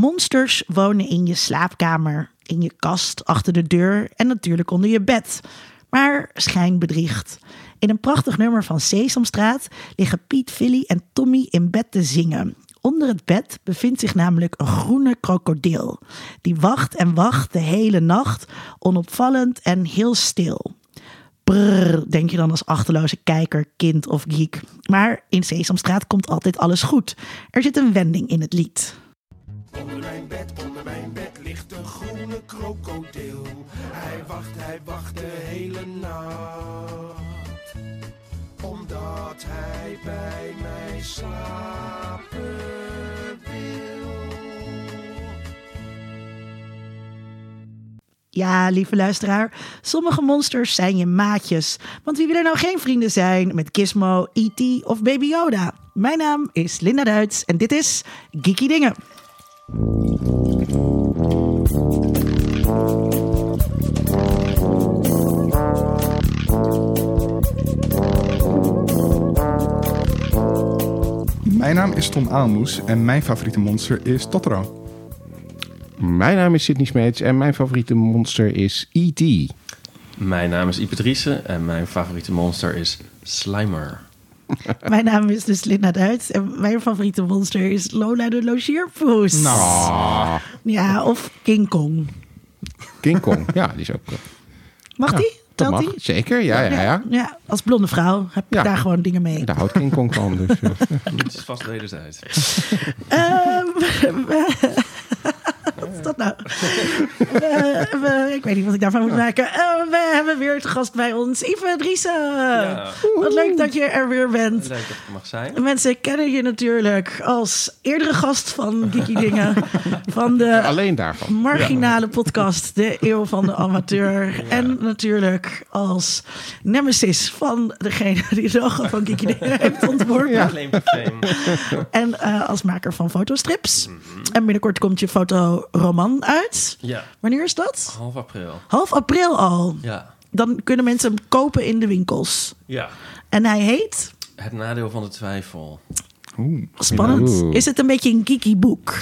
Monsters wonen in je slaapkamer, in je kast, achter de deur en natuurlijk onder je bed. Maar schijn bedriegt. In een prachtig nummer van Sesamstraat liggen Piet, Philly en Tommy in bed te zingen. Onder het bed bevindt zich namelijk een groene krokodil. Die wacht en wacht de hele nacht, onopvallend en heel stil. Brrr, denk je dan als achterloze kijker, kind of geek. Maar in Sesamstraat komt altijd alles goed. Er zit een wending in het lied. Onder mijn bed, onder mijn bed ligt een groene krokodil. Hij wacht, hij wacht de hele nacht. Omdat hij bij mij slapen wil. Ja, lieve luisteraar, sommige monsters zijn je maatjes. Want wie wil er nou geen vrienden zijn met Gizmo, E.T. of Baby Yoda? Mijn naam is Linda Duits en dit is Geeky Dingen. Mijn naam is Tom Aalmoes en mijn favoriete monster is Totoro. Mijn naam is Sidney Smeets en mijn favoriete monster is E.T. Mijn naam is Ipatrice en mijn favoriete monster is Slimer. Mijn naam is dus Linda Duits en mijn favoriete monster is Lola de Logeerpoes. Nou, Ja, of King Kong. King Kong, ja, die is ook... eh, Mag ja, die? Telt mag, die? zeker, ja, ja, ja. Ja, als blonde vrouw heb je Ja. daar gewoon dingen mee. Daar houdt King Kong van, dus... eh, Het is vast. Ehm, dat nou? We- we- ik weet niet wat ik daarvan moet maken. Eh, we hebben weer te gast bij ons Ive Driessen. Ja. Wat leuk dat je er weer bent. Leuk dat ik er mag zijn. Mensen kennen je natuurlijk als eerdere gast van Geeky Dingen. Van de Alleen daarvan. marginale podcast De Eeuw van de Amateur. En natuurlijk als nemesis van degene die de logo van Geeky Dingen heeft ontworpen. En eh, als maker van fotostrips. En binnenkort komt je fotoroman uit. Ja, Wanneer is dat? half april. Half april al. Ja. Dan kunnen mensen hem kopen in de winkels. Ja. En hij heet, Het nadeel van de twijfel. oeh. spannend, Oeh. is het een beetje een geeky boek?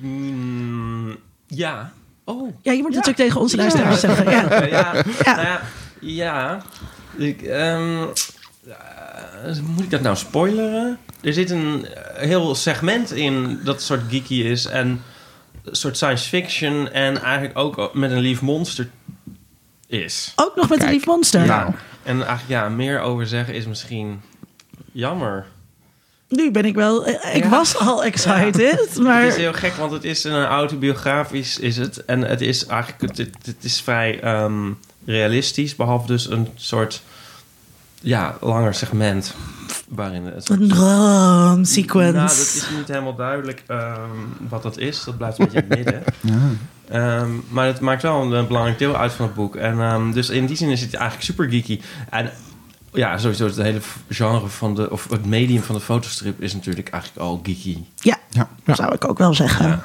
Mm, ja. Oh. Ja, je moet het ook tegen onze luisteraars zeggen. Ja. Ja, ja. Ja. Nou ja, ja. Ik, ehm, eh, moet ik dat nou spoileren? Er zit een eh, heel segment in dat soort geeky is en soort science fiction en eigenlijk ook met een lief monster is. Ook nog met een lief monster. Nou, En eigenlijk ja, meer over zeggen is misschien jammer. Nu ben ik wel... eh, Ik Ja. was al excited, maar... Het is heel gek, want het is een autobiografisch is het. En het is eigenlijk het, het, het is vrij ehm, realistisch, behalve dus een soort ja, langer segment waarin het Een droom sequence. Nou, dat is niet helemaal duidelijk ehm, wat dat is. Dat blijft een beetje in het midden. Ehm, maar het maakt wel een, een belangrijk deel uit van het boek. En dus dus in die zin is het eigenlijk super geeky. En ja, sowieso het hele genre van de... of het medium van de fotostrip is natuurlijk eigenlijk al geeky. Ja, Ja. zou ik ook wel zeggen. Ja.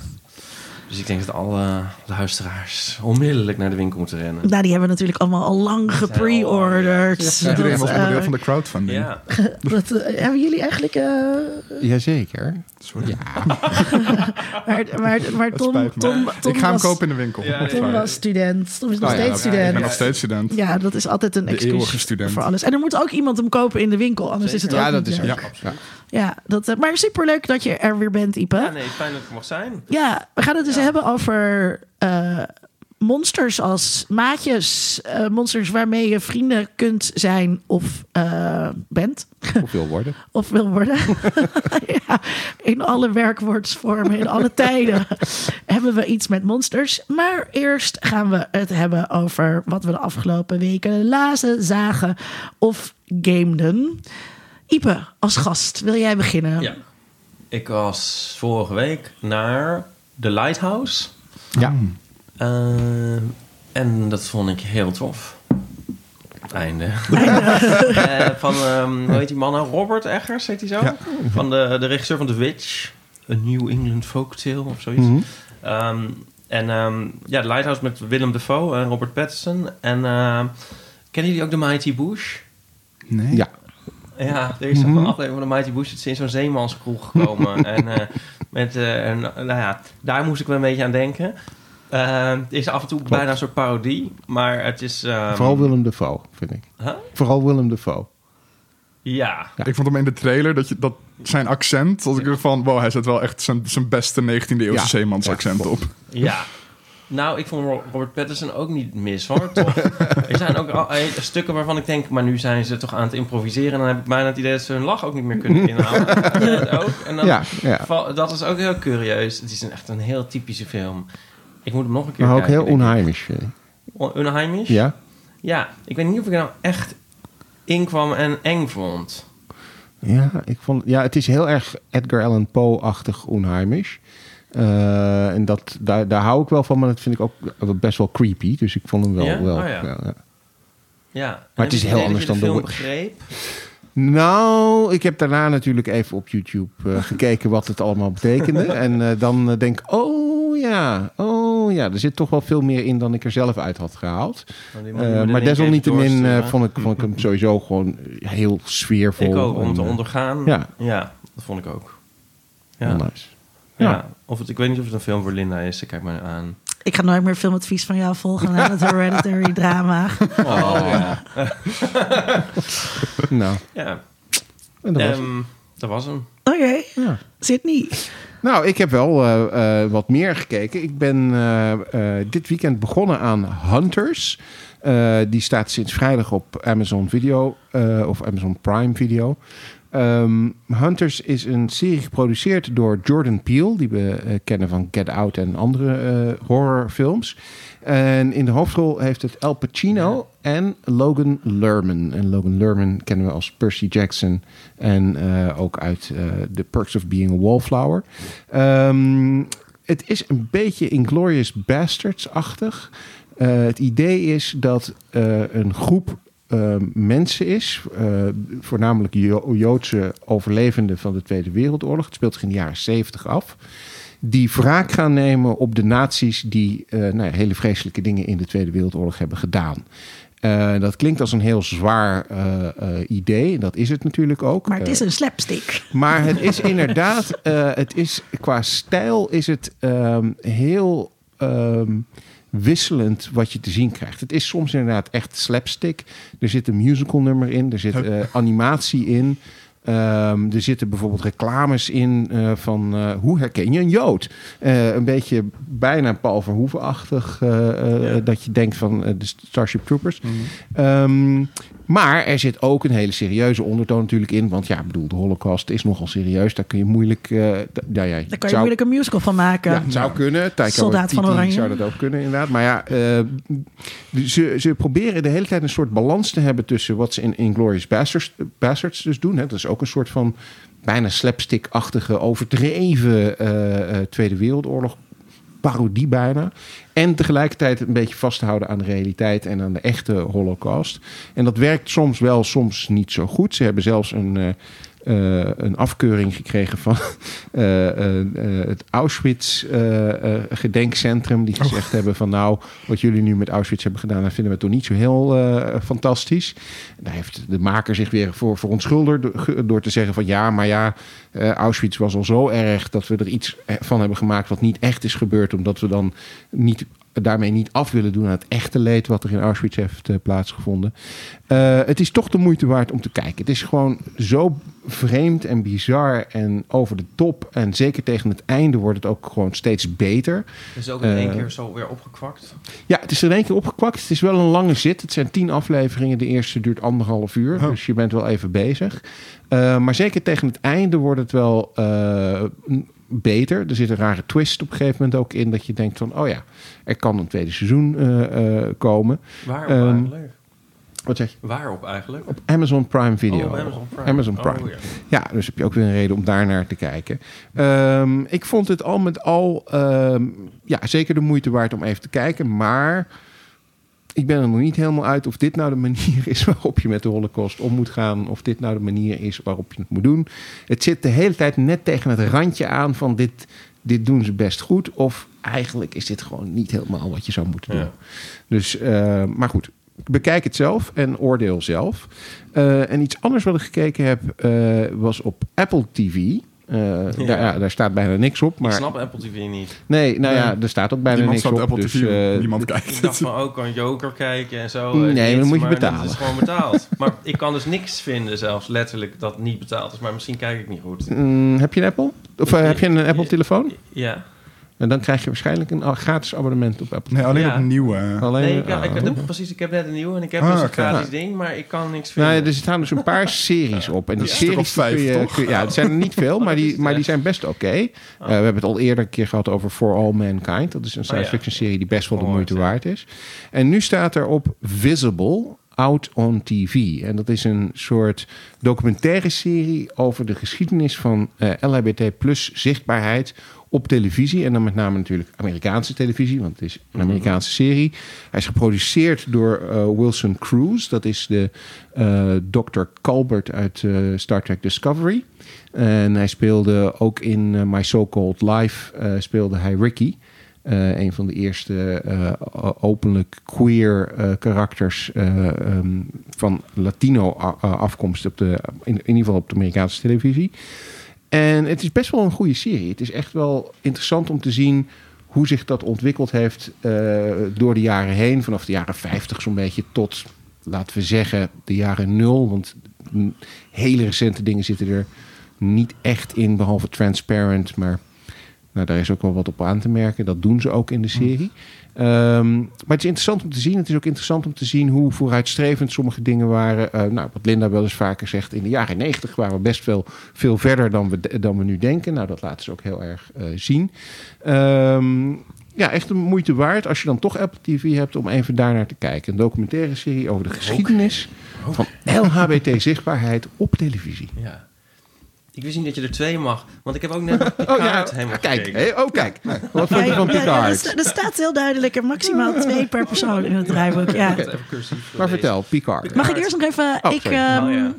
Dus ik denk dat alle luisteraars onmiddellijk naar de winkel moeten rennen. Nou, die hebben we natuurlijk allemaal al lang gepreorderd. Iedereen Dat, was onderdeel eh, van de crowdfunding. Ja, dat, eh, hebben jullie eigenlijk... eh, Jazeker. Sorry. Ja, maar, maar, maar Tom. Tom, Tom ik ga hem was, kopen in de winkel. Ja, Tom was student. Tom is nog Oh ja, steeds oké. Ik ben student. nog steeds student. Ja, dat is altijd een excuus student. voor alles. En er moet ook iemand hem kopen in de winkel, anders is het ook ja niet dat is ook. Ja. Ja. Ja, dat, eh, maar superleuk dat je er weer bent, Ipe. ja Ja, nee, fijn dat ik er mag zijn. we gaan het dus hebben over eh, monsters als maatjes. eh, monsters waarmee je vrienden kunt zijn of eh, bent. Of wil worden. Of wil worden. ja, in alle werkwoordsvormen, in alle tijden hebben we iets met monsters. Maar eerst gaan we het hebben over wat we de afgelopen weken lazen, zagen of gameden. Ipe, als gast, wil jij beginnen? Ja. Ik was vorige week naar The Lighthouse. Ja. Eh, en dat vond ik heel tof. Einde. Eh, van, hoe heet die man nou? Robert Eggers, heet hij zo? Ja. Van de, de regisseur van The Witch. A New England Folktale of zoiets. Mhm. Ehm, en ehm, ja, The Lighthouse met Willem Dafoe en Robert Pattinson. En kennen jullie ook The Mighty Bush? Nee. Ja. Ja, er is een aflevering van de Mighty Boosh in zo'n zeemanskroeg gekomen. en eh, met, eh, een- nou ja, daar moest ik wel een beetje aan denken. Eh, het is af en toe bijna een soort parodie, maar het is... ehm, Vooral Willem Dafoe, vind ik. Huh? Vooral Willem Dafoe. Ja, Ik vond hem in de trailer, dat, je, dat zijn accent, als ik er van, wow, hij zet wel echt zijn, zijn beste 19e eeuwse Ja. zeemans Ja, accent op. ja. Nou, ik vond Ro- Robert Pattinson ook niet mis, hoor. Toch? er zijn ook al, eh, stukken waarvan ik denk... maar nu zijn ze toch aan het improviseren... en dan heb ik bijna het idee dat ze hun lach ook niet meer kunnen inhouden. Ja, dat ook. En dan, Ja, dat is ook heel curieus. Het is een, echt een heel typische film. Ik moet hem nog een keer Maar ook kijken. heel denk ik. onheimisch, vind ik. On- Unheimisch? Ja? Ja, ik weet niet of ik nou echt inkwam en eng vond. Ja, ik vond, ja, het is heel erg Edgar Allan Poe-achtig onheimisch. Eh, en dat, daar, daar hou ik wel van, maar dat vind ik ook best wel creepy. Dus ik vond hem wel... Ja? wel Oh, ja. ja, ja. Maar het is heel anders dan de film begreep. Nou, ik heb daarna natuurlijk even op YouTube eh, gekeken wat het allemaal betekende. en eh, dan denk ik, oh ja, oh ja, er zit toch wel veel meer in dan ik er zelf uit had gehaald. Eh, de maar desalniettemin vond, ik, vond ik hem sowieso gewoon heel sfeervol. Ik ook, om te ondergaan. ja. ja, dat vond ik ook. Ja. nice. Ja. Of het, ik weet niet of het een film voor Linda is. Kijk maar aan. Ik ga nooit meer filmadvies van jou volgen na het Hereditary drama. Oh, ja. Nou, ja. en dat was. Ehm, dat was hem. Oké, Ja. Sydney. Nou, ik heb wel eh, eh, wat meer gekeken. Ik ben eh, eh, dit weekend begonnen aan Hunters. Eh, die staat sinds vrijdag op Amazon Video eh, of Amazon Prime Video. Ehm, Hunters is een serie geproduceerd door Jordan Peele, die we eh, kennen van Get Out en andere eh, horrorfilms. En in de hoofdrol heeft het Al Pacino en Logan Lerman. En Logan Lerman kennen we als Percy Jackson en eh, ook uit The Perks of Being a Wallflower. Ehm, het is een beetje Inglorious Bastards-achtig. Het idee is dat een groep eh, mensen is, eh, voornamelijk Jo- Joodse overlevenden van de Tweede Wereldoorlog. Het speelt zich in de jaren 70 af. Die wraak gaan nemen op de nazi's die eh, nou ja, hele vreselijke dingen in de Tweede Wereldoorlog hebben gedaan. Dat klinkt als een heel zwaar idee. En dat is het natuurlijk ook. Maar het is een slapstick. maar het is inderdaad, het is, qua stijl is het ehm, heel ehm, wisselend wat je te zien krijgt. Het is soms inderdaad echt slapstick. Er zit een musical nummer in, er zit eh, animatie in. Ehm, er zitten bijvoorbeeld reclames in eh, van eh, hoe herken je een Jood? Een beetje bijna Paul Verhoeven-achtig. Ja. Dat je denkt van de Starship Troopers. Ehm, maar er zit ook een hele serieuze ondertoon natuurlijk in. Want ja, ik bedoel, de Holocaust is nogal serieus. Daar kun je moeilijk... d- ja, ja, Daar kan je zou- moeilijk een musical van maken. ja, het zou kunnen. Taika Soldaat van Oranje. zou dat ook kunnen, inderdaad. Maar ja, eh, ze, ze proberen de hele tijd een soort balans te hebben... tussen wat ze in Inglourious Bastards, Bastards dus doen. Hè. Dat is ook een soort van bijna slapstick-achtige, overdreven eh, Tweede Wereldoorlog parodie bijna. En tegelijkertijd een beetje vast te houden aan de realiteit en aan de echte holocaust. En dat werkt soms wel, soms niet zo goed. Ze hebben zelfs een, eh, een afkeuring gekregen van eh, eh, het Auschwitz eh, eh, gedenkcentrum. Die gezegd hebben van nou, wat jullie nu met Auschwitz hebben gedaan, dat vinden we toch niet zo heel fantastisch. En daar heeft de maker zich weer voor verontschuldigd door, door te zeggen van ja, maar ja, Auschwitz was al zo erg dat we er iets van hebben gemaakt wat niet echt is gebeurd, omdat we dan niet daarmee niet af willen doen aan het echte leed wat er in Auschwitz heeft plaatsgevonden. Het is toch de moeite waard om te kijken. Het is gewoon zo vreemd en bizar en over de top. En zeker tegen het einde wordt het ook gewoon steeds beter. Is het ook in één Eh, keer zo weer opgekwakt? Ja, het is in één keer opgekwakt. Het is wel een lange zit. Het zijn tien afleveringen. De eerste duurt anderhalf uur. Dus je bent wel even bezig. Eh, maar zeker tegen het einde wordt het wel eh, beter. Er zit een rare twist op een gegeven moment ook in. Dat je denkt van, oh ja, er kan een tweede seizoen eh, eh, komen. Waarop Ehm, eigenlijk? Wat zeg je? Waarop eigenlijk? Op Amazon Prime Video. Oh, Amazon Prime. Amazon Prime. Oh, ja. Ja, dus heb je ook weer een reden om daar naar te kijken. Ehm, ik vond het al met al ehm, ja, zeker de moeite waard om even te kijken. Maar ik ben er nog niet helemaal uit of dit nou de manier is waarop je met de Holocaust om moet gaan. Of dit nou de manier is waarop je het moet doen. Het zit de hele tijd net tegen het randje aan van dit, dit doen ze best goed. Of eigenlijk is dit gewoon niet helemaal wat je zou moeten doen. Ja. Dus, eh, maar goed. Bekijk het zelf en oordeel zelf. Eh, en iets anders wat ik gekeken heb eh, was op Apple TV. Eh, daar, ja, daar staat bijna niks op. Ik Maar snap Apple TV niet. nee, nou ja, er staat ook bijna Niemand niks op. Apple dus, TV, niemand Ik kijkt. dacht van ook kan Joker kijken en zo. Nee, dan moet je betalen. Dat is gewoon betaald. maar ik kan dus niks vinden, zelfs letterlijk, dat niet betaald is. Maar misschien kijk ik niet goed. mm, heb je een Apple? Of heb je een Apple telefoon? Ja. En dan krijg je waarschijnlijk een gratis abonnement op Apple. Nee, alleen Ja. op nieuwe. Alleen, Nee, ik, ik, ik- precies, ik heb net een nieuwe en ik heb Ah, dus een gratis ding, maar ik kan niks Nou, vinden. ja, er staan dus een paar series op. En die Een series vijf, kun je, toch? kun je- ja, het zijn er niet veel, maar die, maar die zijn best oké. Ah. Eh, we hebben het al eerder een keer gehad over For All Mankind. Dat is een science Oh ja. fiction serie die best wel de moeite waard is. En nu staat er op Visible Out on TV. En dat is een soort documentaire serie over de geschiedenis van eh, LHBT plus zichtbaarheid op televisie. En dan met name natuurlijk Amerikaanse televisie, want het is een Amerikaanse serie. Hij is geproduceerd door eh, Wilson Cruz. Dat is de eh Dr. Colbert uit eh, Star Trek Discovery. En hij speelde ook in My So-Called Life speelde hij Ricky. Een van de eerste openlijk queer karakters eh, ehm, van Latino afkomst op de, in ieder geval op de Amerikaanse televisie. En het is best wel een goede serie. Het is echt wel interessant om te zien hoe zich dat ontwikkeld heeft eh, door de jaren heen. Vanaf de jaren 50 zo'n beetje tot, laten we zeggen, de jaren nul. Want hele recente dingen zitten er niet echt in, behalve Transparent. Maar nou, daar is ook wel wat op aan te merken. Dat doen ze ook in de serie. Ehm, maar het is interessant om te zien. Het is ook interessant om te zien hoe vooruitstrevend sommige dingen waren. Eh, nou, wat Linda wel eens vaker zegt, in de jaren negentig waren we best wel veel verder dan we, dan we nu denken. Nou, dat laten ze ook heel erg eh, zien. Ehm, ja, echt een moeite waard als je dan toch Apple TV hebt om even daarnaar te kijken. Een documentaire serie over de geschiedenis van LHBT-zichtbaarheid op televisie. Ja. Ik wist niet dat je er twee mag, want ik heb ook net Oh ja, Picard helemaal kijk. gekeken. Oh, kijk. Wat vond je van Ja, ja, ja, er, Picard? sta- er staat heel duidelijk er maximaal twee per persoon in het draaiboek. Ja. Maar vertel, Picard. Mag ik eerst nog even... Oh, ik, ehm, Oh, ja.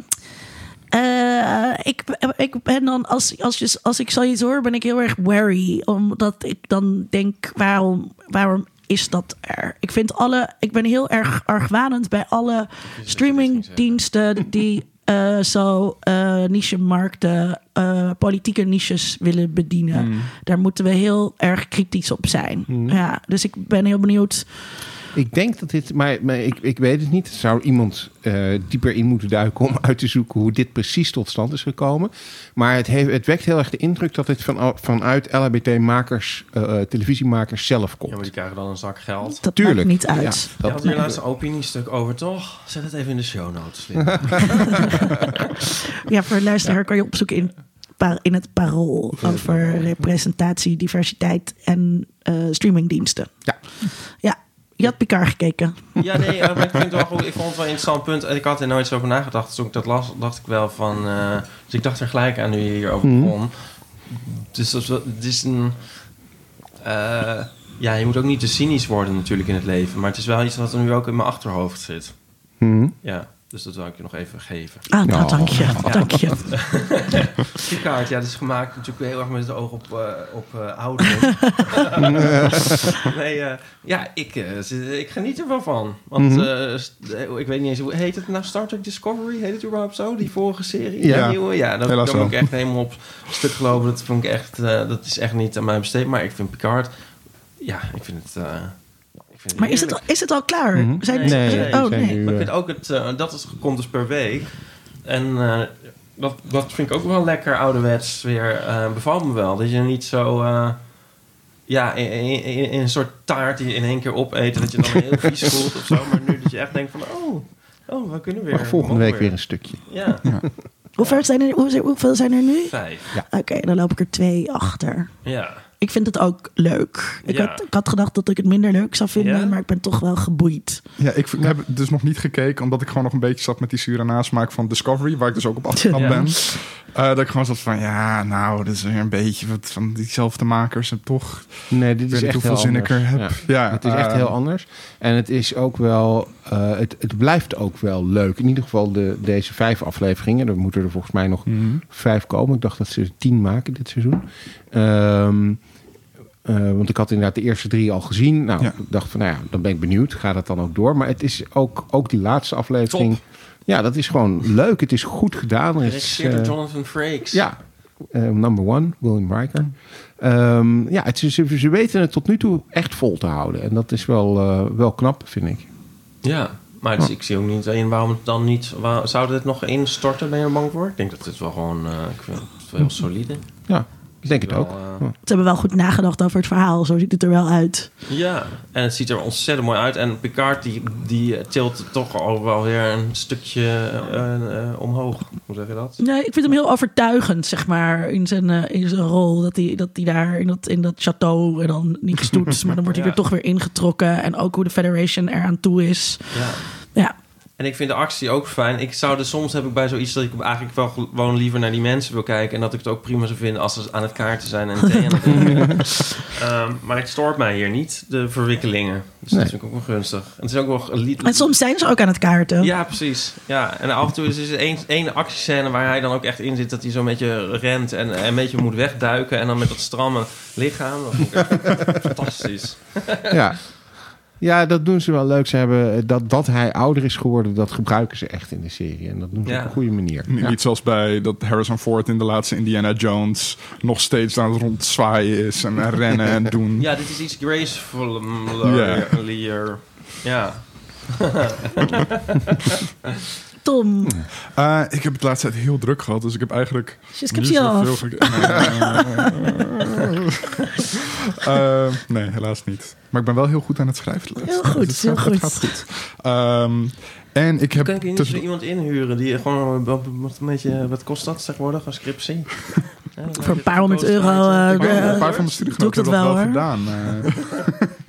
eh, ik, ik ben dan, als, als, je, als ik zoiets hoor, ben ik heel erg wary. Omdat ik dan denk, waarom, waarom is dat er? Ik vind alle, ik ben heel erg argwanend bij alle streamingdiensten die zo eh niche-markten, eh, politieke niches willen bedienen. Daar moeten we heel erg kritisch op zijn. Ja, dus ik ben heel benieuwd. Ik denk dat dit, maar, maar ik, ik weet het niet. Er zou iemand eh, dieper in moeten duiken om uit te zoeken hoe dit precies tot stand is gekomen. Maar het, heeft, het wekt heel erg de indruk dat dit van, vanuit LHBT-makers, eh, televisiemakers zelf komt. Ja, maar die krijgen dan een zak geld. Dat Tuurlijk. maakt niet uit. Ja, Je dat, had hier laatst een opiniestuk over, toch? Zet het even in de show notes. Ja, voor luisteraar kan je opzoeken in, in het parool over representatie, diversiteit en eh, streamingdiensten. Ja. Ja, je had Picard gekeken. Ja, nee, eh, maar ik, vind het wel goed. ik vond het wel een interessant punt. En ik had er nooit zo over nagedacht. Dus toen ik dat las, dacht ik wel van... eh, dus ik dacht er gelijk aan nu je hierover Mhm. begon. Dus dat is een... eh, ja, je moet ook niet te cynisch worden natuurlijk in het leven. Maar het is wel iets wat er nu ook in mijn achterhoofd zit. Mhm. Ja, dus dat wil ik je nog even geven. Ah, nou, Ja. dank je. Dank je. Picard, ja, dat is gemaakt natuurlijk heel erg met het oog op, eh, op eh, ouderen. nee, eh, ja, ik, eh, ik geniet er wel van. Want Mhm. ik weet niet eens, hoe heet het nou Star Trek Discovery? Heet het überhaupt zo? Die vorige serie? Ja. Die nieuwe? Ja, dat, daar moet ik echt helemaal op stuk gelopen. Dat, vond ik echt, dat is echt niet aan mij besteed. Maar ik vind Picard, ja, ik vind het... ik vind het Maar is het, al- is het al klaar? Mhm. Zijn, Nee, Nee, zijn- nee, oh, zijn nee. nu, Maar ik eh, vind ook het, eh, dat is, komt dus per week. En eh, dat, dat vind ik ook wel lekker ouderwets weer. eh bevalt me wel. Dat je niet zo... eh, ja, in, in, in- in een soort taart die je in één keer opeten... dat je dan heel vies voelt of zo. Maar nu dat je echt denkt van... Oh, oh we kunnen weer. maar volgende week weer een stukje. Ja, Hoe ver zijn er, hoe- hoeveel zijn er nu? vijf. Oké, dan loop ik er twee achter. Ja. Ik vind het ook leuk. Ik, Ja. had, ik had gedacht dat ik het minder leuk zou vinden, Ja? maar ik ben toch wel geboeid. Ja, ik heb dus nog niet gekeken, omdat ik gewoon nog een beetje zat met die zure nasmaak van Discovery, waar ik dus ook op afgegaan Ja. ben. Eh, dat ik gewoon zat van, ja, nou, dit is weer een beetje wat van diezelfde makers en toch. Nee, dit Ik is echt hoeveel heel zin ik anders. er heb. Ja. Ja, het is echt eh, heel anders. En het is ook wel, eh, het, het blijft ook wel leuk. In ieder geval de, deze vijf afleveringen. Er moeten er volgens mij nog Mhm. vijf komen. Ik dacht dat ze er tien maken dit seizoen. Ehm, Eh, want ik had inderdaad de eerste drie al gezien. Nou, Ja. ik dacht van, nou ja, dan ben ik benieuwd. Ga dat dan ook door? Maar het is ook, ook die laatste aflevering. Top. Ja, dat is gewoon leuk. Het is goed gedaan. Er is, eh, Jonathan Frakes. ja, eh, number one, William Riker. Ehm, ja, het is, ze, ze weten het tot nu toe echt vol te houden. En dat is wel, eh, wel knap, vind ik. Ja, maar dus ik zie ook niet in waarom het dan niet... Waar, zou dit nog instorten, ben je er bang voor? Ik denk dat dit wel gewoon... eh, ik vind het wel heel solide. Ja, ik denk het Wel, ook. eh. Ze hebben wel goed nagedacht over het verhaal. Zo ziet het er wel uit. Ja, en het ziet er ontzettend mooi uit. En Picard die, die tilt toch al wel weer een stukje eh, omhoog. Hoe zeg je dat? Nee, ik vind hem heel overtuigend, zeg maar, in zijn, eh, in zijn rol. Dat hij, dat hij daar in dat, in dat château en dan niet gestoet, maar dan wordt hij Ja. weer toch weer ingetrokken. En ook hoe de Federation eraan toe is. Ja. Ja, En ik vind de actie ook fijn. Ik zou er soms heb ik bij zoiets dat ik eigenlijk wel gewoon liever naar die mensen wil kijken. En dat ik het ook prima zou vinden als ze aan het kaarten zijn en thee aan het. Ehm, maar het stoort mij hier niet, de verwikkelingen. Dus Nee. dat vind ik ook wel gunstig. En het is ook wel... li- en soms zijn ze ook aan het kaarten. Ja, precies. Ja, en af en toe is er één, één actiescène waar hij dan ook echt in zit... dat hij zo'n beetje rent en en een beetje moet wegduiken... en dan met dat stramme lichaam. Dat vind ik echt fantastisch. ja. Ja, dat doen ze wel leuk. Ze hebben eh, dat, dat hij ouder is geworden, dat gebruiken ze echt in de serie. En dat doen ze Ja. op een goede manier. Niet Ja. zoals bij dat Harrison Ford in de laatste Indiana Jones nog steeds aan het rondzwaaien is en, en rennen en doen. Ja, dit is iets gracefuller. Ja. Tom, Eh, ik heb het laatste tijd heel druk gehad, dus ik heb eigenlijk je niet je zoveel af. ge- Eh, nee, helaas niet. Maar ik ben wel heel goed aan het schrijven. Heel goed. Dus heel het gaat- goed. Het gaat goed. Ehm, en ik heb... Kan ik hier niet tussen- zo iemand inhuren die gewoon wat, wat een beetje... Wat kost dat tegenwoordig, een scriptie? Ja, Voor een je paar honderd euro, eh, Een paar- de- een paar van ik studiegenoten dat hebben dat wel, wel gedaan.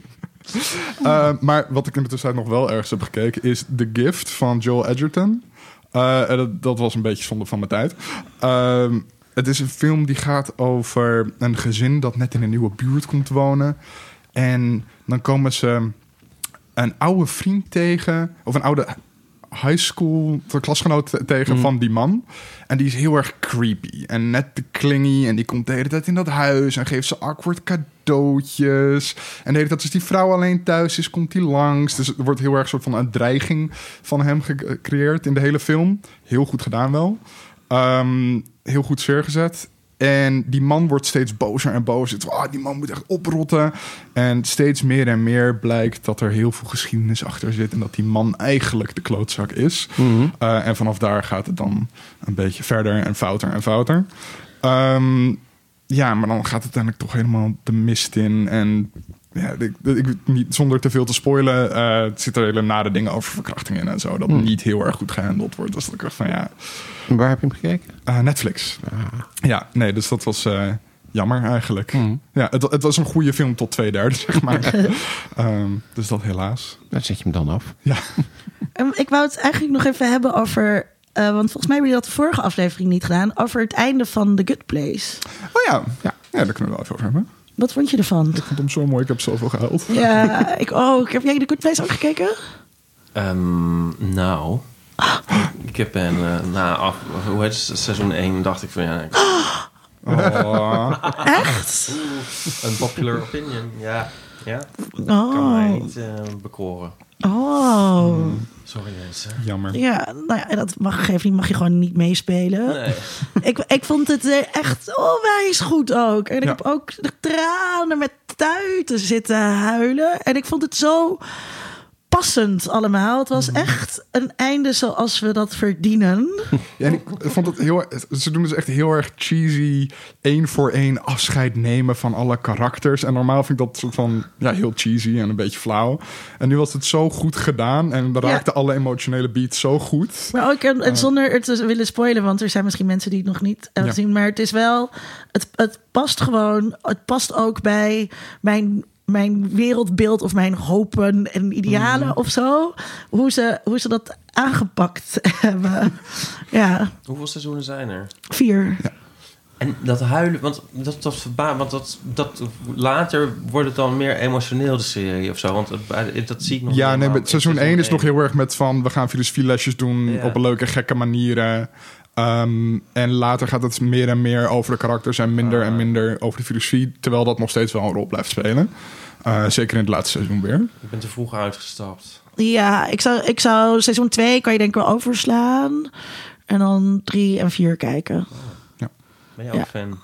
eh. Maar wat ik in de tussentijd nog wel ergens heb gekeken... is The Gift van Joel Edgerton. Eh, dat was een beetje zonde van mijn tijd. Ehm, het is een film die gaat over een gezin... dat net in een nieuwe buurt komt wonen. En dan komen ze een oude vriend tegen... of een oude high school klasgenoot te- tegen van die man. En die is heel erg creepy en net te klingy. En die komt de hele tijd in dat huis en geeft ze awkward cadeautjes. En de hele tijd als die vrouw alleen thuis is, komt hij langs. Dus er wordt heel erg soort van een dreiging van hem ge- gecreëerd in de hele film. Heel goed gedaan wel. Ehm, heel goed sfeer gezet. En die man wordt steeds bozer en bozer. Ah, die man moet echt oprotten. En steeds meer en meer blijkt dat er heel veel geschiedenis achter zit. En dat die man eigenlijk de klootzak is. Eh, en vanaf daar gaat het dan een beetje verder en fouter en fouter. Ehm, ja, maar dan gaat het uiteindelijk toch helemaal de mist in. En ja, ik, ik, niet, zonder te veel te spoilen, eh zit er hele nare dingen over verkrachting in en zo. Dat niet heel erg goed gehandeld wordt. Dus dat ik dacht van ja, waar heb je hem gekeken? eh, Netflix. Ja, nee, dus dat was eh, jammer eigenlijk. Ja, het, het was een goede film tot twee derde, zeg maar. Ehm, dus dat helaas. Dan zet je hem dan af. Ja, Ehm, Ik wou het eigenlijk nog even hebben over... eh, want volgens mij hebben jullie dat de vorige aflevering niet gedaan. Over het einde van The Good Place. oh ja, ja. ja daar kunnen we wel even over hebben. Wat vond je ervan? Ik vond hem zo mooi, ik heb zoveel gehuild. Ja, ik ook. Heb jij The Good Place ook gekeken? Ehm, nou... Ik heb een, eh, na af, hoe heet het, seizoen 1 dacht ik van ja, ik- Oh. Echt? een popular opinion. Ja, ja. kan mij Oh. niet eh, bekoren. Oh. Sorry mensen. Jammer. Ja, nou ja, dat mag niet. Mag je gewoon niet meespelen. Nee. Ik, ik vond het eh, echt onwijs goed ook. En ik Ja. heb ook de tranen met tuiten zitten huilen. En ik vond het zo passend allemaal. Het was echt een einde zoals we dat verdienen. Ja, en ik vond het heel Ze doen dus echt heel erg cheesy. één voor één afscheid nemen van alle karakters. En normaal vind ik dat soort van. Ja, heel cheesy en een beetje flauw. En nu was het zo goed gedaan. En Ja. raakten alle emotionele beats zo goed. Maar ook en, en zonder het te willen spoilen, want er zijn misschien mensen die het nog niet hebben Ja. gezien. Maar het is wel, het, het past gewoon, het past ook bij mijn, mijn wereldbeeld of mijn hopen en idealen of zo. Hoe ze, hoe ze dat aangepakt hebben. Ja, Hoeveel seizoenen zijn er? vier. En dat huilen, want dat, dat verba want dat, dat later wordt het dan meer emotioneel de serie of zo. Want het, dat zie ik nog Ja, nee, seizoen in 1 is nog heel erg met van... we gaan filosofie lesjes doen Ja. op een leuke, gekke manieren. Ehm, en later gaat het meer en meer over de karakters en minder en minder over de filosofie. Terwijl dat nog steeds wel een rol blijft spelen. Eh, zeker in het laatste seizoen weer. Ik ben te vroeg uitgestapt. Ja, ik zou, ik zou seizoen 2 kan je denk ik wel overslaan. En dan 3 en 4 kijken. Ben je ook Ja. fan?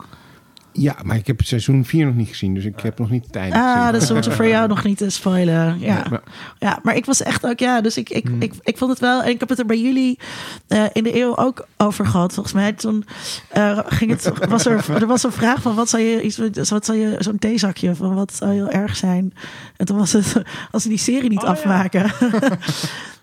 Ja, maar ik heb seizoen 4 nog niet gezien, dus ik heb nog niet het einde Ah, dat is om voor jou nog niet te spoilen. Ja. Nee, maar- ja, maar ik was echt ook, ja, dus ik, ik, ik, ik vond het wel. En ik heb het er bij jullie eh, in de eeuw ook over gehad. Volgens mij toen eh, ging het, was er, er was een vraag van wat zou je, iets, wat zou je, zo'n theezakje van wat zou heel erg zijn. En toen was het, als ze die serie niet Oh, ja. afmaken.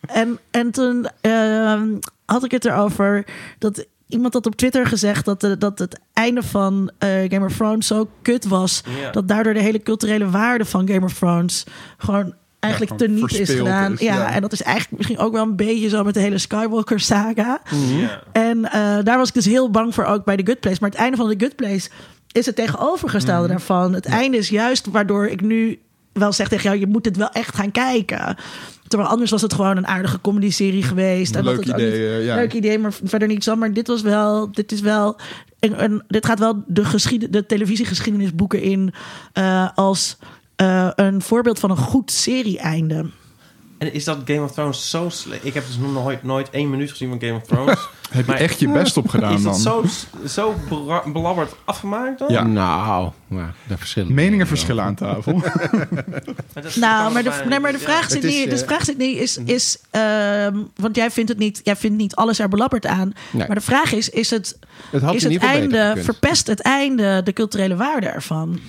en, en toen ehm, had ik het erover dat iemand had op Twitter gezegd dat, de, dat het einde van eh, Game of Thrones zo kut was. Ja. Dat daardoor de hele culturele waarde van Game of Thrones gewoon eigenlijk Ja, te gewoon niet is gedaan. is, ja, ja. en dat is eigenlijk misschien ook wel een beetje zo met de hele Skywalker saga. Ja. En eh, daar was ik dus heel bang voor ook bij The Good Place. Maar het einde van The Good Place is het tegenovergestelde daarvan. Het einde is juist waardoor ik nu wel zeg tegen jou... je moet het wel echt gaan kijken. Terwijl anders was het gewoon een aardige comedy-serie geweest. En dat Leuk ook idee, niet- eh, ja. Leuk idee, maar verder niet zo. Maar dit was wel... Dit is wel... een- dit gaat wel de, geschied, de televisiegeschiedenisboeken in... eh, als eh, een voorbeeld van een goed serie-einde. En is dat Game of Thrones zo slecht? Ik heb dus nog nooit, nooit één minuut gezien van Game of Thrones. Heb je Maar- echt je best op gedaan is dan? dat zo, zo belabberd afgemaakt dan? Ja. Nou, ja, daar verschillen. Meningen verschillen aan tafel. Maar Nou, maar de, nee, maar de vraag zit is, niet. Dus de vraag zit niet is, is ehm, want jij vindt het niet, jij vindt niet alles er belabberd aan. Nee. Maar de vraag is, is het, Het had is het einde, verpest het einde de culturele waarde ervan?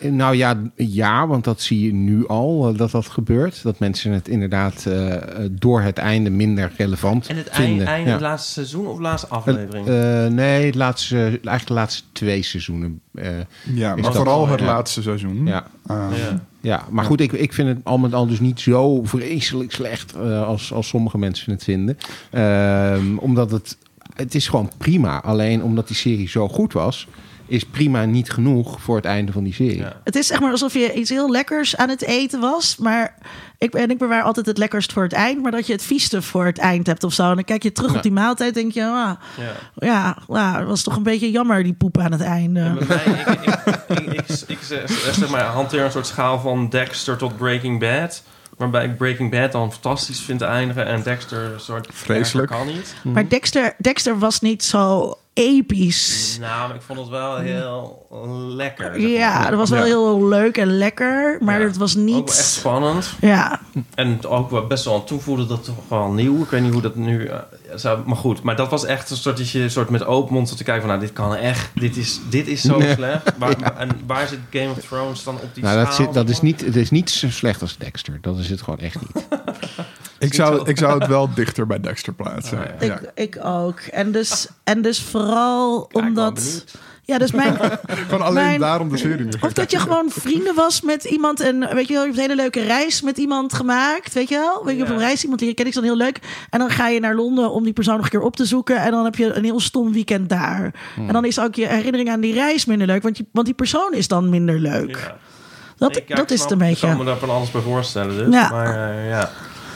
Nou ja, ja, want dat zie je nu al, eh, dat dat gebeurt. Dat mensen het inderdaad eh, door het einde minder relevant En het eind- vinden. einde, Ja. het laatste seizoen of laatste aflevering? Eh, nee, het laatste, eigenlijk de laatste twee seizoenen. eh, Ja, maar vooral het ja. laatste seizoen. ja. Uh, ja. ja, maar goed, ik, ik vind het al met al dus niet zo vreselijk slecht eh, als, als sommige mensen het vinden. Ehm, omdat het, het is gewoon prima. Alleen omdat die serie zo goed was, is prima niet genoeg voor het einde van die serie. Ja. Het is zeg maar alsof je iets heel lekkers aan het eten was, maar ik, en ik bewaar altijd het lekkerst voor het eind, maar dat je het vieste voor het eind hebt of zo. En dan kijk je terug Ja. op die maaltijd, denk je, ah, Ja. ja, nou, het was toch een beetje jammer die poep aan het einde. Mij, ik, ik, ik, ik, ik zeg, zeg maar, hanteer een soort schaal van Dexter tot Breaking Bad. Waarbij ik Breaking Bad dan fantastisch vind eindigen en Dexter een soort Vreselijk. kan niet. Maar Dexter, Dexter was niet zo episch. Nou, maar ik vond het wel heel lekker. zeg maar. Ja, dat was wel Ja. heel leuk en lekker, maar Ja. het was Ook wel echt niet. spannend. Ja, En ook wel best wel aan toevoegen dat toch wel nieuw. Ik weet niet hoe dat nu eh, zou... Maar goed, maar dat was echt een soort dat je een soort met open mond te kijken van... Nou, dit kan echt. Dit is, dit is zo Nee. slecht. Waar, En waar zit Game of Thrones dan op die Nou, dat, zit, dat is niet, het is niet zo slecht als Dexter. Dat is het gewoon echt niet. ik, zou, ik zou het wel dichter bij Dexter plaatsen. Oh, ja. ja. ik, ik ook. En dus, en dus vooral Kijk, omdat. Ja, dus mijn. Gewoon alleen Mijn- daarom de serie Of dat je gewoon vrienden was met iemand en weet je wel, je hebt een hele leuke reis met iemand gemaakt, weet je wel? Weet je, op een reis iemand die ken ik dan heel leuk en dan ga je naar Londen om die persoon nog een keer op te zoeken en dan heb je een heel stom weekend daar. Hmm. En dan is ook je herinnering aan die reis minder leuk, want, je, want die persoon is dan minder leuk. Ja. Dat, Ik- ja, dat ik is het een Ik kan me beetje. daar van alles bij voorstellen dus. Ja. Maar eh, ja,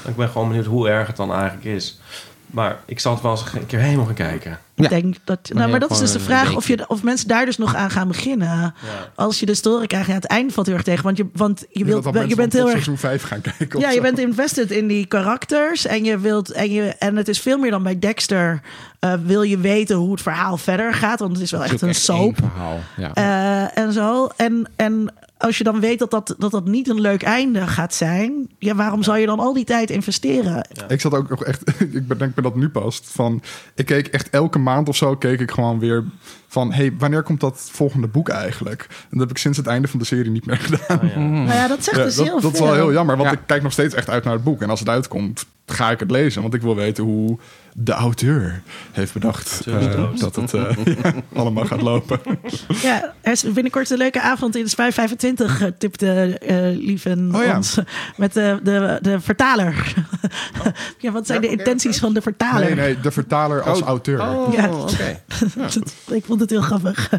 ik ben gewoon benieuwd hoe erg het dan eigenlijk is. Maar ik zal het wel eens een keer helemaal gaan kijken. Ik Ja. denk dat, nou, maar dat is dus de vraag of, je, of mensen daar dus nog aan gaan beginnen. Ja. Als je de story krijgt, ja, het einde valt heel erg tegen. Want je, want je, wilt, je mensen bent heel erg seizoen 5 gaan kijken. Ja, je zo. bent invested in die karakters. En, je wilt, en, je, en het is veel meer dan bij Dexter. eh, wil je weten hoe het verhaal verder gaat? Want het is wel Het echt een één soap. verhaal. Ja. Eh, en zo. En, en als je dan weet dat dat, dat dat niet een leuk einde gaat zijn. Ja, waarom zou je dan al die tijd investeren? Ik zat ook nog echt, ik bedenk me dat nu pas. Van, ik keek echt elke maand of zo, keek ik gewoon weer van, hey, wanneer komt dat volgende boek eigenlijk? En dat heb ik sinds het einde van de serie niet meer gedaan. Oh, ja. Nou ja, dat zegt Ja, dus dat, heel dat is veel. wel heel jammer, want Ja. ik kijk nog steeds echt uit naar het boek. En als het uitkomt, ga ik het lezen. Want ik wil weten hoe de auteur heeft bedacht eh, dat het eh, ja, allemaal gaat lopen. Ja, er is binnenkort een leuke avond in de Spui 25, eh, tipte eh Lieven Oh ja. ons. Met de, de, de vertaler. ja, wat zijn de intenties van de vertaler? Nee, nee, de vertaler als Oh. auteur. Oh, Ja. oké. ik vond het heel grappig.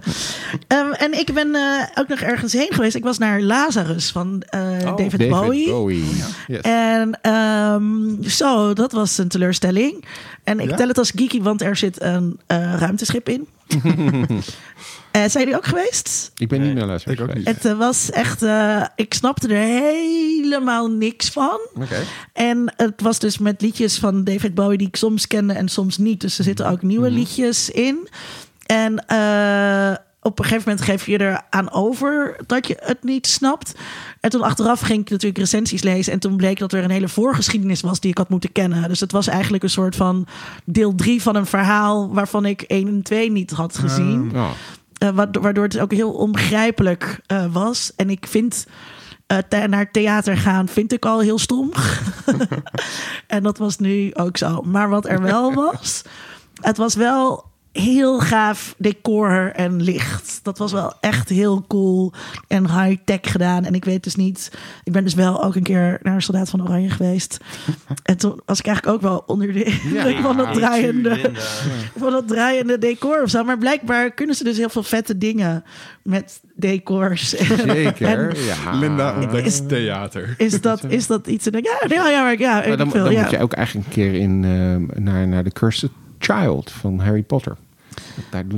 Ehm, en ik ben eh, ook nog ergens heen geweest. Ik was naar Lazarus van eh, Oh, David, David Bowie. Bowie. Yes. En ehm, zo, dat was een teleurstelling. En ik Ja? tel het als geeky, want er zit een eh, ruimteschip in. Eh, zijn jullie ook geweest? Ik ben niet meer luisteraar ik ook. Het eh, was echt, eh, ik snapte er helemaal niks van. Oké. En het was dus met liedjes van David Bowie die ik soms kende en soms niet. Dus er zitten ook nieuwe liedjes in. En eh, op een gegeven moment geef je er aan over dat je het niet snapt. En toen achteraf ging ik natuurlijk recensies lezen. En toen bleek dat er een hele voorgeschiedenis was die ik had moeten kennen. Dus het was eigenlijk een soort van deel drie van een verhaal waarvan ik 1 en 2 niet had gezien. Ja. Eh, waardo- waardoor het ook heel onbegrijpelijk eh, was. En ik vind eh, naar theater gaan vind ik al heel stom. en dat was nu ook zo. Maar wat er wel was, het was wel heel gaaf decor en licht. Dat was wel echt heel cool en high-tech gedaan. En ik weet dus niet... Ik ben dus wel ook een keer naar Soldaat van Oranje geweest. En toen was ik eigenlijk ook wel onder de indruk van dat draaiende van dat draaiende decor of zo. Maar blijkbaar kunnen ze dus heel veel vette dingen met decors. Zeker. En ja. Linda ontdekt Is- theater. is dat, is dat iets? En denk ja, ja, ja, maar ja, Maar dan, veel, dan ja. moet je ook eigenlijk een keer in, eh, naar, naar The Cursed Child van Harry Potter.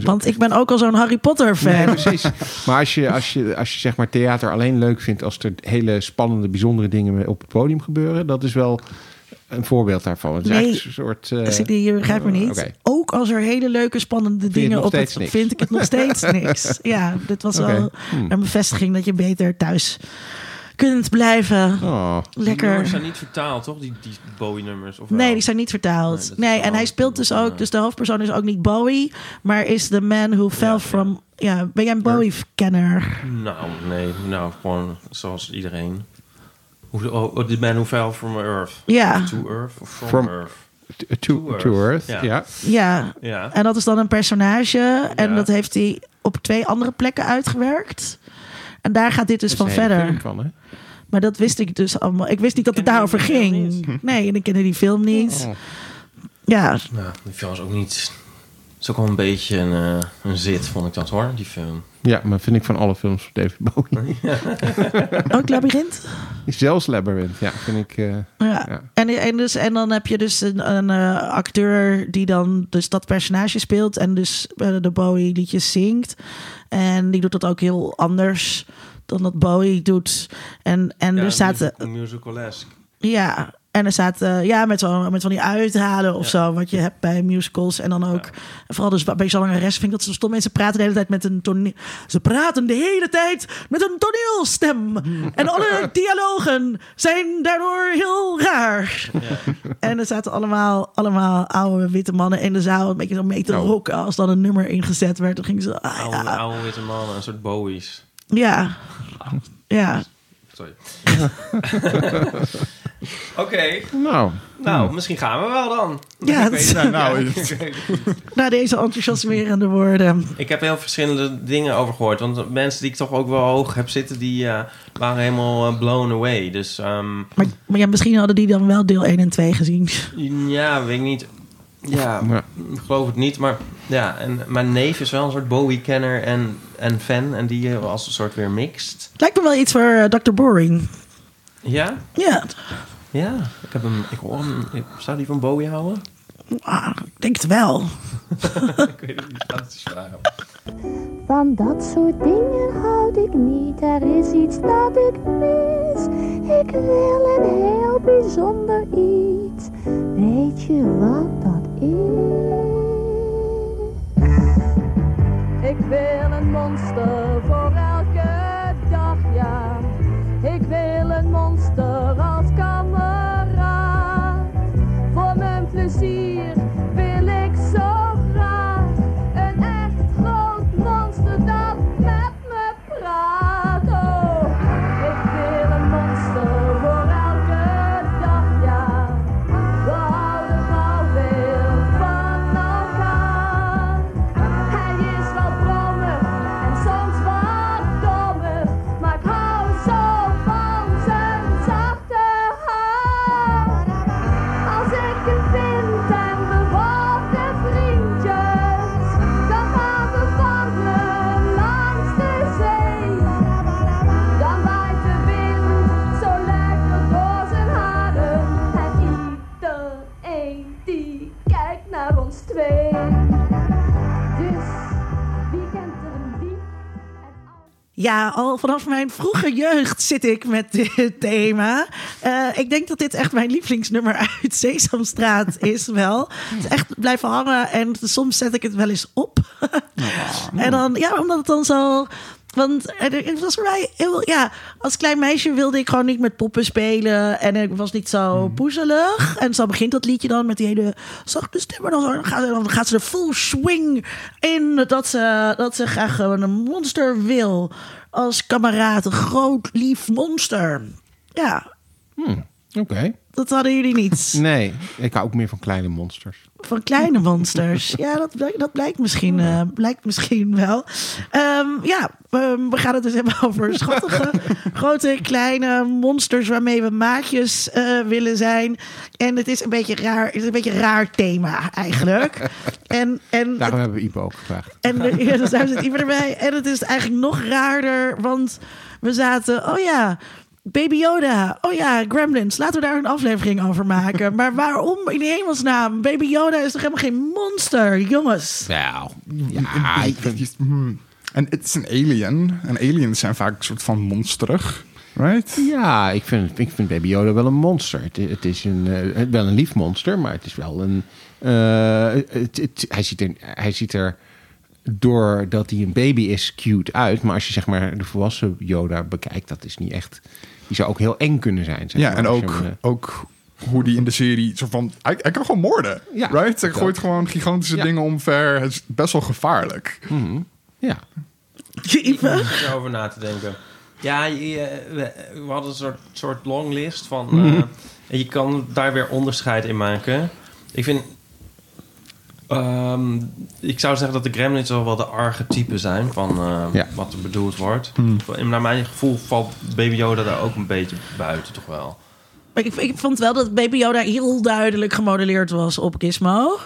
Want ik ben ook al zo'n Harry Potter fan. Nee, precies. Maar als je, als, je, als je zeg maar theater alleen leuk vindt als er hele spannende, bijzondere dingen op het podium gebeuren, dat is wel een voorbeeld daarvan. Het is Nee. een soort. eh, Dus ik denk, je begrijpt me niet. Ook als er hele leuke, spannende het dingen op het... niks? Vind ik het nog steeds niks. Ja, dit was wel Hmm. een bevestiging dat je beter thuis kunt blijven. Oh, Die Lekker. nummers zijn niet vertaald, toch? Die, die Bowie-nummers? Nee, die zijn niet vertaald. Nee, en hij speelt dus ook, dus de hoofdpersoon is ook niet Bowie, maar is the man who fell Ja, from. Ja, ben jij een Bowie-kenner? Nou, nee. Nou, gewoon zoals iedereen. Hoe, oh, oh, the man who fell from Earth. Ja, To Earth of from, From- Earth? to, to, to Earth. Ja. Ja. ja. Ja. En dat is dan een personage en Ja. dat heeft hij op twee andere plekken uitgewerkt. En daar gaat dit dus van verder. film van, hè? Maar dat wist ik dus allemaal. Ik wist niet dat het daarover ging. Nee, en ik kende die film niet. Oh. Ja, Nou, die film is ook niet... Het is ook wel een beetje een, eh, een zit, vond ik dat hoor, die film. Ja, maar vind ik van alle films van David Bowie. ook Labyrinth. Zelfs Labyrinth, ja, vind ik. eh, Ja. Ja. En, en, dus, en dan heb je dus een, een eh, acteur die dan dus dat personage speelt en dus eh, de Bowie liedjes zingt. En die doet dat ook heel anders dan dat Bowie doet. En, en ja, er musical- Musical-esque. ja, en er zaten, ja, met, zo, met van die uithalen of Ja. zo, wat je hebt bij musicals. En dan ook, en vooral dus bij zangeres vind ik dat ze stom mensen praten de hele tijd met een toneel. Ze praten de hele tijd met een toneelstem. En alle dialogen zijn daardoor heel raar. En er zaten allemaal, allemaal oude witte mannen in de zaal een beetje zo mee te Oh. rocken. Als dan een nummer ingezet werd, dan gingen ze, ah, Oude, oude witte mannen, een soort Bowie's. ja, ja. Sorry. Oké, nou, nou, misschien gaan we wel dan. Ja, Ik weet het Ja, niet. nou, Ja, je- ik weet het niet. Na deze enthousiasmerende woorden. Ik heb heel verschillende dingen over gehoord. Want mensen die ik toch ook wel hoog heb zitten, die eh, waren helemaal eh, blown away. Dus ehm, Maar, maar ja, misschien hadden die dan wel deel 1 en 2 gezien. ja, weet ik niet. Ja, Ja. ik geloof het niet. Maar ja, en mijn neef is wel een soort Bowie-kenner en, en fan. En die eh, als een soort weer mixed. Lijkt me wel iets voor Dr. Boring. Ja, Ja, ja. Ik heb hem, ik hoor hem. ik- Zou die van Bowie houden? ah, ik denk het wel. ik weet het niet. Eens vragen. Van dat soort dingen houd ik niet. Er is iets dat ik mis. Ik wil een heel bijzonder iets. Weet je wat dat is? Ik wil een monster voor elke dag, ja. Ik wil een monster als kameraad. Voor mijn plezier Ja, al vanaf mijn vroege jeugd zit ik met dit thema. Eh, ik denk dat dit echt mijn lievelingsnummer uit Sesamstraat is wel. Het is echt blijven hangen en soms zet ik het wel eens op. en dan, ja, omdat het dan zo... Want er- het was voor mij heel... Ja, als klein meisje wilde ik gewoon niet met poppen spelen. En ik was niet zo poezelig. En zo begint dat liedje dan met die hele zachte stem. En dan, gaat, dan gaat ze er full swing in dat ze, dat ze graag een monster wil. Als kameraad, een groot lief monster. Ja, Oké. Dat hadden jullie niet. Nee, ik hou ook meer van kleine monsters. Van kleine monsters. Ja, dat, blijkt- dat blijkt, misschien, eh, blijkt misschien wel. Ehm, ja, ehm, we gaan het dus hebben over schattige, grote, kleine monsters waarmee we maatjes eh, willen zijn. En het is een beetje raar, het is een beetje een raar thema eigenlijk. En, en Daarom hebben we Ipo ook gevraagd. en er- ja, dus daar zit iemand erbij. En het is eigenlijk nog raarder, want we zaten... Oh ja, Baby Yoda. Oh ja, Gremlins. Laten we daar een aflevering over maken. Maar waarom in hemelsnaam? Baby Yoda is toch helemaal geen monster, jongens? Nou, ja, ik. Hmm. En het is een alien. En aliens zijn vaak een soort van monsterig. Right? Ja, ik vind, ik vind Baby Yoda wel een monster. Het, het is een, eh, wel een lief monster, maar het is wel een... eh, het, het- hij, ziet er, hij ziet er, doordat hij een baby is, cute uit. Maar als je zeg maar de volwassen Yoda bekijkt, dat is niet echt... Die zou ook heel eng kunnen zijn. Zeg Ja, maar, en je ook, hem, eh, ook hoe die in de serie zo van... Hij, hij kan gewoon moorden. Ja, right? Hij dat. gooit gewoon gigantische Ja. dingen omver. Het is best wel gevaarlijk. mhm, ja. Ipe? om erover na te denken. Ja, je- we, hadden een soort, soort longlist van... En je kan daar weer onderscheid in maken. Ik vind... ehm, ik zou zeggen dat de Gremlins wel wel de archetypen zijn van eh, Ja. wat er bedoeld wordt. En Naar mijn gevoel valt Baby Yoda daar ook een beetje buiten, toch wel. Maar ik, ik vond wel dat Baby Yoda heel duidelijk gemodelleerd was op Gizmo.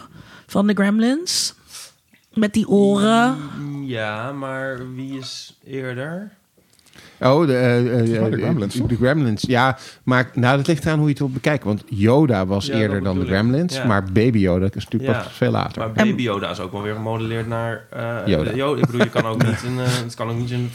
Van de Gremlins. Met die oren. Ja, maar wie is eerder? Oh, de, eh, eh, de eh, Gremlins, de, Gremlins. Ja, maar nou, dat ligt eraan hoe je het wil bekijken. Want Yoda was Ja, eerder dan de. Gremlins. Ja. Maar Baby Yoda is natuurlijk Ja. pas veel later. Maar Baby Yoda is ook wel weer gemodelleerd naar eh, Yoda. Ik bedoel, je kan ook niet een, het kan ook niet een,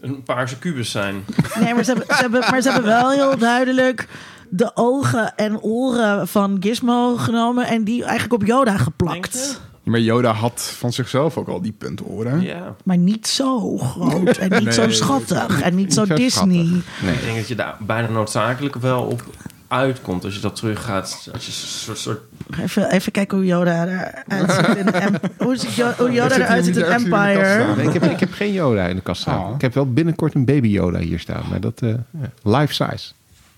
een paarse kubus zijn. Nee, maar ze, hebben, ze hebben, maar ze hebben wel heel duidelijk de ogen en oren van Gizmo genomen en die eigenlijk op Yoda Denk geplakt. Maar Yoda had van zichzelf ook al die puntoren. Ja. Maar niet zo groot en niet zo schattig en niet zo Disney. Nee. Ik denk dat je daar bijna noodzakelijk wel op uitkomt als je dat terug gaat. Als je een soort, soort Even, even kijken hoe Yoda eruit ziet. In Em- hoe, ziet hoe Yoda eruit ziet in Empire. Nee, ik, heb, ik heb geen Yoda in de kast staan. Oh. Ik heb wel binnenkort een baby Yoda hier staan. Maar dat, eh life size.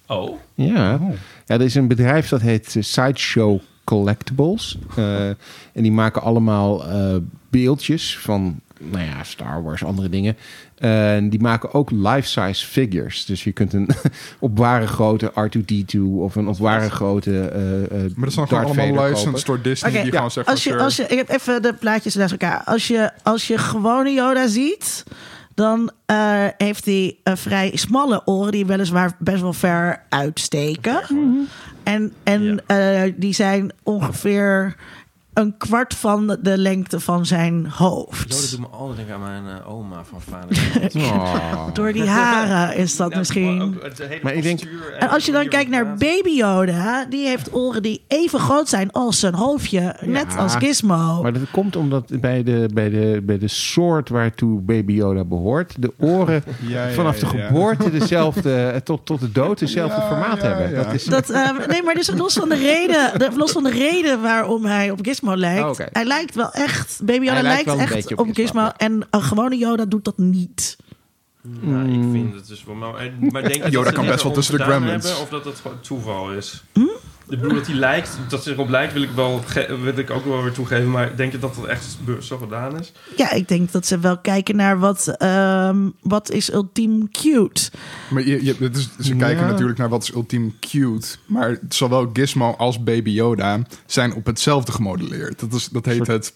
Oh, Ja. ja, er is een bedrijf dat heet eh, Sideshow Collectibles. Eh, en die maken allemaal eh, beeldjes van nou ja, Star Wars, andere dingen. En die maken ook life-size figures. Dus je kunt een op ware grote R2-D2 of een op ware grote eh eh Maar dat zijn gewoon allemaal licensed door Disney. Oké, die ja, gewoon zeggen als je, als je, ik heb even de plaatjes naast elkaar. Als je, als je gewone Yoda ziet, dan eh, heeft hij eh, vrij smalle oren die weliswaar best wel ver uitsteken. En, en eh, die zijn ongeveer een kwart van de, lengte van zijn zo, dat hoofd. doet me altijd denken aan mijn eh, oma van vader. Oh. Door die haren is dat misschien. ook Maar ik denk- En als je dan kijkt naar. Baby Yoda, die heeft oren die even groot zijn als zijn hoofdje, net als Gizmo. Maar dat komt omdat bij de, bij, de, bij de soort waartoe Baby Yoda behoort, de oren Ja, ja, vanaf de geboorte dezelfde, eh, tot, tot de dood dezelfde Ja, formaat ja, hebben. ja. Dat is, Dat, eh, nee, maar dus los van de reden, de- los van de reden waarom hij op Gizmo lijkt. Oh. Hij lijkt wel echt, Baby Yoda Hij lijkt lijkt, wel een echt beetje op op Gizmo. Gizmo, ja. En een gewone Yoda doet dat niet. Nou, ik vind het dus wel... Maar, maar denk je dat Yoda kan best wel tussen de Gremlins. hebben, of dat het gewoon toeval is? Hm? Ik bedoel dat hij lijkt, dat ze erop lijkt, wil ik, wel wil ik ook wel weer toegeven. Maar denk je dat dat echt zo gedaan is? Ja, ik denk dat ze wel kijken naar wat, ehm, wat is ultiem cute. Maar je, je, ze kijken Ja. natuurlijk naar wat is ultiem cute. Maar zowel Gizmo als Baby Yoda zijn op hetzelfde gemodelleerd. Dat, is, dat heet het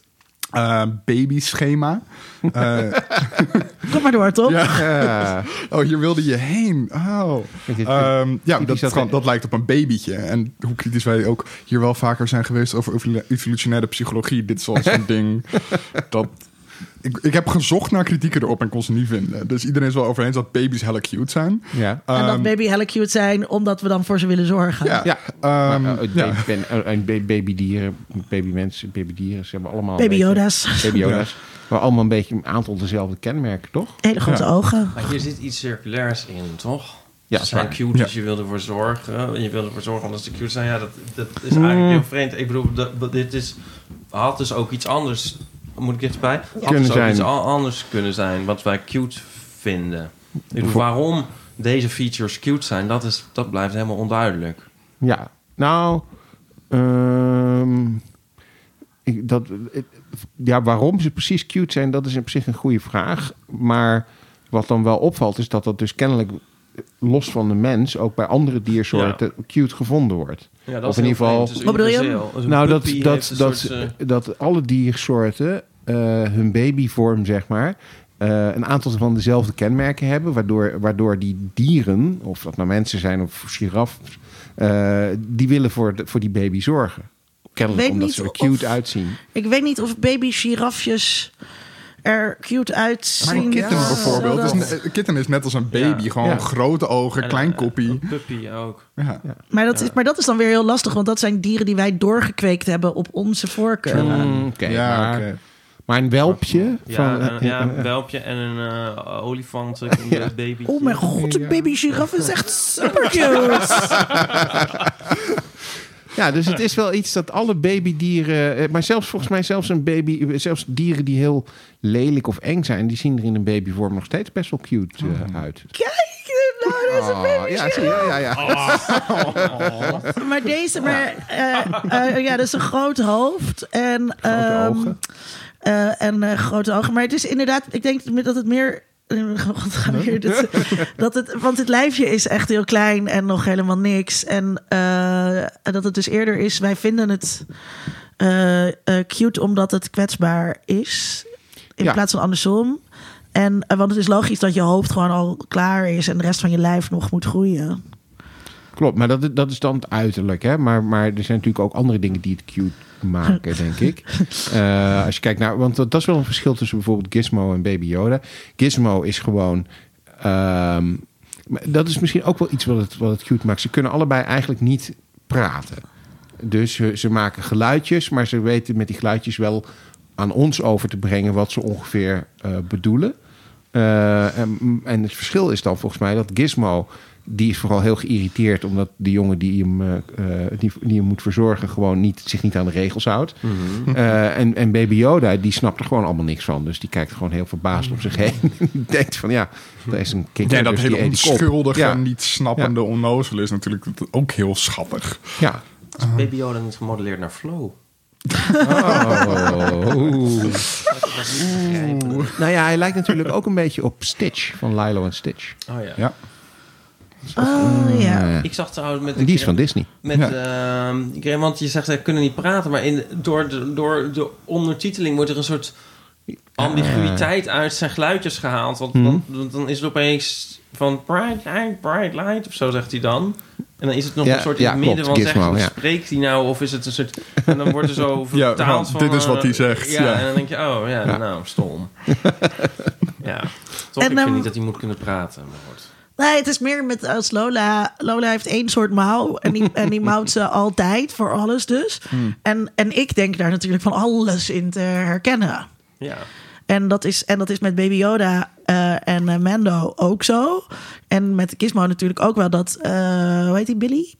eh babyschema. Eh, Kom maar door, toch? ja. Ja. Oh, hier wilde je heen. Oh. Ehm, ja, dat, dat- gewoon- dat lijkt op een babytje. En hoe kritisch wij ook hier wel vaker zijn geweest over evolu- evolutionaire psychologie. Dit is wel zo'n ding dat ik, ik heb gezocht naar kritieken erop en kon ze niet vinden. Dus iedereen is wel over eens dat baby's hella cute zijn. Ja. En dat Ehm, baby hella cute zijn, omdat we dan voor ze willen zorgen. Ja, Ja, ehm, maar, eh, ja. baby- ben- en ba- babydieren, babymensen, babydieren, ze hebben allemaal... Baby Yoda's. Baby Yoda's. Maar allemaal een beetje een aantal dezelfde kenmerken, toch? Hele grote Ja. ogen. Maar hier zit iets circulairs in, toch? Ja, ze zijn cute, Ja. dus je wil ervoor zorgen. Je wil ervoor zorgen omdat ze cute zijn. Ja, dat, dat is Hmm. eigenlijk heel vreemd. Ik bedoel, dat- dit is, had dus ook iets anders... Moet ik dichterbij? Kunnen zijn. iets anders kunnen zijn, wat wij cute vinden. Waarom deze features cute zijn, dat, is, dat blijft helemaal onduidelijk. Ja, nou, ehm, ik, dat, het- ja, waarom ze precies cute zijn, dat is op zich een goede vraag. Maar wat dan wel opvalt, is dat dat dus kennelijk los van de mens ook bij andere diersoorten cute gevonden wordt. Ja, Of in ieder geval- Wat bedoel je? Nou, dat, dat, dat, uh, dat alle diersoorten eh, hun babyvorm, zeg maar, eh, een aantal van dezelfde kenmerken hebben, waardoor, waardoor die dieren, of dat nou mensen zijn of giraffen, eh, die willen voor, de, voor die baby zorgen. Kennelijk Weet omdat niet ze er of- cute uitzien. Ik weet niet of baby girafjes er cute Maar uitzien. een kitten Ja, bijvoorbeeld. een, een kitten is net als een baby. Ja. Gewoon Ja. grote ogen, klein koppie. Een puppy ook. Ja. Maar dat, is, maar dat is dan weer heel lastig, want dat zijn dieren die wij doorgekweekt hebben op onze voorkeur. Mm, Oké, Ja, maar, oké. Maar een welpje Ja, van... een, eh, ja, eh, een welpje en een eh, olifant, een baby. Oh mijn god, een baby giraffe is echt super cute. Ja, dus het is wel iets dat alle babydieren... eh, Maar zelfs volgens mij zelfs een baby... Zelfs dieren die heel lelijk of eng zijn... die zien er in een babyvorm nog steeds best wel cute eh, uit. Kijk, nou, dat is een Oh, baby ja, zie je, ja, ja. Maar deze, maar eh, eh, ja, dat is een groot hoofd en ehm, ogen. Eh, en eh, grote ogen. Maar het is inderdaad, ik denk dat het meer. Dat het, want het lijfje is echt heel klein en nog helemaal niks. En eh, dat het dus eerder is, wij vinden het cute omdat het kwetsbaar is. In Ja. plaats van andersom. En, want het is logisch dat je hoofd gewoon al klaar is en de rest van je lijf nog moet groeien. Klopt, maar dat, dat is dan het uiterlijk. Hè? Maar, maar er zijn natuurlijk ook andere dingen die het cute maken, denk ik. Eh, als je kijkt naar... Want dat, dat is wel een verschil tussen bijvoorbeeld Gizmo en Baby Yoda. Gizmo is gewoon... maar dat is misschien ook wel iets wat het, wat het cute maakt. Ze kunnen allebei eigenlijk niet praten. Dus ze, ze maken geluidjes, maar ze weten met die geluidjes wel aan ons over te brengen wat ze ongeveer eh, bedoelen. Eh, en, en het verschil is dan volgens mij dat Gizmo, die is vooral heel geïrriteerd omdat de jongen die hem, eh, eh, die, die hem moet verzorgen gewoon niet, zich niet aan de regels houdt. Eh, en, en Baby Yoda, die snapt er gewoon allemaal niks van. Dus die kijkt gewoon heel verbaasd om zich heen. en die denkt van ja, daar is een kikker. Ja, dat dus hele op. onschuldige, Ja. niet snappende onnozel is natuurlijk ook heel schattig. Ja. Is Baby Yoda niet gemodelleerd naar Flow? Oh. Nou ja, hij lijkt natuurlijk ook een beetje op Stitch van Lilo en Stitch. Oh ja. Ja. Oh ja. Eh, Ik zag trouwens met... en die is van Disney. Met, ehm, ik weet- want je zegt ze kunnen niet praten, maar in, door, de, door de ondertiteling wordt er een soort ambiguïteit uit zijn geluidjes gehaald. Want, want- want dan is het opeens van bright light, bright light, of zo zegt hij dan. En dan is het nog Ja, een soort in ja, het midden klopt, van Gizmo, zeggen, ja. spreekt hij nou, of is het een soort... En dan wordt er zo Ja, vertaald van, van... dit is wat eh, hij zegt, Ja, ja. en dan denk je, oh ja, Ja. nou, stom. ja, toch, En, ik vind ehm, niet dat hij moet kunnen praten. Maar goed. Nee, het is meer met als Lola. Lola heeft één soort mouw. En die, en die mouwt ze altijd voor alles dus. En, en ik denk daar natuurlijk van alles in te herkennen. Ja. En dat is, en dat is met Baby Yoda eh, en eh, Mando ook zo. En met Gizmo natuurlijk ook wel dat... eh, hoe heet die, Billy?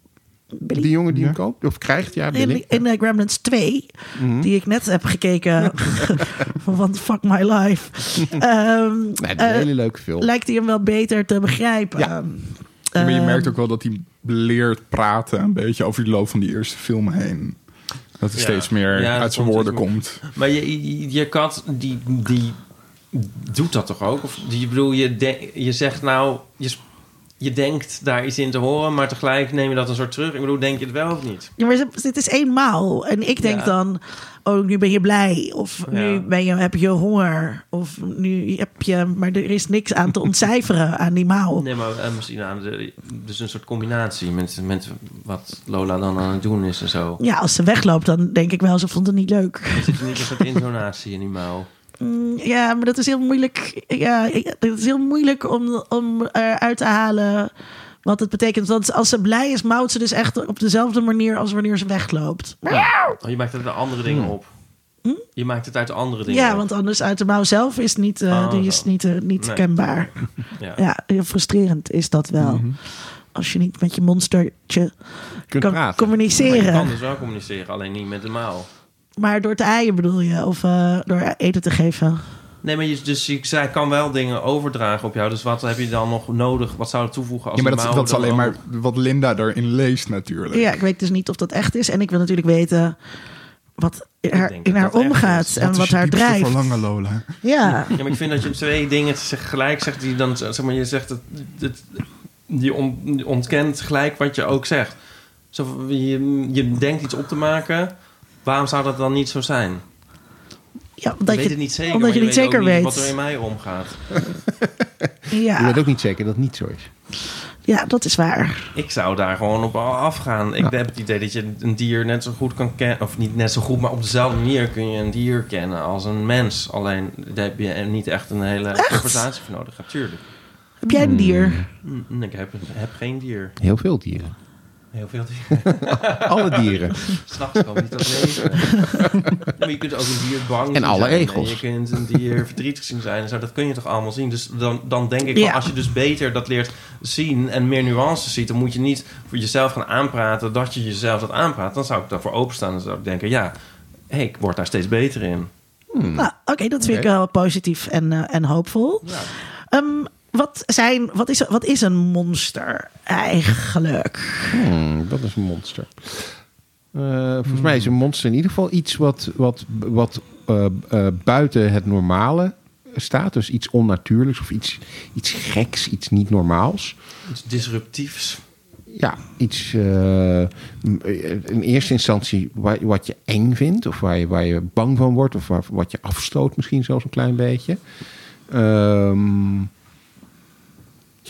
Billy? Die jongen die hem koopt of krijgt, ja, Billy. In, in de Gremlins 2, Mhm. die ik net heb gekeken. van fuck my life. Ehm, Nee, dat is een eh, hele leuke film. lijkt hij hem wel beter te begrijpen. Ja. maar je Ehm, merkt ook wel dat hij leert praten een beetje over de loop van die eerste film heen. Dat hij Ja. steeds meer Ja, uit zijn woorden komt. Maar je, je, je kat, die, die doet dat toch ook? Of die, ik bedoel, je, de- je zegt nou, je, je denkt daar iets in te horen, maar tegelijk neem je dat een soort terug. Ik bedoel, denk je het wel of niet? Ja, maar dit is eenmaal. En ik denk Ja. dan, oh, nu ben je blij. Of nu ben je, heb je honger. Of nu heb je... Maar er is niks aan te ontcijferen aan die maal. Nee, maar eh, misschien aan de, dus een soort combinatie met, met wat Lola dan aan het doen is en zo. Ja, als ze wegloopt, dan denk ik wel, ze vond het niet leuk. Er zit niet een soort intonatie in die mouw. Mm, Ja, maar dat is heel moeilijk. Ja, het is heel moeilijk om, om eruit te halen wat het betekent. Want als ze blij is, mouwt ze dus echt op dezelfde manier als wanneer ze wegloopt. Ja, Oh, je maakt het uit de andere dingen op. Je maakt het uit de andere dingen Hm? ja op. want anders uit de mouw zelf is niet, eh, Oh, die is niet, eh, niet Nee. kenbaar. Ja. Ja, heel frustrerend is dat wel. Als je niet met je monstertje Kunt kan praten. Maar je communiceren. kan dus wel communiceren, alleen niet met de mouw. Maar door te aaien bedoel je? Of eh, door eten te geven? Nee, maar je, dus ik zei, kan wel dingen overdragen op jou. Dus wat heb je dan nog nodig? Wat zou het toevoegen als Ja, maar dat, dat is alleen maar wat Linda erin leest natuurlijk. Ja, ik weet dus niet of dat echt is. En ik wil natuurlijk weten wat er denk in dat haar dat omgaat is. en wat haar drijft. verlangen, Lola? Ja, Ja, maar ik vind dat je twee dingen tegelijk zegt die dan... Zeg maar, je zegt je, on- je ontkent gelijk wat je ook zegt. Zo, je, je denkt iets op te maken. Waarom zou dat dan niet zo zijn? ja Ik omdat weet je, het niet zeker. omdat je niet weet zeker weet. wat er in mij omgaat. Je Ja, weet ook niet zeker dat het niet zo is. ja, dat is waar. Ik zou daar gewoon op afgaan. Ik heb het idee dat je een dier net zo goed kan kennen. Of niet net zo goed, maar op dezelfde manier kun je een dier kennen als een mens. Alleen daar heb je niet echt een hele conversatie voor nodig. Natuurlijk. Heb jij een dier? Mm, Ik heb, heb geen dier. Heel veel dieren. Heel veel dieren. Alle dieren. S'nachts gewoon niet dat leven. maar je kunt ook een dier bang En alle zijn. egels. En je kunt een dier verdrietig zien zijn. en Zo, dat kun je toch allemaal zien. Dus dan, dan denk ik, Ja. van, als je dus beter dat leert zien... en meer nuances ziet... dan moet je niet voor jezelf gaan aanpraten... dat je jezelf dat aanpraat. Dan zou ik daarvoor openstaan. Dan zou ik denken, ja... Hey, ik word daar steeds beter in. Nou, oké, dat vind Oké. ik wel positief en, eh, en hoopvol. Ja. Ehm, wat, zijn, wat, is, wat is een monster eigenlijk? Hmm, dat is een monster. Eh, volgens mij is een monster in ieder geval iets wat, wat, wat eh, eh, buiten het normale staat. Dus iets onnatuurlijks of iets, iets geks, iets niet normaals. Iets disruptiefs. Ja, iets in eerste instantie wa- wat je eng vindt, of waar je, waar je bang van wordt, of waar, wat je afstoot, misschien zelfs een klein beetje. Ehm,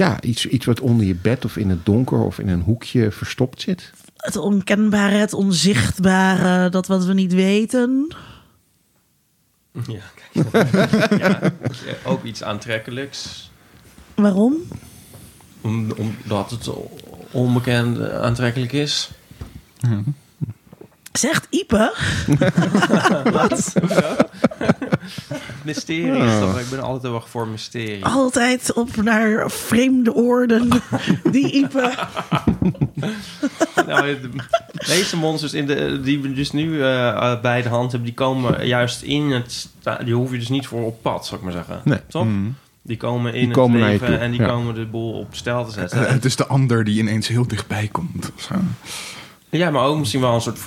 ja, iets, iets wat onder je bed of in het donker of in een hoekje verstopt zit. Het onkenbare, het onzichtbare, dat wat we niet weten. Ja, kijk. ja, ook iets aantrekkelijks. Waarom? Om, omdat het onbekend aantrekkelijk is. Zegt Ipe? wat? Mysterie is toch? Ik ben altijd heel erg voor mysterie. Altijd op naar vreemde oorden. Die Ipe. Nou, de meeste monsters in de, die we dus nu eh, eh, bij de hand hebben, die komen juist in het... Die hoef je dus niet voor op pad, zou ik maar zeggen. Nee. Toch? Die komen in Die komen het leven en die ja. komen de boel op stel te zetten. Eh, Het is de ander die ineens heel dichtbij komt. of zo. Ja, maar ook misschien wel een soort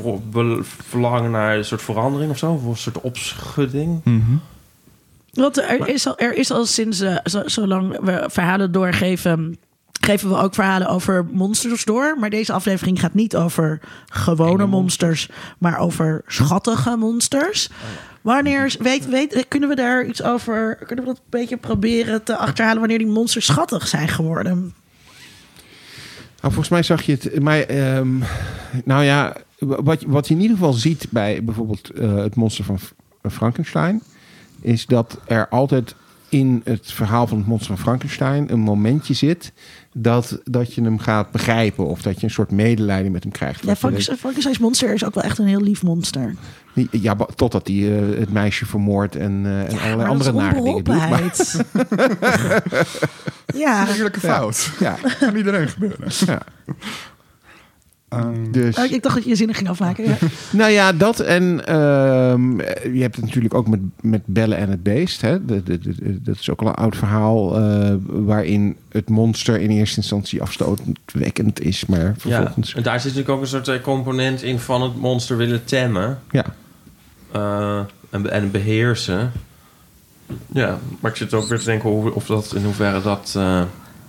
verlangen naar een soort verandering of zo. Of een soort opschudding. Want er is al, er is al sinds eh, zo, zolang we verhalen doorgeven. Geven we ook verhalen over monsters door. Maar deze aflevering gaat niet over gewone monsters, maar over schattige monsters. Wanneer weet, weet, kunnen we daar iets over? Kunnen we dat een beetje proberen te achterhalen wanneer die monsters schattig zijn geworden? Nou, volgens mij zag je het. Maar, ehm, nou ja, wat, wat je in ieder geval ziet bij bijvoorbeeld eh, het monster van Frankenstein. Is dat er altijd in het verhaal van het monster van Frankenstein een momentje zit. Dat, dat je hem gaat begrijpen. Of dat je een soort medelijden met hem krijgt. Ja, Dat Frankenstein's monster is ook wel echt een heel lief monster. ja, totdat hij eh, het meisje vermoordt en, eh, en allerlei andere dat is nare dingen doet. Maar, ja, Heerlijke fout. ja, Kan iedereen gebeuren. ja. Ehm, Dus, Oh, ik dacht dat je je zinnen ging afmaken. Ja. Nou ja, dat en ehm, je hebt het natuurlijk ook met, met Bellen en het Beest. Hè? De- de- de- dat is ook al een oud verhaal eh, waarin het monster in eerste instantie afstootwekkend is, maar Ja, vervolgens... en daar zit natuurlijk ook een soort eh, component in van het monster willen temmen. Ja, eh, en, be- en beheersen. Ja, maar ik zit ook weer te denken of dat, in hoeverre dat eh,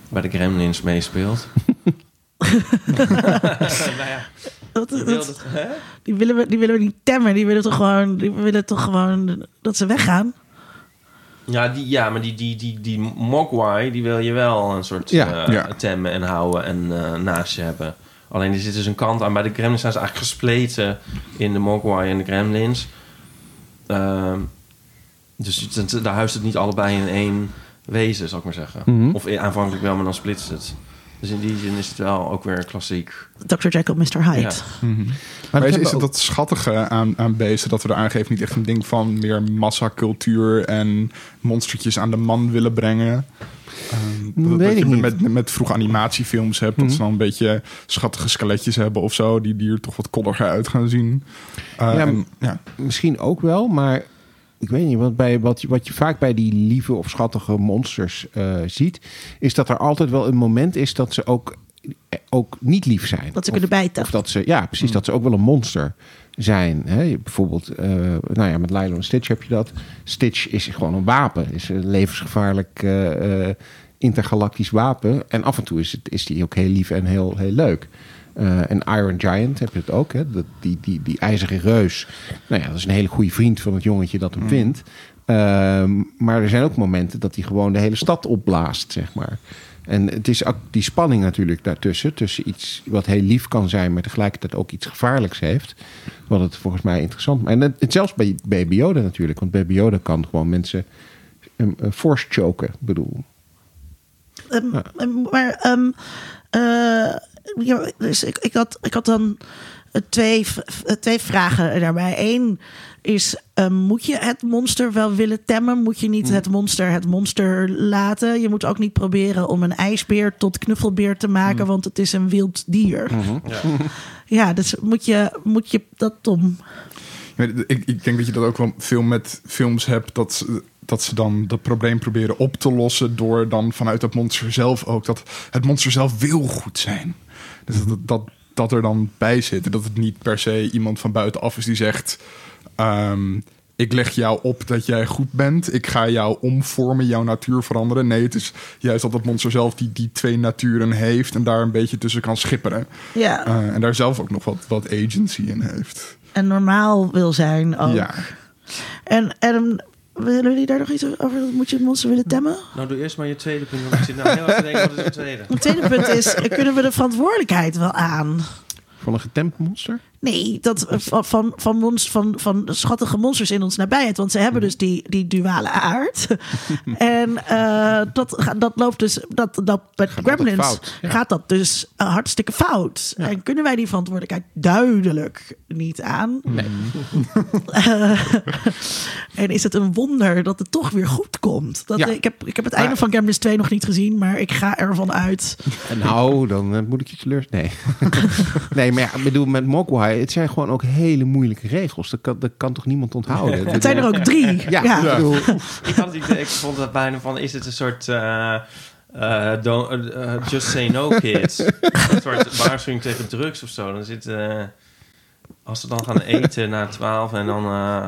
bij de Gremlins meespeelt. nou ja, Dat, dat- dat, die, willen we, die willen we niet temmen. Die willen toch gewoon, die willen toch gewoon dat ze weggaan. Ja, die, ja, maar die, die, die, die Mogwai, die wil je wel een soort Ja, eh, ja. temmen en houden en eh, naast je hebben. Alleen er zit dus een kant aan. Bij de Gremlins zijn ze eigenlijk gespleten in de Mogwai en de Gremlins. Ehm, Dus daar huist het niet allebei in één wezen, zal ik maar zeggen. Mhm. Of aanvankelijk wel, maar dan splitst het. Dus in die zin is het wel ook weer klassiek. Dr. Jekyll, Mr. Hyde. Ja. Maar dat is, het ook- dat schattige aan, aan beesten dat we er aangeven niet echt een ding van meer massacultuur en monstertjes aan de man willen brengen? Ehm, dat, Weet dat je met, met, vroege animatiefilms hebt, dat ze dan een beetje schattige skeletjes hebben of zo, die, die er toch wat koddiger uit gaan zien. Eh, Ja, en- ja. Misschien ook wel, maar ik weet niet. Want bij, wat, je, wat je vaak bij die lieve of schattige monsters eh, ziet, is dat er altijd wel een moment is dat ze ook, eh, ook niet lief zijn. Dat ze Of- kunnen bijten. Of dat ze, ja, precies, dat ze ook wel een monster zijn. Hè? Bijvoorbeeld, eh, nou ja, met Lilo en Stitch heb je dat. Stitch is gewoon een wapen, is een levensgevaarlijk eh, eh, intergalactisch wapen. En af en toe is, het, is die ook heel lief en heel, heel leuk. Eh, en Iron Giant heb je het ook, hè? Dat, die, die, die ijzeren reus. Nou ja, dat is een hele goede vriend van het jongetje dat hem vindt. Ehm, maar er zijn ook momenten dat hij gewoon de hele stad opblaast, zeg maar. En het is ook die spanning natuurlijk daartussen. Tussen iets wat heel lief kan zijn, maar tegelijkertijd ook iets gevaarlijks heeft. Wat het volgens mij interessant maakt. En het, het zelfs bij Baby Yoda natuurlijk. Want Baby Yoda kan gewoon mensen um, uh, force choken, bedoel. Ehm, ehm, maar ehm, eh, ja, dus ik, ik, had, ik had dan eh, twee, v- twee vragen daarbij. Eén is, ehm, moet je het monster wel willen temmen? Moet je niet het monster het monster laten? Je moet ook niet proberen om een ijsbeer tot knuffelbeer te maken, want het is een wild dier. Ja. Ja, dus moet je, moet je dat Tom? Ja, Ik, ik denk dat je dat ook wel veel met films hebt. Dat, ze- dat ze dan dat probleem proberen op te lossen. Door dan vanuit het monster zelf ook. Dat het monster zelf wil goed zijn. Dus dat, dat, dat er dan bij zit. En dat het niet per se iemand van buitenaf is die zegt. ehm, ik leg jou op dat jij goed bent. Ik ga jou omvormen, jouw natuur veranderen. Nee, het is juist dat het monster zelf die, die twee naturen heeft. En daar een beetje tussen kan schipperen. Ja, Eh, en daar zelf ook nog wat, wat agency in heeft. en normaal wil zijn ook. Ja. En, en willen jullie daar nog iets over? Moet je het monster willen temmen? Nou, doe eerst maar je tweede punt. Want ik zit nou heel erg te denken, wat is het tweede? Het tweede punt is, kunnen we de verantwoordelijkheid wel aan? Van een getemd monster? Nee, dat eh, van, van, van, monst- van, van schattige monsters in ons nabijheid. Want ze hebben dus die, die duale aard. en eh, dat, dat loopt dus... Dat, dat, met altijd Gremlins fout, ja. gaat dat dus eh, hartstikke fout. En kunnen wij die verantwoordelijkheid duidelijk niet aan? Nee. Eh, en is het een wonder dat het toch weer goed komt? Dat, Ja. ik, heb, ik heb het einde Maar- van Gremlins 2 nog niet gezien, maar ik ga ervan uit. En nou, dan eh, moet ik je teleur... Nee. nee, maar ja, ik bedoel, met Mogwai, het zijn gewoon ook hele moeilijke regels. Dat kan, dat kan toch niemand onthouden? Het zijn er ook drie. Ja, ja. ik bedoel, Ik, had, ik, ik vond het bijna van, is het een soort... eh, eh, don't- eh, just say no, kids. een soort waarschuwing tegen drugs of zo. Dan zit... als ze dan gaan eten na twaalf en dan eh,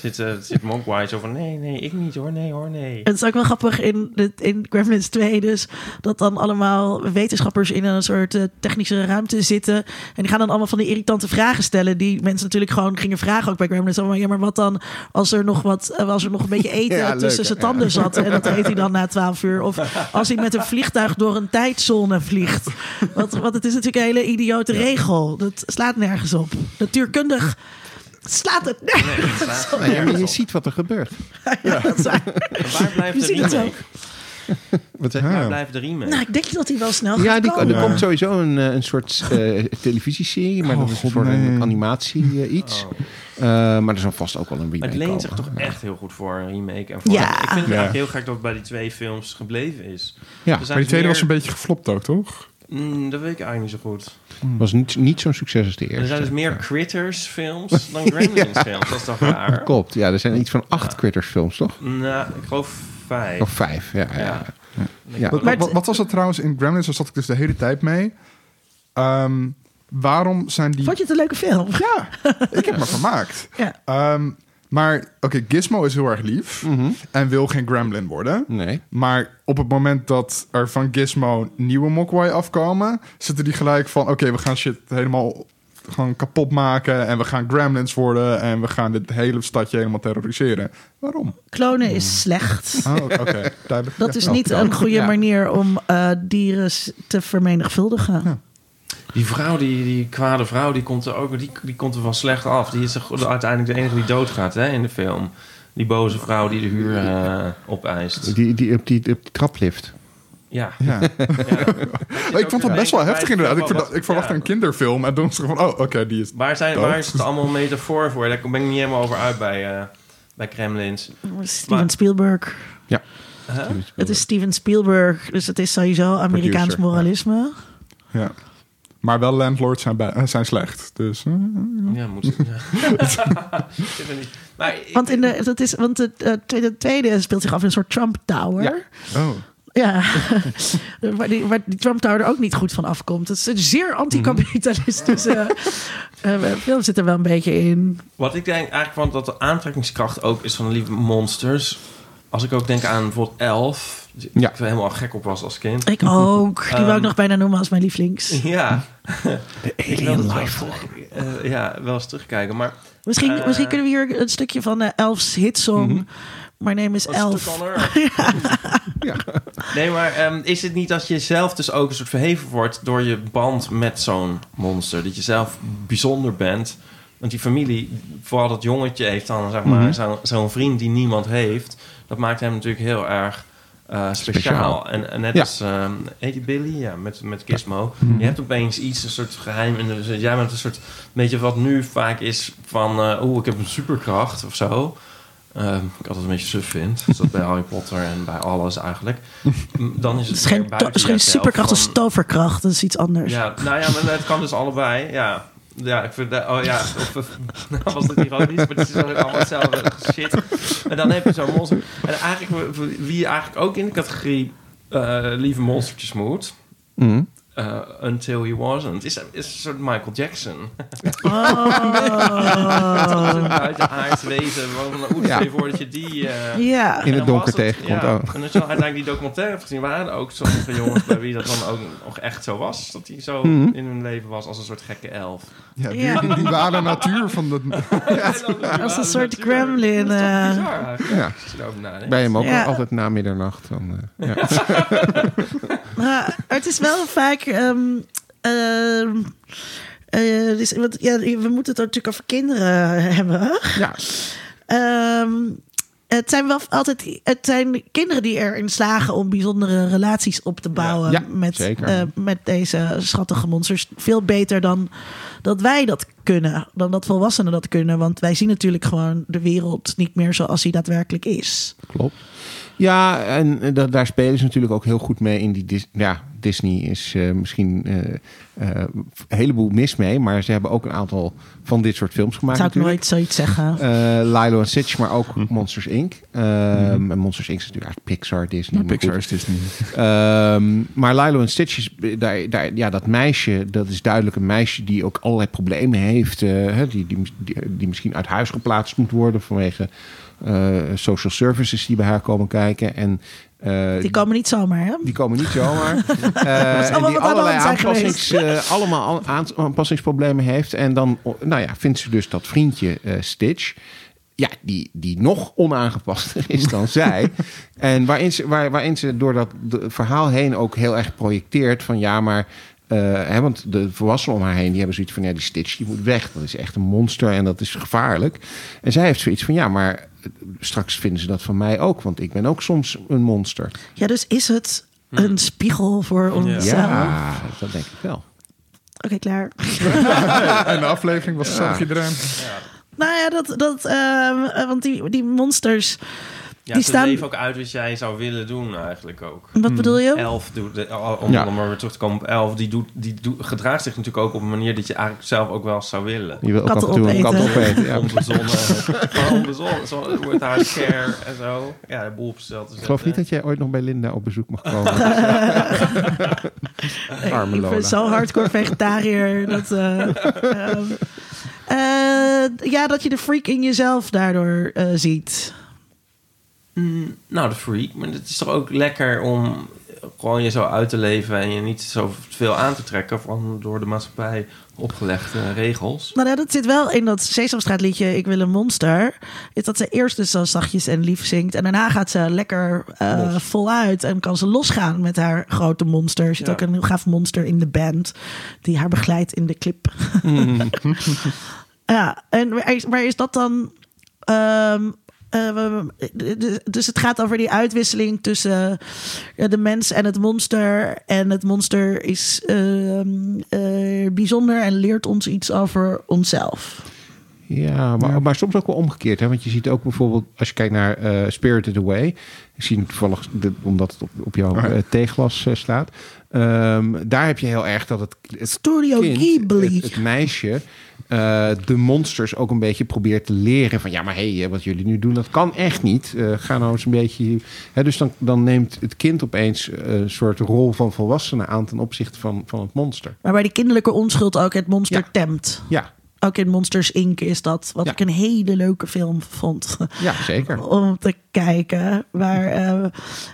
zit, eh, zit Mogwai zo van... Nee, nee, ik niet hoor. Nee hoor, nee. Het is ook wel grappig in, in Gremlins 2 dus... dat dan allemaal wetenschappers in een soort eh, technische ruimte zitten... en die gaan dan allemaal van die irritante vragen stellen... die mensen natuurlijk gewoon gingen vragen ook bij Gremlins. Zo van, ja, maar wat dan als er nog, wat, als er nog een beetje eten Ja, tussen zijn tanden zat... en dat eet hij dan na 12 uur? Of als hij met een vliegtuig door een tijdzone vliegt? Want, want het is natuurlijk een hele idiote regel. Dat slaat nergens op. Natuurkundig slaat het nergens maar je ziet wat er gebeurt. Ja, dat is waar. Waar blijft Je de remake? ook. Wat zeg je? Waar blijft de remake? Nou, ik denk dat hij wel snel gaat Ja, die, komen. er komt sowieso een, eh, een soort eh, televisieserie, maar Oh, dat is voor nee. een animatie eh, iets. Oh. Eh, maar er zal vast ook wel een remake Het leent zich toch echt heel goed voor een remake. En voor, Ja. Ik vind het Ja. eigenlijk heel gek dat het bij die twee films gebleven is. Ja, Maar die tweede meer- was een beetje geflopt ook, toch? Mm, dat weet ik eigenlijk niet zo goed. was niet, niet zo'n succes als de eerste. Er zijn dus meer Critters films dan Gremlins films. Dat is toch raar? Klopt, ja, er zijn iets van acht Critters films, toch? Nou, ik geloof vijf. Of vijf, ja. ja. Ja. Ja. Wat, wat was dat trouwens in Gremlins? Daar zat ik dus de hele tijd mee. Ehm, waarom zijn die... Vond je het een leuke film? Ja, ik heb me vermaakt. Ja. Ehm, maar oké, Gizmo is heel erg lief. En wil geen gremlin worden. Nee. Maar op het moment dat er van Gizmo nieuwe Mogwai afkomen... zitten die gelijk van... oké, we gaan shit helemaal gewoon kapot maken... en we gaan gremlins worden... en we gaan dit hele stadje helemaal terroriseren. Waarom? Klonen is slecht. Oh, oké, duidelijk. Dat Ja. is niet ja. een goede Ja. manier om eh, dieren te vermenigvuldigen. Die vrouw, die, die kwade vrouw, die komt er ook die, die komt er van slecht af. Die is er, uiteindelijk de enige die doodgaat hè, in de film. die boze vrouw die de huur eh, opeist. Die, die, op, die, op die traplift. Ja. Ja. ja. ik vond dat best wel heftig inderdaad. Ik, ik verwacht ja. een kinderfilm en toen was het van, oh, oké, die is... Waar, zijn, dood. waar is het allemaal een metafoor voor? Daar ben ik niet helemaal over uit bij, eh, bij Kremlins. Steven Maar- Spielberg. Ja. Huh? Het is Steven Spielberg, dus het is sowieso Amerikaans Producer, moralisme. Ja. Maar wel landlords zijn, bij, zijn slecht. Dus eh, Ja, moet ja. Maar ik- Want, in de, dat is, want de, eh, tweede, tweede speelt zich af in een soort Trump Tower. Ja. oh. Ja, waar, die, waar die Trump Tower er ook niet goed van afkomt. Het is een zeer anticapitalistische eh, eh, film zit er wel een beetje in. Wat ik denk eigenlijk van dat de aantrekkingskracht ook is van de lieve monsters. Als ik ook denk aan bijvoorbeeld Elf. Die Ja. Ik er helemaal gek op was als kind. Ik ook. Die wou ik Ehm, nog bijna noemen als mijn lievelings. Ja. De wil alien life eh, ja, wel eens terugkijken. Maar Misschien, Eh. misschien kunnen we hier een stukje van de Elf's hitsong. My name is Elf. Nee, maar ehm, is het niet dat je zelf dus ook een soort verheven wordt... door je band met zo'n monster? Dat je zelf bijzonder bent. Want die familie, vooral dat jongetje heeft dan zeg maar, zo'n zo'n vriend die niemand heeft. Dat maakt hem natuurlijk heel erg eh, speciaal. Speciaal. En, en net Ja. als, ehm heet die Billy? Ja, met, met Gizmo. Je hebt opeens iets, een soort geheim. En dus jij bent een soort, weet je wat nu vaak is van... eh oeh, ik heb een superkracht of zo. Ehm, ik altijd een beetje suf vind. Dus dat bij Harry Potter en bij alles eigenlijk. Dan is het, Het is geen, to- is geen superkracht, het is van- toverkracht. Dat is iets anders. ja, nou ja, maar het kan dus allebei. Ja, ja ik vind dat, oh ja, of, nou was het ironisch, maar het is ook allemaal hetzelfde shit. En dan heb je zo'n monster. En eigenlijk, wie eigenlijk ook in de categorie eh, lieve monstertjes moet, Mhm. Eh, Until He Wasn't, is, is een soort Michael Jackson. Oh. Zo'n buitenaards wezen, waarvan, oeh, Ja. stel je voor dat je die... eh, Ja. In het donker tegenkomt Ja, ook. en als je uiteindelijk die documentaire hebt gezien, waren er ook sommige jongens bij wie dat dan ook nog echt zo was. Dat die zo Mhm. in hun leven was als een soort gekke elf. Ja, die, Ja. die, die ware natuur van de... Als een soort gremlin, Dat is toch eh. bizar Ja. je. Bij hem ook Ja. altijd na middernacht. Dan, eh, ja. Maar het is wel vaak. Ehm, ehm, eh, dus, want, ja, we moeten het natuurlijk over kinderen hebben. ja. Ehm, het zijn wel altijd het zijn kinderen die erin slagen om bijzondere relaties op te bouwen Ja, met, eh, met deze schattige monsters. Veel beter dan dat wij dat kunnen, dan dat volwassenen dat kunnen. Want wij zien natuurlijk gewoon de wereld niet meer zoals die daadwerkelijk is. Klopt. Ja, en da- daar spelen ze natuurlijk ook heel goed mee in die ja, Disney is eh, misschien eh, eh, een heleboel mis mee, maar ze hebben ook een aantal van dit soort films gemaakt. Zou ik natuurlijk. nooit zoiets zeggen. Eh, Lilo en Stitch, maar ook Monsters Inc. Ehm, En Monsters Inc. is natuurlijk eigenlijk Pixar, Disney. maar Pixar goed. is Disney. Ehm, maar Lilo en Stitch is daar, daar, ja, dat meisje, dat is duidelijk een meisje die ook allerlei problemen heeft. eh, hè, die, die, die, die misschien uit huis geplaatst moet worden vanwege eh, social services die bij haar komen kijken. En, eh, Die komen niet zomaar, hè? die komen niet zomaar. Eh, en allemaal die allerlei aanpassings, eh, allemaal aan- aanpassingsproblemen heeft. En dan nou ja, vindt ze dus dat vriendje eh, Stitch. Ja, die, die nog onaangepaster is dan zij. En waarin ze, waar, waarin ze door dat verhaal heen ook heel erg projecteert van ja, maar. Eh, hè, want de volwassenen om haar heen die hebben zoiets van ja, die Stitch die moet weg. Dat is echt een monster en dat is gevaarlijk. En zij heeft zoiets van ja, maar straks vinden ze dat van mij ook, want ik ben ook soms een monster. Ja, dus is het een spiegel voor onszelf? Ja, dat denk ik wel. Oké, klaar. En de aflevering was zag iedereen. Nou ja, dat, dat, ehm, eh, want die, die monsters, Ja, die ze staan... leven ook uit wat jij zou willen doen eigenlijk ook. Wat bedoel je? Elf doet, de- om, Ja. om maar weer terug te komen op elf, die, doet, die doet, gedraagt zich natuurlijk ook op een manier dat je eigenlijk zelf ook wel zou willen. Je wil ook Katten af en toe een kat opeten. opeten. Ja. Onbezonnen, gewoon onbezonnen, zo, met haar care en zo. Ja, de boel op zichzelf te Ik geloof niet dat jij ooit nog bij Linda op bezoek mag komen. Arme ik ben zo hardcore vegetariër. dat, eh, ehm, eh, ja, dat je de freak in jezelf daardoor eh, ziet. Mm, nou, de freak. Maar het is toch ook lekker om gewoon je zo uit te leven en je niet zo veel aan te trekken van door de maatschappij opgelegde regels. Nou, ja, dat zit wel in dat Sesamstraat liedje Ik wil een monster. Is dat ze eerst dus zo zachtjes en lief zingt. En daarna gaat ze lekker Los. voluit. En kan ze losgaan met haar grote monster. Er zit Ja. ook een heel gaaf monster in de band. Die haar begeleidt in de clip. ja, en is, waar is dat dan... ehm, eh, de- de- dus het gaat over die uitwisseling tussen eh, de mens en het monster. En het monster is ehm, eh, bijzonder en leert ons iets over onszelf. Ja, maar, maar soms ook wel omgekeerd. Hè? Want je ziet ook bijvoorbeeld, als je kijkt naar eh, Spirited Away. Ik zie het toevallig, de- omdat het op, op jouw theeglas eh, staat. Ehm, daar heb je heel erg dat het, het Studio kind, Ghibli. het, het meisje, de monsters ook een beetje probeert te leren. Van ja, maar hé, hey, wat jullie nu doen, dat kan echt niet. Ga nou eens een beetje... Hè, dus dan, dan neemt het kind opeens een soort rol van volwassene aan ten opzichte van, van het monster. Waarbij die kinderlijke onschuld ook het monster Ja. temt. Ja, Ook in Monsters Inc. is dat. Wat Ja. ik een hele leuke film vond. ja zeker. om te kijken. Waar, eh,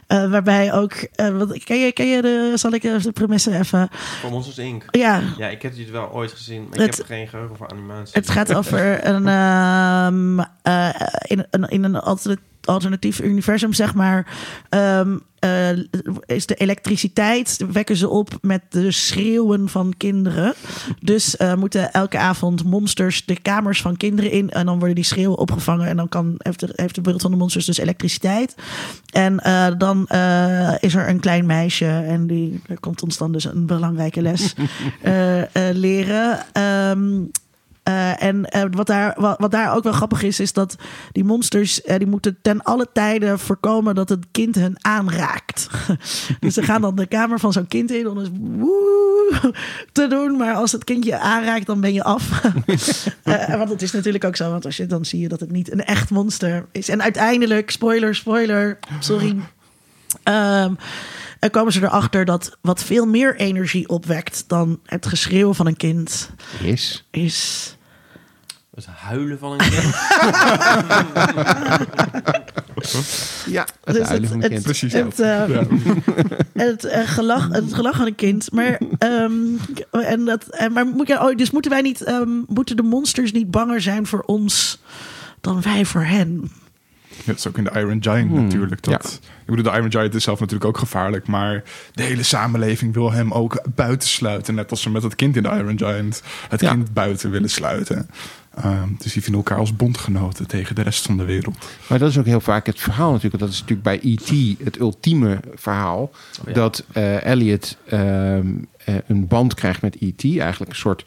eh, waarbij ook. eh, wat, ken, je, ken je de. Zal ik de premisse even. Voor Monsters Inc. Ja, Ja, ik heb dit wel ooit gezien, maar Het- ik heb geen geheugen voor animatie. het gaat over een. ehm, eh, in, een in een alternatief. Alternatief universum, zeg maar. ehm, eh, is de elektriciteit. wekken ze op met de schreeuwen van kinderen. Dus eh, moeten elke avond monsters de kamers van kinderen in. En dan worden die schreeuwen opgevangen. En dan kan, heeft, de, heeft de wereld van de monsters dus elektriciteit. En eh, dan is er een klein meisje. En die komt ons dan dus een belangrijke les leren. Ehm, eh, en eh, wat, daar, wat, wat daar ook wel grappig is, is dat die monsters eh, die moeten ten alle tijden voorkomen dat het kind hun aanraakt. dus ze gaan dan de kamer van zo'n kind in om eens woe te doen. Maar als het kind je aanraakt, dan ben je af. Want het is natuurlijk ook zo, want als je dan zie je dat het niet een echt monster is. En uiteindelijk, spoiler, spoiler, sorry. Ehm, en komen ze erachter dat wat veel meer energie opwekt dan het geschreeuw van een kind Is. is. Het huilen van een kind. Ja, het Dus huilen van een kind. Precies. Het, eh, het, eh, gelach, het gelach van een kind. Maar, ehm, en dat, en, maar moet je, oh, dus moeten wij niet, ehm, moeten de monsters niet banger zijn voor ons dan wij voor hen? Ja, dat is ook in de Iron Giant Hmm, natuurlijk. Dat, Ik bedoel, de Iron Giant is zelf natuurlijk ook gevaarlijk. Maar de hele samenleving wil hem ook buitensluiten. Net als ze met het kind in de Iron Giant het Ja. kind buiten willen sluiten. Ehm, dus die vinden elkaar als bondgenoten tegen de rest van de wereld. Maar dat is ook heel vaak het verhaal natuurlijk. Dat is natuurlijk bij E.T. het ultieme verhaal. ja. Dat eh, Elliot ehm, eh, een band krijgt met E.T. Eigenlijk een soort...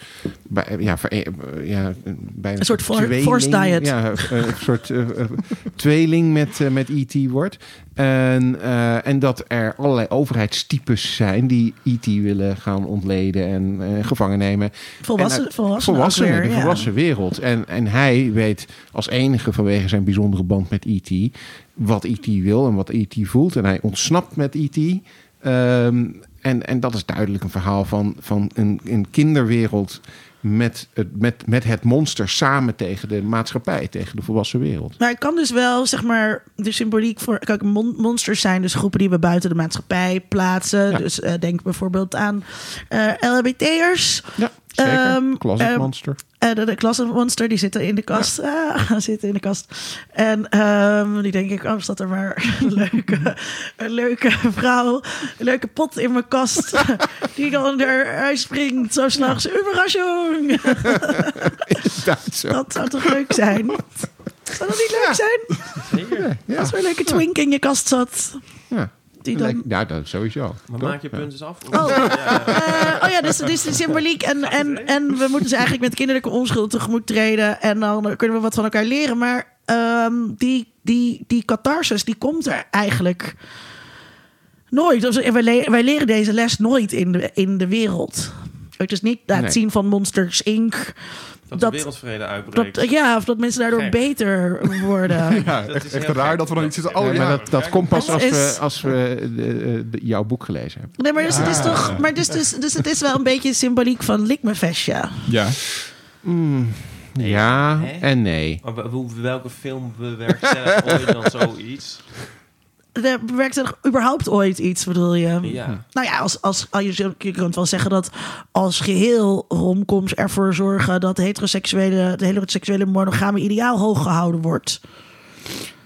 bij- Ja, eh, ja, bijna Een soort for- tweeling. forced diet. Ja, eh, een soort eh, eh, tweeling met, eh, met E.T. wordt. En, eh, en dat er allerlei overheidstypes zijn... die E.T. willen gaan ontleden en eh, gevangen nemen. Volwassen, En, eh, volwassenen, weer, de ja. volwassen wereld. En, en hij weet als enige vanwege zijn bijzondere band met E.T. wat E.T. wil en wat E.T. voelt. En hij ontsnapt met E.T. Ehm, en, en dat is duidelijk een verhaal van, van een, een kinderwereld met het, met, met het monster samen tegen de maatschappij, tegen de volwassen wereld. Maar ik kan dus wel, zeg maar, de symboliek voor... Kijk, mon- monsters zijn dus groepen die we buiten de maatschappij plaatsen. Ja. Dus eh, denk bijvoorbeeld aan eh LHBT'ers. Ja, zeker. Ehm, Closet ehm, monster. Eh, de, de klassenmonster, die zitten in de kast. Ah, zitten in de kast. En ehm, die denk ik, oh, staat er maar een leuke, een leuke vrouw. Een leuke pot in mijn kast. die dan eruit springt. Zo s'nachts. Überraschung. Inderdaad zo. Dat zou toch leuk zijn? Zou dat niet leuk zijn? Zeker. Ja, Als er een leuke twink in je kast zat. Ja. Die dan... Lijkt- Ja, dat sowieso. Maar Toch? maak je punt eens af. Oh. Eh, oh ja, dus, dus de symboliek. En, en, en we moeten ze eigenlijk met kinderlijke onschuld tegemoet treden. En dan kunnen we wat van elkaar leren. Maar ehm, die, die, die catharsis, die komt er eigenlijk nooit. Dus wij, le- wij leren deze les nooit in de, in de wereld. Het is niet het Nee. zien van Monsters Inc. Dat, Dat- de wereldvrede uitbreekt. Dat, ja, of dat mensen daardoor Gek. beter worden. Ja, Dat echt, is echt raar gek. dat we dan iets zitten. Oh Ja, ja, maar dat, dat komt pas als is- we, als we de, de- jouw boek gelezen hebben. Nee, maar dus het is toch. Maar dus, dus, dus het is wel een beetje symboliek van Likmefestje. ja. Nee, ja hè? en nee. Maar welke film bewerkstelligt ooit dan zoiets? Er werkt er überhaupt ooit iets, bedoel je? Ja. Nou ja, als, als, als je, je kunt wel zeggen dat als geheel romcoms ervoor zorgen dat heteroseksuele, het heteroseksuele monogame ideaal hoog gehouden wordt.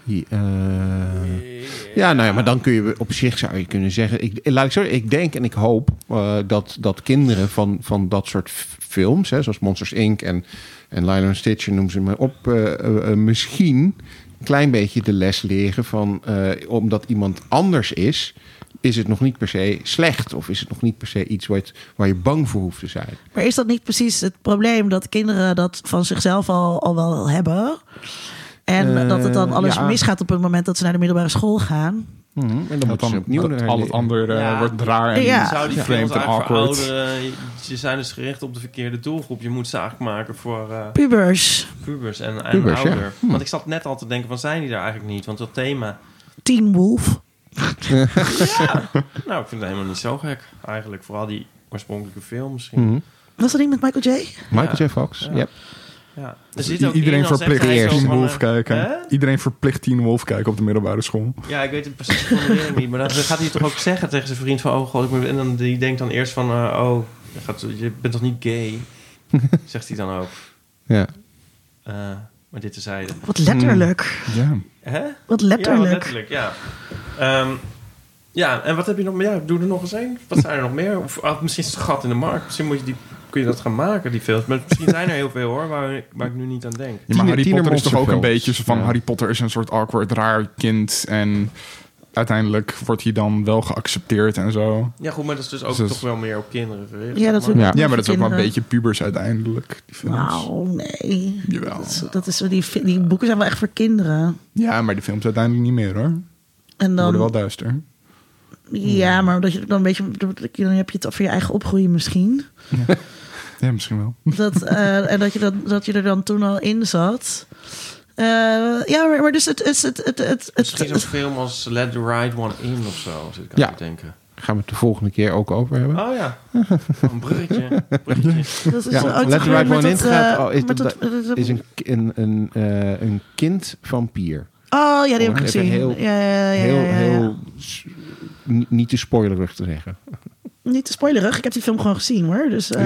Ja, eh, ja, nou ja, maar dan kun je op zich zou je kunnen zeggen. Ik, laat ik zo, ik denk en ik hoop eh, dat, dat kinderen van, van dat soort films, hè, zoals Monsters Inc. en, en Lilo en Stitch, noem ze maar op, eh, misschien een klein beetje de les leren van... eh, omdat iemand anders is, is het nog niet per se slecht. Of is het nog niet per se iets waar, het- waar je bang voor hoeft te zijn. Maar is dat niet precies het probleem dat kinderen dat van zichzelf al, al wel hebben? En Eh, dat het dan alles ja. misgaat op het moment dat ze naar de middelbare school gaan? Mhm, En dan ze dan, opnieuw naar al het andere eh, Ja. wordt raar en Ja. Zou die films vreemd en eigenlijk awkward. Ze zijn dus gericht op de verkeerde doelgroep. Je moet ze eigenlijk maken voor eh, Pubers, pubers en, en Pubers, ja. ouder. Hm. Want ik zat net al te denken van zijn die daar eigenlijk niet? Want dat thema... Teen Wolf. Nou, ik vind het helemaal niet zo gek eigenlijk. Vooral die oorspronkelijke film misschien. Mhm. Was dat niet met Michael J? Michael Ja. J. Fox, Ja. ja. Ja. Er zit ook Iedereen verplicht hij van, Wolf eh, kijken. hè? Iedereen verplicht Teen Wolf kijken op de middelbare school. Ja, ik weet het precies van de niet. Maar dan gaat hij toch ook zeggen tegen zijn vriend van... Oh god, ik moet... En dan, die denkt dan eerst van... eh, oh, je, gaat, je bent toch niet gay? Zegt hij dan ook. ja. Eh, maar dit tezijde. Wat letterlijk. Ja. Hè? Wat Ja, letterlijk. letterlijk, ja. Ehm, ja, en wat heb je nog meer? Ja, doe er nog eens een. Wat zijn er nog meer? Of, ah, misschien is het gat in de markt. Misschien moet je die, kun je dat gaan maken, die films. Maar misschien zijn er heel veel hoor, waar, ik- waar ik nu niet aan denk. Ja, maar Harry Tiener- Potter is toch ook een beetje zo van... Ja. Harry Potter is een soort awkward, raar kind. En uiteindelijk wordt hij dan wel geaccepteerd en zo. Ja, goed, maar dat is dus ook Dus- toch wel meer op kinderen gericht. Ja, zeg dat maar. is Ja. Ja, maar dat is ook wel een beetje pubers uiteindelijk, die films. Nou, nee. Jawel. Dat is, dat is, die, die boeken zijn wel echt voor kinderen. Ja, maar die films uiteindelijk niet meer hoor. En Die worden dan, wel duister. ja, maar dat je dan een beetje, dan heb je het over je eigen opgroeien misschien. Ja, misschien wel. Dat, eh, en dat je, dan, dat je er dan toen al in zat. Eh, ja, maar, maar dus het... het, het, het, het, Misschien zo'n het, film als Let the Right One In of zo, zit ik aan Ja. te denken. Gaan we het de volgende keer ook over hebben. Oh ja, een bruggetje. bruggetje. dat is Ja, ook Let the Right One In dat, gaat- oh, is dat- dat- dat- Is een, een, een, eh, een kind vampier. Oh, ja, die heb ik gezien. heel- ja, ja, ja, ja, heel, ja, ja. heel niet te spoilerig te zeggen. Niet te spoilerig. Ik heb die film gewoon gezien, hoor. Dus, eh,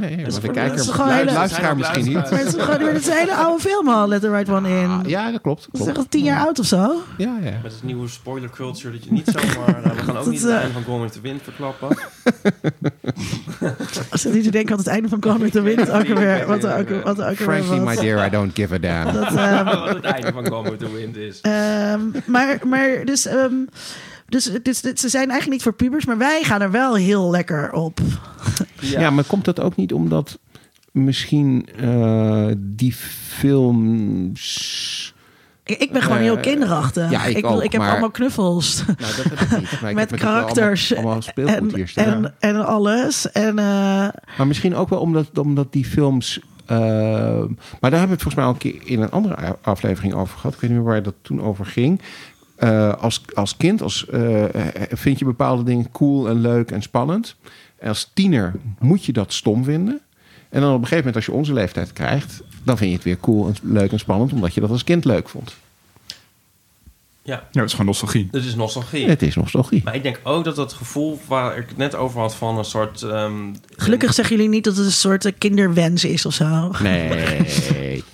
nee, maar is de kijker, is gewoon hele- luisteraar misschien niet. maar het is gewoon het is een hele oude film al, Let the Right One In. Ah, ja, dat klopt. dat is klopt. echt al tien jaar oud of zo. Ja, ja. Met het nieuwe spoiler culture dat je niet zomaar... Nou, we gaan ook Dat, niet het eh, einde van Gone with the Wind verklappen. Als je niet te denken aan het einde van Gone with the Wind ook alweer. Wat er ook, wat er ook Frankly, my was. dear, I don't give a damn. Dat, ehm, Wat het einde van Gone with the Wind is. Ehm, maar, maar dus, ehm, dus, dus, dus ze zijn eigenlijk niet voor pubers, maar wij gaan er wel heel lekker op. Ja. maar komt dat ook niet omdat misschien eh, die films... Ik, ik ben gewoon Eh, heel kinderachtig. ja, ik ook, ik heb maar- allemaal knuffels. Nou, dat heb ik niet. Maar ik met karakters Allemaal, allemaal speelgoed hier en, staan. en, en alles. En eh, Maar misschien ook wel omdat, omdat die films. eh, maar daar hebben we het volgens mij al een keer in een andere aflevering over gehad. Ik weet niet meer waar het toen over ging. Eh, als, als kind als, eh, vind je bepaalde dingen cool en leuk en spannend. En als tiener moet je dat stom vinden. En dan op een gegeven moment, als je onze leeftijd krijgt, dan vind je het weer cool en leuk en spannend, omdat je dat als kind leuk vond. Ja, Ja, het is gewoon nostalgie. dat is nostalgie. Het is nostalgie. Maar ik denk ook dat dat gevoel waar ik het net over had van een soort... ehm, gelukkig zeggen jullie niet dat het een soort kinderwens is of zo. Nee.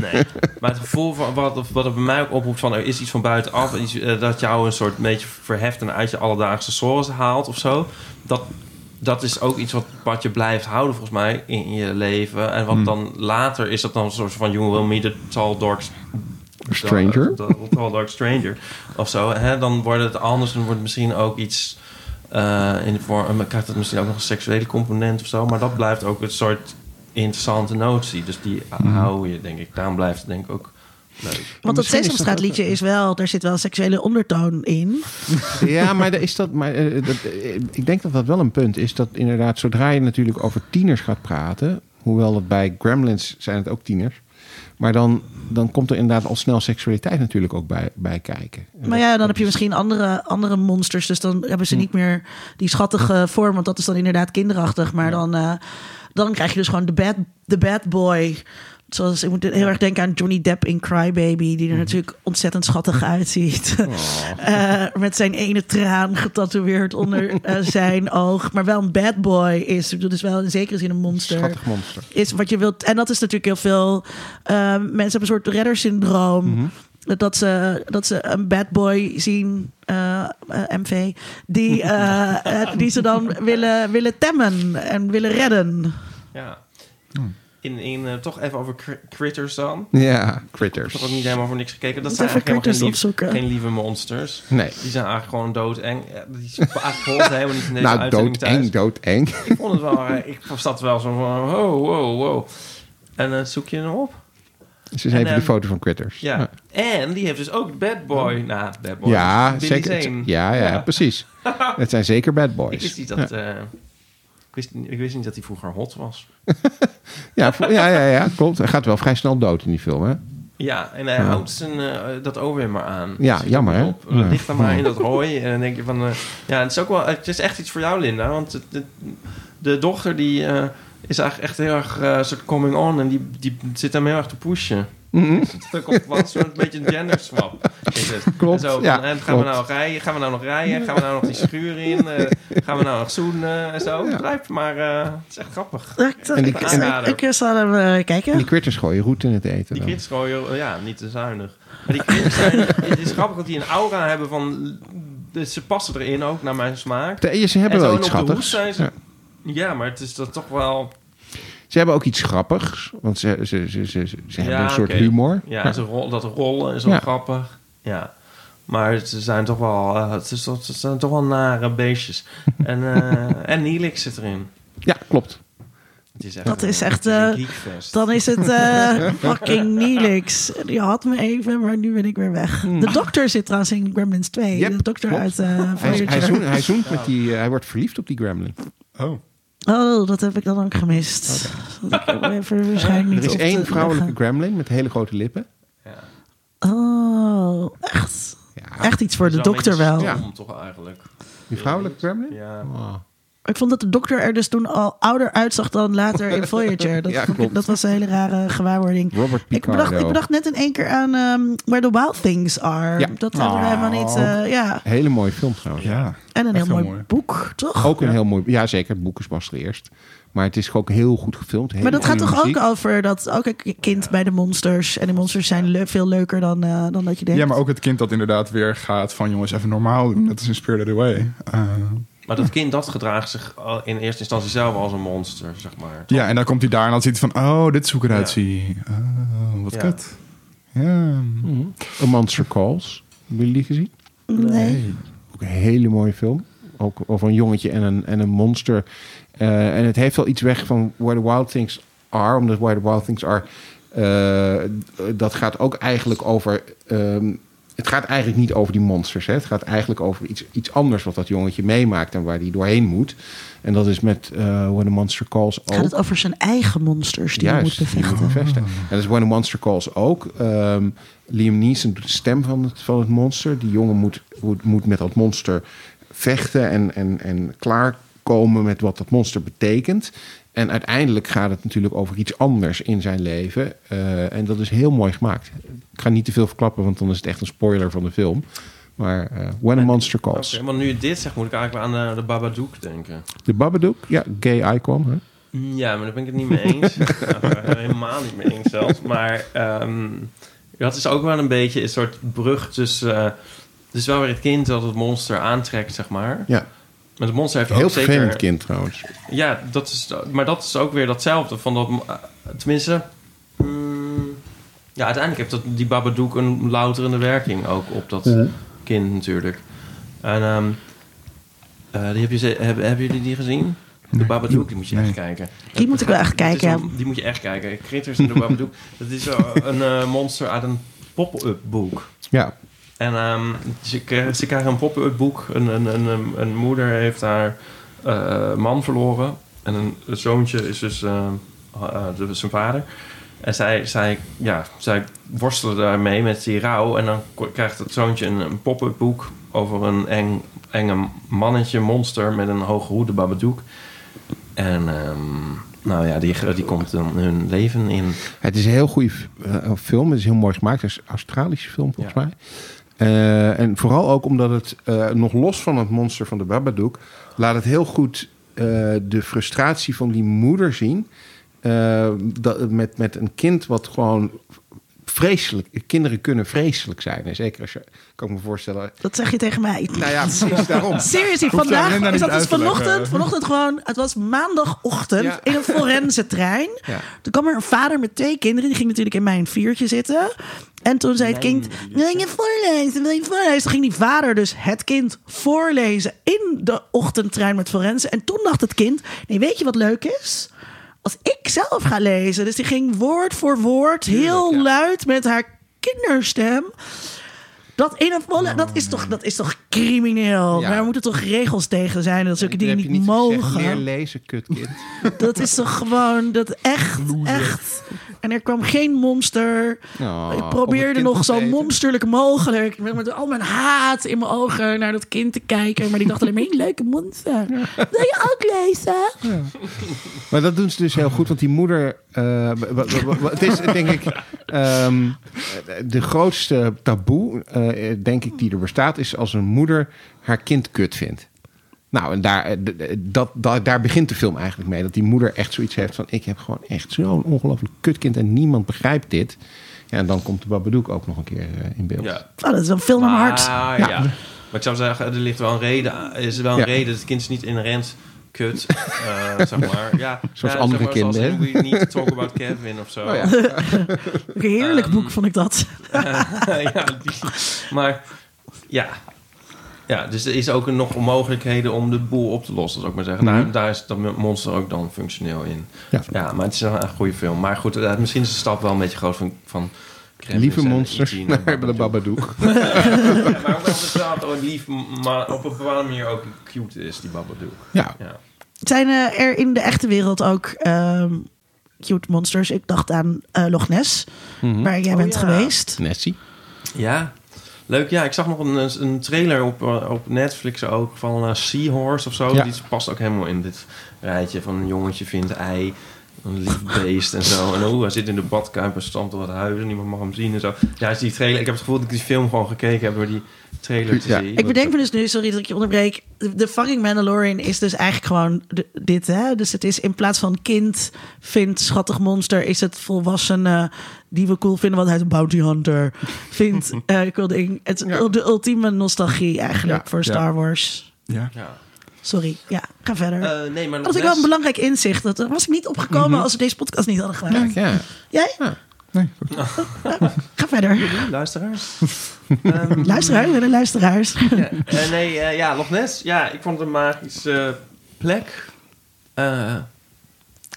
Nee. Maar het gevoel van wat, wat het bij mij ook oproept van er is iets van buitenaf, iets, eh, dat jou een soort beetje verheft en uit je alledaagse sores haalt of zo. Dat, dat is ook iets wat, wat je blijft houden volgens mij in je leven. En wat Hmm. dan later is dat dan een soort van you will meet a tall dark Stranger. The, the tall dark stranger of zo. Hè? Dan wordt het anders, dan wordt het misschien ook iets eh, in de vorm, krijgt het misschien ook nog een seksuele component of zo. Maar dat blijft ook een soort interessante notie. Dus die Hmm. hou je, denk ik. Daarom blijft het denk ik ook leuk. Want dat Sesamstraat liedje is wel, daar zit wel een seksuele ondertoon in. Ja, maar er is dat, maar, eh, dat, eh, ik denk dat dat wel een punt is. Dat inderdaad, zodra je natuurlijk over tieners gaat praten... hoewel dat bij Gremlins zijn het ook tieners... maar dan, dan komt er inderdaad al snel seksualiteit natuurlijk ook bij, bij kijken. En Maar ja, dan heb je is- misschien andere, andere monsters. Dus dan hebben ze Hm. niet meer die schattige vorm. Want dat is dan inderdaad kinderachtig. Maar dan, eh, dan krijg je dus gewoon de bad, de bad boy. Zoals ik moet heel erg denken aan Johnny Depp in Crybaby. Die er Hm. natuurlijk ontzettend schattig uitziet. Oh. Eh, met zijn ene traan getatoeëerd onder eh, zijn oog. Maar wel een bad boy is. Dus wel in zekere zin een monster Schattig monster. is wat je wilt. En dat is natuurlijk heel veel. eh, mensen hebben een soort reddersyndroom. Mhm. Dat ze, dat ze een bad boy zien, eh, eh, MV, die, eh, die ze dan willen, willen temmen en willen redden. Ja. in, in, eh, toch even over cr- critters dan. Ja, Critters. Ik heb ook niet helemaal voor niks gekeken. Dat zijn even eigenlijk helemaal geen, lief- geen lieve monsters. Nee. Die zijn eigenlijk gewoon doodeng. Die eigenlijk helemaal niet in deze Nou, uitzending thuis. doodeng, doodeng. Ik vond het wel... Ik zat wel zo van... Wow, wow, wow. En zoek je hem op? Ze is even ehm, de foto van Critters. Ja. En die heeft dus ook Bad Boy. Nou, Bad Boy. Ja, zeker. Ja, ja, Ja. precies. Het zijn zeker bad boys. Ik wist niet dat... eh, ik, wist, ik wist niet dat hij vroeger hot was. Ja, ja, ja, ja, klopt. Hij gaat wel vrij snel dood in die film, hè? Ja, en hij houdt zijn, eh, dat weer maar aan. Ja, Zit er jammer, hè? Ja. Ligt dan maar in dat rooi. En dan denk je van... eh, ja, het is ook wel... Het is echt iets voor jou, Linda. Want het- het- de dochter die... is eigenlijk echt heel erg eh, soort coming on. En die, die zit hem heel erg te pushen. Mhm. Het is ook wel een beetje een gender swap. Is het. Klopt, En zo, van, ja, en gaan we nou rijden? Gaan we nou nog rijden? Gaan we nou nog die schuur in? Eh, gaan we nou nog zoenen? En zo. Ja. Blijf maar... eh, het is echt grappig. En die- ik, en- ik, ik zal hem eh, kijken. En die Critters gooien roet in het eten. Die dan. critters gooien, ja, niet te zuinig. Maar die zijn, het is grappig dat die een aura hebben van... Dus ze passen erin ook, naar mijn smaak. De- Ze hebben en wel zo iets en op de hoes schattigs. zijn ze... Ja. Ja. maar het is dat toch wel... Ze hebben ook iets grappigs, want ze, ze, ze, ze, ze hebben een soort oké. humor. Ja, Ze rol, dat rollen is wel Ja. grappig. Ja. Maar ze zijn toch wel... eh, het, is, toch- het zijn toch wel nare beestjes. en, eh en Neelix zit erin. Ja, klopt. Het is echt, Dat is echt, eh, geekfest. Dan is het eh, fucking Neelix. Je had me even, maar nu ben ik weer weg. De dokter zit trouwens in Gremlins 2. Yep, de dokter klopt. uit uh, Hij, hij, hij zoent met die... eh, hij wordt verliefd op die gremlin. Oh. Oh, dat heb ik dan ook gemist. Dat ik even waarschijnlijk niet Er is één vrouwelijke leggen. gremlin met hele grote lippen. Oh, echt? Ja, Echt iets voor de dokter wel. Ja. toch eigenlijk. die vrouwelijke gremlin? Ja. Oh. Ik vond dat de dokter er dus toen al ouder uitzag dan later in Voyager. Dat, Ja, ik- dat was een hele rare gewaarwording. Robert Ik bedacht, ik bedacht net in één keer aan ehm, Where the Wild Things Are. Ja. Dat hadden we Oh. helemaal niet... eh, ja. Hele mooie film trouwens. Ja. En een heel mooi, mooi. boek, toch? Ook een heel mooi... Ja, zeker. Het boek is pas eerst. Maar het is ook heel goed gefilmd. Maar dat gaat toch muziek. ook over dat ook een kind bij de monsters. En die monsters zijn le- veel leuker dan, eh, dan dat je denkt. ja, maar ook het kind dat inderdaad weer gaat van jongens even normaal doen. Dat is in Spirited Away. Eh, Maar dat kind dat gedraagt zich al in eerste instantie zelf als een monster, zeg maar. ja, en dan komt hij daar en dan ziet hij van, oh, dit is hoe ik eruit Ja. zie. Oh, wat Ja. kut. Ja. Mhm. A Monster Calls. Hebben jullie die gezien? Nee. Ook een hele mooie film. Ook over een jongetje en een, en een monster. Eh, en het heeft wel iets weg van Where the Wild Things Are. Omdat Where the Wild Things Are... eh, dat gaat ook eigenlijk over... ehm, het gaat eigenlijk niet over die monsters. Hè. Het gaat eigenlijk over iets, iets anders wat dat jongetje meemaakt... en waar hij doorheen moet. En dat is met eh When the Monster Calls ook. Gaat het over zijn eigen monsters die hij moet die bevechten? moet bevechten. En dat is When a Monster Calls ook. Ehm, Liam Neeson doet de stem van het, van het monster. Die jongen moet, moet, moet met dat monster vechten en, en, en klaarkomen met wat dat monster betekent. En uiteindelijk gaat het natuurlijk over iets anders in zijn leven. Eh, en dat is heel mooi gemaakt. Ik ga niet te veel verklappen, want dan is het echt een spoiler van de film. Maar eh, When a Monster Calls. Oké, want nu je dit zegt, moet ik eigenlijk wel aan de, de Babadook denken. De Babadook, ja, gay icon. Hè? Ja, maar daar ben ik het niet mee eens. Nou, helemaal niet mee eens zelfs. Maar ehm, dat is ook wel een beetje een soort brug tussen... eh, het is wel weer het kind dat het monster aantrekt, zeg maar. Ja, Maar het monster heeft heel ook zeker... vervelend kind trouwens. Ja, dat is, maar dat is ook weer datzelfde. Van dat, eh, tenminste, mm, ja, uiteindelijk heeft dat, die Babadook een louterende werking ook op dat kind natuurlijk. En ehm, eh, die heb je, hebben, hebben jullie die gezien? De Nee. Babadook, die moet je Nee. echt kijken. Die moet ik wel echt kijken. een- die moet je echt kijken. Critters en de Babadook. dat is zo een eh, monster uit een pop-up boek. Ja, En ehm, ze, ze krijgen een pop-up boek. Een, een, een, een, moeder heeft haar eh, man verloren. En een, zoontje is dus eh, de- zijn vader. En zij, zij, ja, zij worstelen daarmee met die rouw. En dan krijgt het zoontje een, een pop-up boek over een eng, enge mannetje, monster met een hoge hoede, Babadook. En ehm, nou ja, die, die komt dan hun leven in. Het is een heel goede eh, film. Het is heel mooi gemaakt. Het is een Australische film volgens Ja. mij. Eh, en vooral ook omdat het eh, nog los van het monster van de Babadook... laat het heel goed eh, de frustratie van die moeder zien. dat, met, met een kind wat gewoon vreselijk. Kinderen kunnen vreselijk zijn. En zeker als je, kan ik me voorstellen. Dat zeg je tegen mij. Nou ja, precies daarom. Seriously, Hoeft vandaag is dat dus vanochtend, vanochtend gewoon, het was maandagochtend Ja. in een forense trein. Ja. Toen kwam er een vader met twee kinderen, die ging natuurlijk in mijn viertje zitten. En toen zei het kind, wil je voorlezen, wil je voorlezen? Toen ging die vader dus het kind voorlezen in de ochtendtrein met forense. En toen dacht het kind, nee weet je wat leuk is? Als ik zelf ga lezen. Dus die ging woord voor woord heel luid met haar kinderstem. Dat in een volle, dat is toch, dat is toch crimineel? Ja. Daar moeten toch regels tegen zijn dat zulke dingen niet, gezegd, mogen. meer lezen, kutkind. Dat is toch gewoon, dat echt, echt. En er kwam geen monster. Oh, ik probeerde nog zo eten. monsterlijk mogelijk. Met, met al mijn haat in mijn ogen naar dat kind te kijken. Maar die dacht alleen maar, "Hey, leuke monster. Wil je ook lezen? Maar dat doen ze dus heel goed, want die moeder. eh, het is denk ik. ehm, de grootste taboe, eh, denk ik, die er bestaat, is als een moeder haar kind kut vindt. Nou, en daar, eh, d- dat, dat, daar begint de film eigenlijk mee. Dat die moeder echt zoiets heeft van: ik heb gewoon echt zo'n ongelooflijk kutkind en niemand begrijpt dit. Ja, en dan komt de Babadook ook nog een keer eh, in beeld. Ja. Oh, dat is een film naar mijn hart. Maar, ja. Maar ik zou zeggen, er ligt wel een reden. Er is wel een Ja. reden. Het kind is niet inherent kut. eh, zeg maar. Ja, Zoals ja, andere zeg maar, kinderen, Zoals We Need to Talk About Kevin of zo. Oh ja. Een heerlijk Ehm, boek vond ik dat. ja, die, maar ja. Ja, dus er is ook nog mogelijkheden om de boel op te lossen, zou ik maar zeggen. Daar, daar is dat monster ook dan functioneel in. Ja. Ja, maar het is wel een goede film. Maar goed, eh, misschien is de stap wel een beetje groot van... van Lieve monsters naar de Babadook. Ja, maar ook ook lief, maar op een bepaalde manier ook cute is, die Babadook. Ja, Ja. Zijn eh, er in de echte wereld ook ehm, cute monsters? Ik dacht aan eh, Loch Ness, waar jij Oh, bent ja. geweest. Nessie. Ja, leuk. Ja, ik zag nog een, een trailer op, eh, op Netflix ook van eh, Seahorse of zo. Ja. Die past ook helemaal in dit rijtje van een jongetje vindt ei. Een lief beest en zo. En oh, hij zit in de badkuip en stampt door het huis en niemand mag hem zien en zo. Ja, is die trailer. Ik heb het gevoel dat ik die film gewoon gekeken heb door die trailer te Ja. zien. Ik bedenk me dus nu, sorry dat ik je onderbreek. De, fucking Mandalorian is dus eigenlijk gewoon de- dit, hè? Dus het is in plaats van kind vindt schattig monster, is het volwassene die we cool vinden, wat hij een bounty hunter vindt. eh cool ding. Het is de ultieme nostalgie eigenlijk Ja, voor ja. Star Wars. Ja. Ja. Sorry, ja, ga verder. Eh, nee, maar dat was ik wel een belangrijk inzicht. Dat was ik niet opgekomen als we deze podcast niet hadden gemaakt. Ja. Jij? Nee, Ga verder. Luisteraars. Ehm, Luisteraars, willen luisteraars. Ja, eh, nee, eh, ja, Loch Ness. Ja, ik vond het een magische plek. Eh,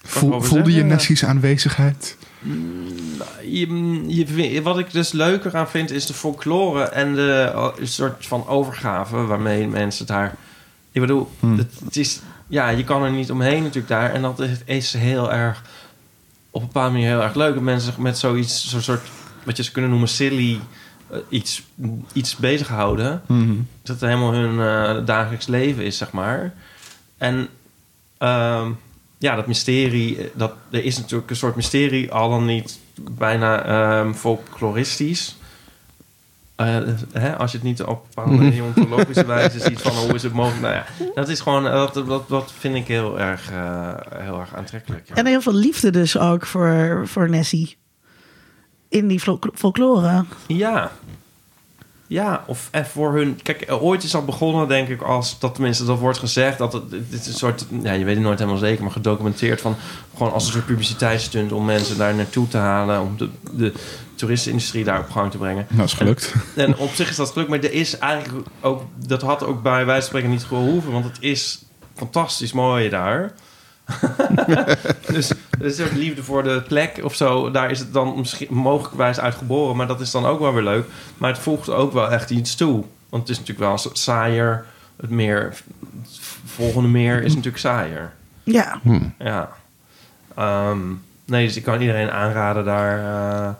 Voel- voelde je? Nessie's aanwezigheid? je, je, vind- wat ik dus leuker aan vind, is de folklore en de soort van overgave waarmee mensen daar. Ik bedoel, het, het is. Ja, je kan er niet omheen natuurlijk daar. En dat is, is heel erg. Op een bepaalde manier heel erg leuk. Dat mensen zich met zoiets, zo'n soort. wat je ze kunnen noemen silly. eh, iets, iets bezighouden. Dat het helemaal hun eh, dagelijks leven is, zeg maar. En ehm, ja, dat mysterie, eh, dat, er is natuurlijk een soort mysterie, al dan niet bijna ehm folkloristisch. Eh, hè, als je het niet op een bepaalde deontologische wijze ziet van hoe is het mogelijk. Nou ja, dat is gewoon, eh, dat, dat, dat vind ik heel erg, eh, heel erg aantrekkelijk. ja. En heel veel liefde dus ook voor, voor Nessie. In die fol- folklore. Ja. Ja, of en voor hun... Kijk, ooit is dat begonnen, denk ik, als dat tenminste dat wordt gezegd. Dat het, dit is een soort, ja, je weet het nooit helemaal zeker, maar gedocumenteerd van gewoon als een soort publiciteitsstunt om mensen daar naartoe te halen, om de, de toeristenindustrie daar op gang te brengen. Nou, is gelukt. En op zich is dat gelukt, maar er is eigenlijk ook, dat had ook bij wijze van spreken niet gehoeven, want het is fantastisch mooi daar. dus er is ook liefde voor de plek of zo. Daar is het dan misschien mogelijkwijs uitgeboren, maar dat is dan ook wel weer leuk. Maar het voegt ook wel echt iets toe. Want het is natuurlijk wel sa- saaier. Het meer, het volgende meer is natuurlijk saaier. Ja. Ja. Ehm, nee, dus ik kan iedereen aanraden daar eh,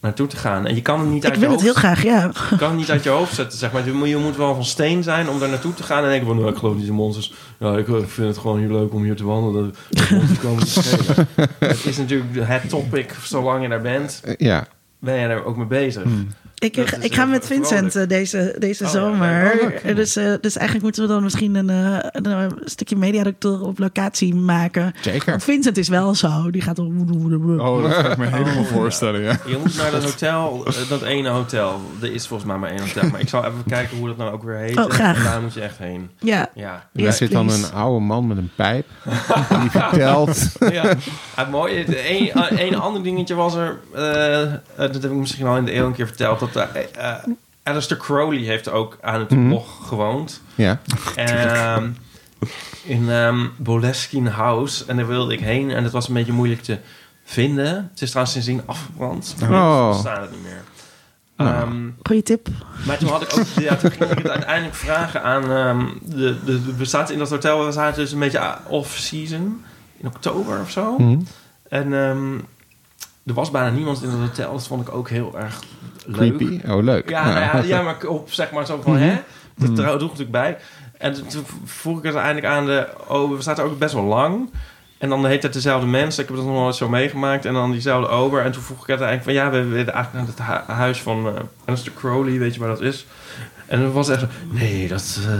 naartoe te gaan. En je kan het niet Ik uit wil je het heel hoofd graag, ja. je kan het niet uit je hoofd zetten, zeg maar. Je moet, je moet wel van steen zijn om daar naartoe te gaan en denken van... Nou, ik geloof niet in monsters. Ja, ik, ik vind het gewoon hier leuk om hier te wandelen. De monsters komen te. Het is natuurlijk het topic, zolang je daar bent, Eh, ja. ben je daar ook mee bezig. Hmm. Ik, ik ga heel met. Vincent eh, deze, deze Oh, zomer. Oh. Eh, dus, eh, dus eigenlijk moeten we dan misschien een, eh, een, stukje mediadoctor op locatie maken. Zeker. Want Vincent is wel zo. Die gaat om. Oh, dat kan ik me helemaal voorstellen, ja. Je moet naar dat hotel, dat ene hotel. Er is volgens mij maar één hotel. Maar ik zal even kijken hoe dat nou ook weer heet. Oh, graag. En daar moet je echt heen. Ja. Ja. Daar zit dan een oude man met een pijp. Die vertelt. ja. Het mooie, een, een ander dingetje was er, dat heb ik misschien al in de eeuw een keer verteld, dat eh eh, Alistair Crowley heeft ook aan het blog gewoond. Ja. Ehm, in ehm Boleskine House. En daar wilde ik heen en het was een beetje moeilijk te vinden. Het is trouwens sindsdien afgebrand. Maar Oh. we staan het niet meer. Nou. Ehm, Goeie tip. maar toen had ik ook, ja, toen ging ik het uiteindelijk vragen aan ehm, de, de, de- we zaten in dat hotel, we zaten dus een beetje off-season in oktober of zo. Mhm. En ehm, er was bijna niemand in het hotel. Dat vond ik ook heel erg leuk. Creepy. Oh, leuk. Ja, nou ja, ja, maar op zeg maar zo van, hè? Dat droeg natuurlijk bij. En toen- vroeg ik het uiteindelijk aan de... Oh, we zaten ook best wel lang. En dan heet het dezelfde mensen. Ik heb dat nog nooit zo meegemaakt. En dan diezelfde ober. En toen vroeg ik het eigenlijk van... Ja, we willen eigenlijk naar het hu- huis van uh, Alistair Crowley. Weet je waar dat is? En dan was echt zo... Nee, dat... eh,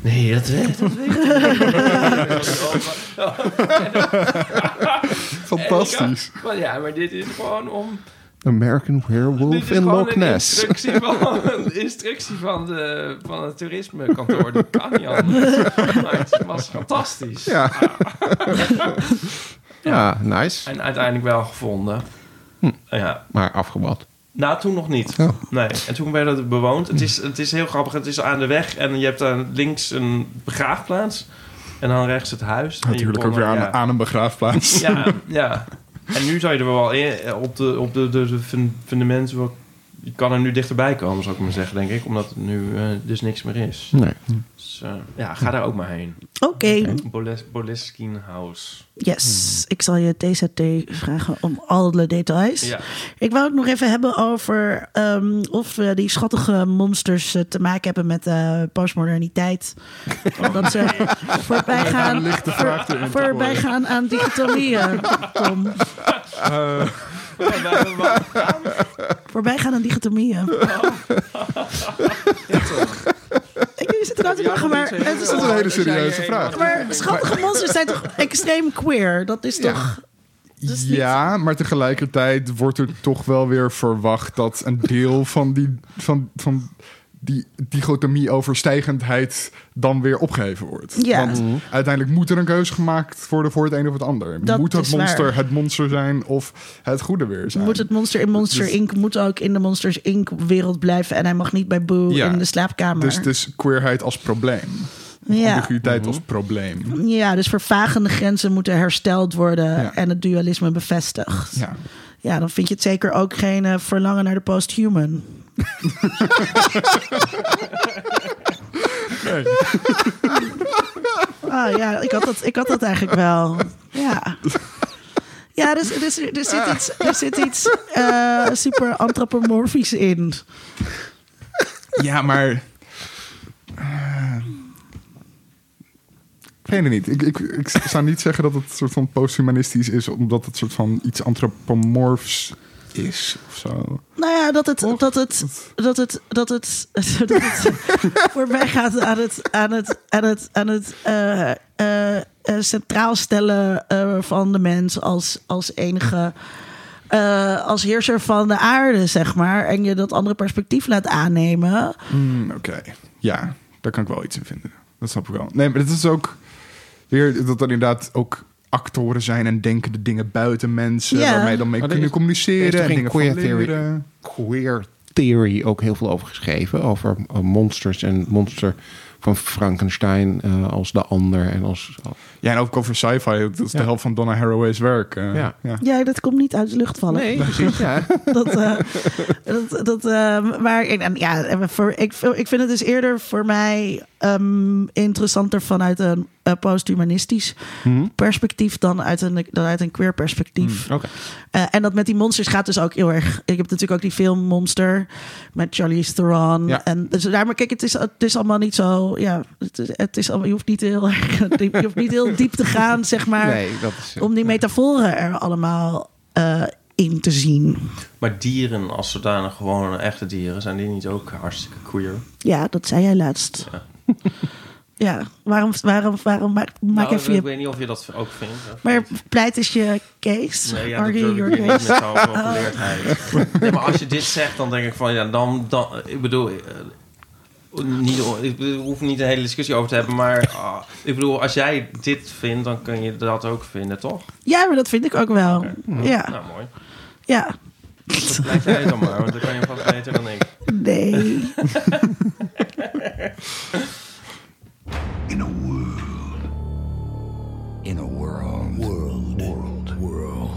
nee, dat weet, dat weet ik Fantastisch. Maar ja, maar dit is gewoon om... American Werewolf in Loch een Ness. Instructie van, een instructie van, de, van het toerismekantoor. Dat kan niet anders. Maar het was fantastisch. Ja. ja, nice. En uiteindelijk wel gevonden. Hm. Ja. Maar afgebouwd. Nou, toen nog niet. Oh. Nee. En toen werd het bewoond. Het is, het is heel grappig. Het is aan de weg. En je hebt daar links een begraafplaats. En dan rechts het huis. Natuurlijk ook weer er- aan, ja. aan een begraafplaats. Ja, ja. En nu je er wel in, op de, op de, de, de fun- fundamenten... wel- Je kan er nu dichterbij komen, zou ik maar zeggen, denk ik. Omdat het nu eh, dus niks meer is. Nee. Dus eh, ja, ga daar ook maar heen. Oké. Boles, Boleskine House. Yes. Ik zal je TZT vragen om alle details. Ja. Ik wou het nog even hebben over ehm, of eh, die schattige monsters te maken hebben met eh, postmoderniteit. Omdat ze voorbij gaan, voorbij gaan aan dichotomieën, Tom. Voorbij gaan aan dichotomieën. Ik je zit eruit te lachen, maar het is dat is een hele serieuze vraag. Maar schattige monsters zijn toch extreem queer? Dat is toch... Ja, maar tegelijkertijd wordt er toch wel weer verwacht dat een deel van die, van, van die dichotomie overstijgendheid dan weer opgeheven wordt. Ja. Want uiteindelijk moet er een keuze gemaakt worden voor het een of het ander. Dat moet het monster waar. het monster zijn of het goede weer zijn? Moet het monster in Monster Dus- Inc. moet ook in de Monsters Inc. wereld blijven. En hij mag niet bij Boo Ja. in de slaapkamer. Dus, dus queerheid als probleem. ja. Ambiguïteit als probleem. ja, dus vervagende grenzen moeten hersteld worden. Ja. En het dualisme bevestigd. Ja. Ja, dan vind je het zeker ook geen eh, verlangen naar de posthuman. Ah ja, ik had dat, ik had dat eigenlijk wel. Ja. Ja, dus, dus, er zit iets, er zit iets eh, super antropomorfisch in. Ja, maar. eh, ik weet het niet. Ik, ik, ik zou niet zeggen dat het een soort van posthumanistisch is, omdat het soort van iets antropomorfs is of zo. Nou ja, dat het, dat het, dat het, dat het, dat het voorbij gaat aan het, aan het, aan het, aan het eh, eh, eh, centraal stellen van de mens als, als enige, als heerser van de aarde, zeg maar. En je dat andere perspectief laat aannemen. Hmm, Oké, ja, daar kan ik wel iets in vinden. Dat snap ik wel. Nee, maar het is ook weer dat er inderdaad ook actoren zijn en denken de dingen buiten mensen, Ja. waarmee dan mee Maar er kunnen is- er is communiceren en dingen van queer theory? leren. Queer Theory ook heel veel over geschreven. Over eh, monsters en monster van Frankenstein eh, als de ander. En als, Ja, en ook over sci-fi. Dat is de helft van Donna Haraway's werk. eh, Ja. ja. Ja, dat komt niet uit de lucht vallen. nee, precies. Ja. dat, eh, dat, dat, eh, maar ik- en ja, voor, ik, ik vind het dus eerder voor mij ehm, interessanter vanuit een eh, posthumanistisch Mhm. perspectief dan uit een, dan uit een queer perspectief. Oké. Eh, en dat met die monsters gaat dus ook heel erg. Ik heb natuurlijk ook die film Monster met Charlize Theron. Ja. En dus daar, maar kijk, het is, het is allemaal niet zo. Ja, het is, het is allemaal, je hoeft niet heel erg je hoeft niet heel diep te gaan, zeg maar Nee, dat is... om die metaforen er allemaal eh, in te zien. Maar dieren als zodanig, gewoon echte dieren, zijn die niet ook hartstikke queer? Ja, dat zei jij laatst. Ja. Ja, waarom, waarom, waarom maak, maak Nou, even ik je... weet niet of je dat ook vindt. Maar pleit is je case? Nee, ja, dat Argue your met geleerdheid. Nee, maar als je dit zegt, dan denk ik van... Ja, dan... dan ik bedoel... niet, ik hoeven niet een hele discussie over te hebben, maar ah, ik bedoel, als jij dit vindt, dan kun je dat ook vinden, toch? Ja, maar dat vind ik ook wel. Ja, Nou, mooi. ja. Dat blijf jij dan maar, want dan kan je vast beter dan ik. Nee. In a world. In a world. World. World. World.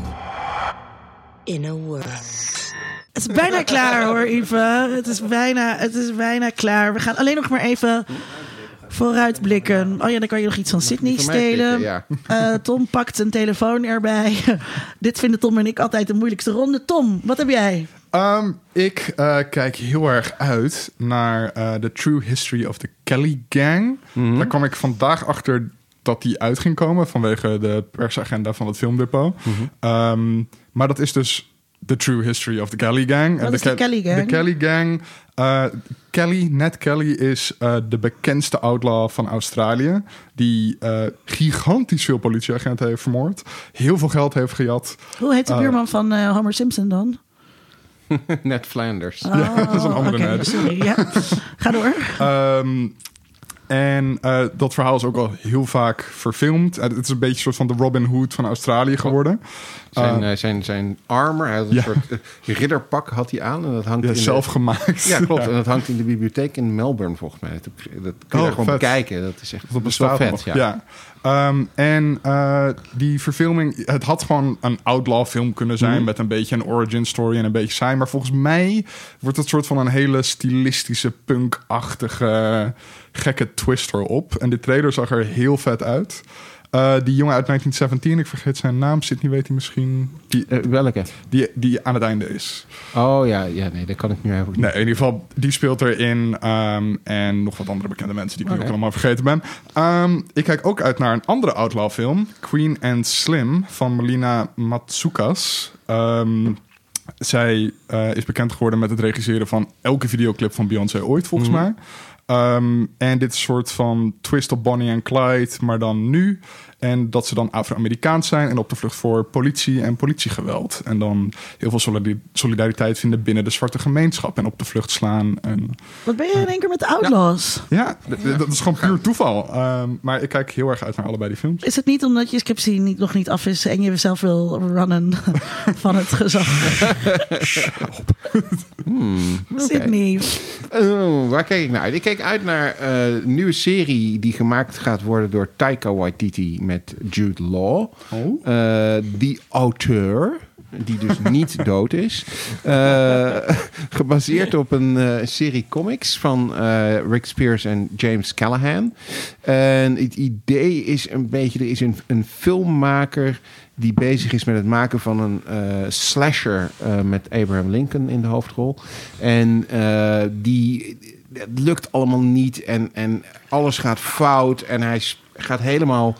In a world. Het is bijna klaar hoor, Ive. Het is bijna, het is bijna klaar. We gaan alleen nog maar even vooruitblikken. Oh ja, dan kan je nog iets van Sydney stelen. pikken, Eh, Tom pakt een telefoon erbij. Dit vinden Tom en ik altijd de moeilijkste ronde. Tom, wat heb jij? Ehm, ik eh, kijk heel erg uit naar eh, The True History of the Kelly Gang. Daar kwam ik vandaag achter dat die uit ging komen vanwege de persagenda van het filmdepot. Ehm, maar dat is dus The True History of the Kelly Gang. Wat is de Ke- Kelly Gang? De Kelly Gang. eh, Kelly, Ned Kelly is eh, de bekendste outlaw van Australië. Die eh, gigantisch veel politieagenten heeft vermoord. Heel veel geld heeft gejat. Hoe heet de Eh, buurman van eh, Homer Simpson dan? Ned Flanders. Oh, dat is een andere Ned. sorry. Ja. Ga door. Ehm, en eh, dat verhaal is ook al heel vaak verfilmd. Eh, het is een beetje een soort van de Robin Hood van Australië geworden. Zijn, Eh, zijn, zijn armor, hij had een Ja. soort ridderpak had hij aan. En dat hangt ja, in de- zelf gemaakt. Ja, klopt. En dat hangt in de bibliotheek in Melbourne, volgens mij. Dat, dat kun je Oh, gewoon vet. bekijken. Dat is echt Dat bestaat vet. Ja. Ehm, en die verfilming, het had gewoon een outlaw film kunnen zijn Mhm. met een beetje een origin story en een beetje saai. Maar volgens mij wordt het soort van een hele stilistische punk-achtige gekke twist erop. En de trailer zag er heel vet uit. Eh, die jongen uit 1917, ik vergeet zijn naam, Sydney weet hij misschien, die, Eh, welke? die, die aan het einde is. Oh ja, ja, nee, dat kan ik nu even niet. Nee, in ieder geval, die speelt erin. ehm, en nog wat andere bekende mensen die ik nu ook allemaal vergeten ben. Ehm, ik kijk ook uit naar een andere outlaw film. Queen and Slim van Melina Matsoukas. Ehm, zij eh, is bekend geworden met het regisseren van elke videoclip van Beyoncé ooit, volgens mij. Ehm, en dit soort van twist op Bonnie en Clyde, maar dan nu. En dat ze dan Afro-Amerikaans zijn en op de vlucht voor politie en politiegeweld. En dan heel veel solidari- solidariteit vinden binnen de zwarte gemeenschap en op de vlucht slaan. En, Wat ben je in één keer met de Outlaws? ja, dat is gewoon puur toeval. Ehm, maar ik kijk heel erg uit naar allebei die films. Is het niet omdat je scriptie niet, nog niet af is en je zelf wil runnen van het gezag? Sydney. Oh, waar kijk ik naar uit? Ik kijk uit naar eh, een nieuwe serie die gemaakt gaat worden door Taika Waititi met Jude Law. Oh. Eh, die auteur, die dus niet dood is. Eh, gebaseerd op een eh, serie comics van eh, Rick Spears en James Callahan. En het idee is een beetje, er is een, een filmmaker die bezig is met het maken van een eh, slasher eh, met Abraham Lincoln in de hoofdrol. En eh, die het lukt allemaal niet en, en alles gaat fout en hij gaat helemaal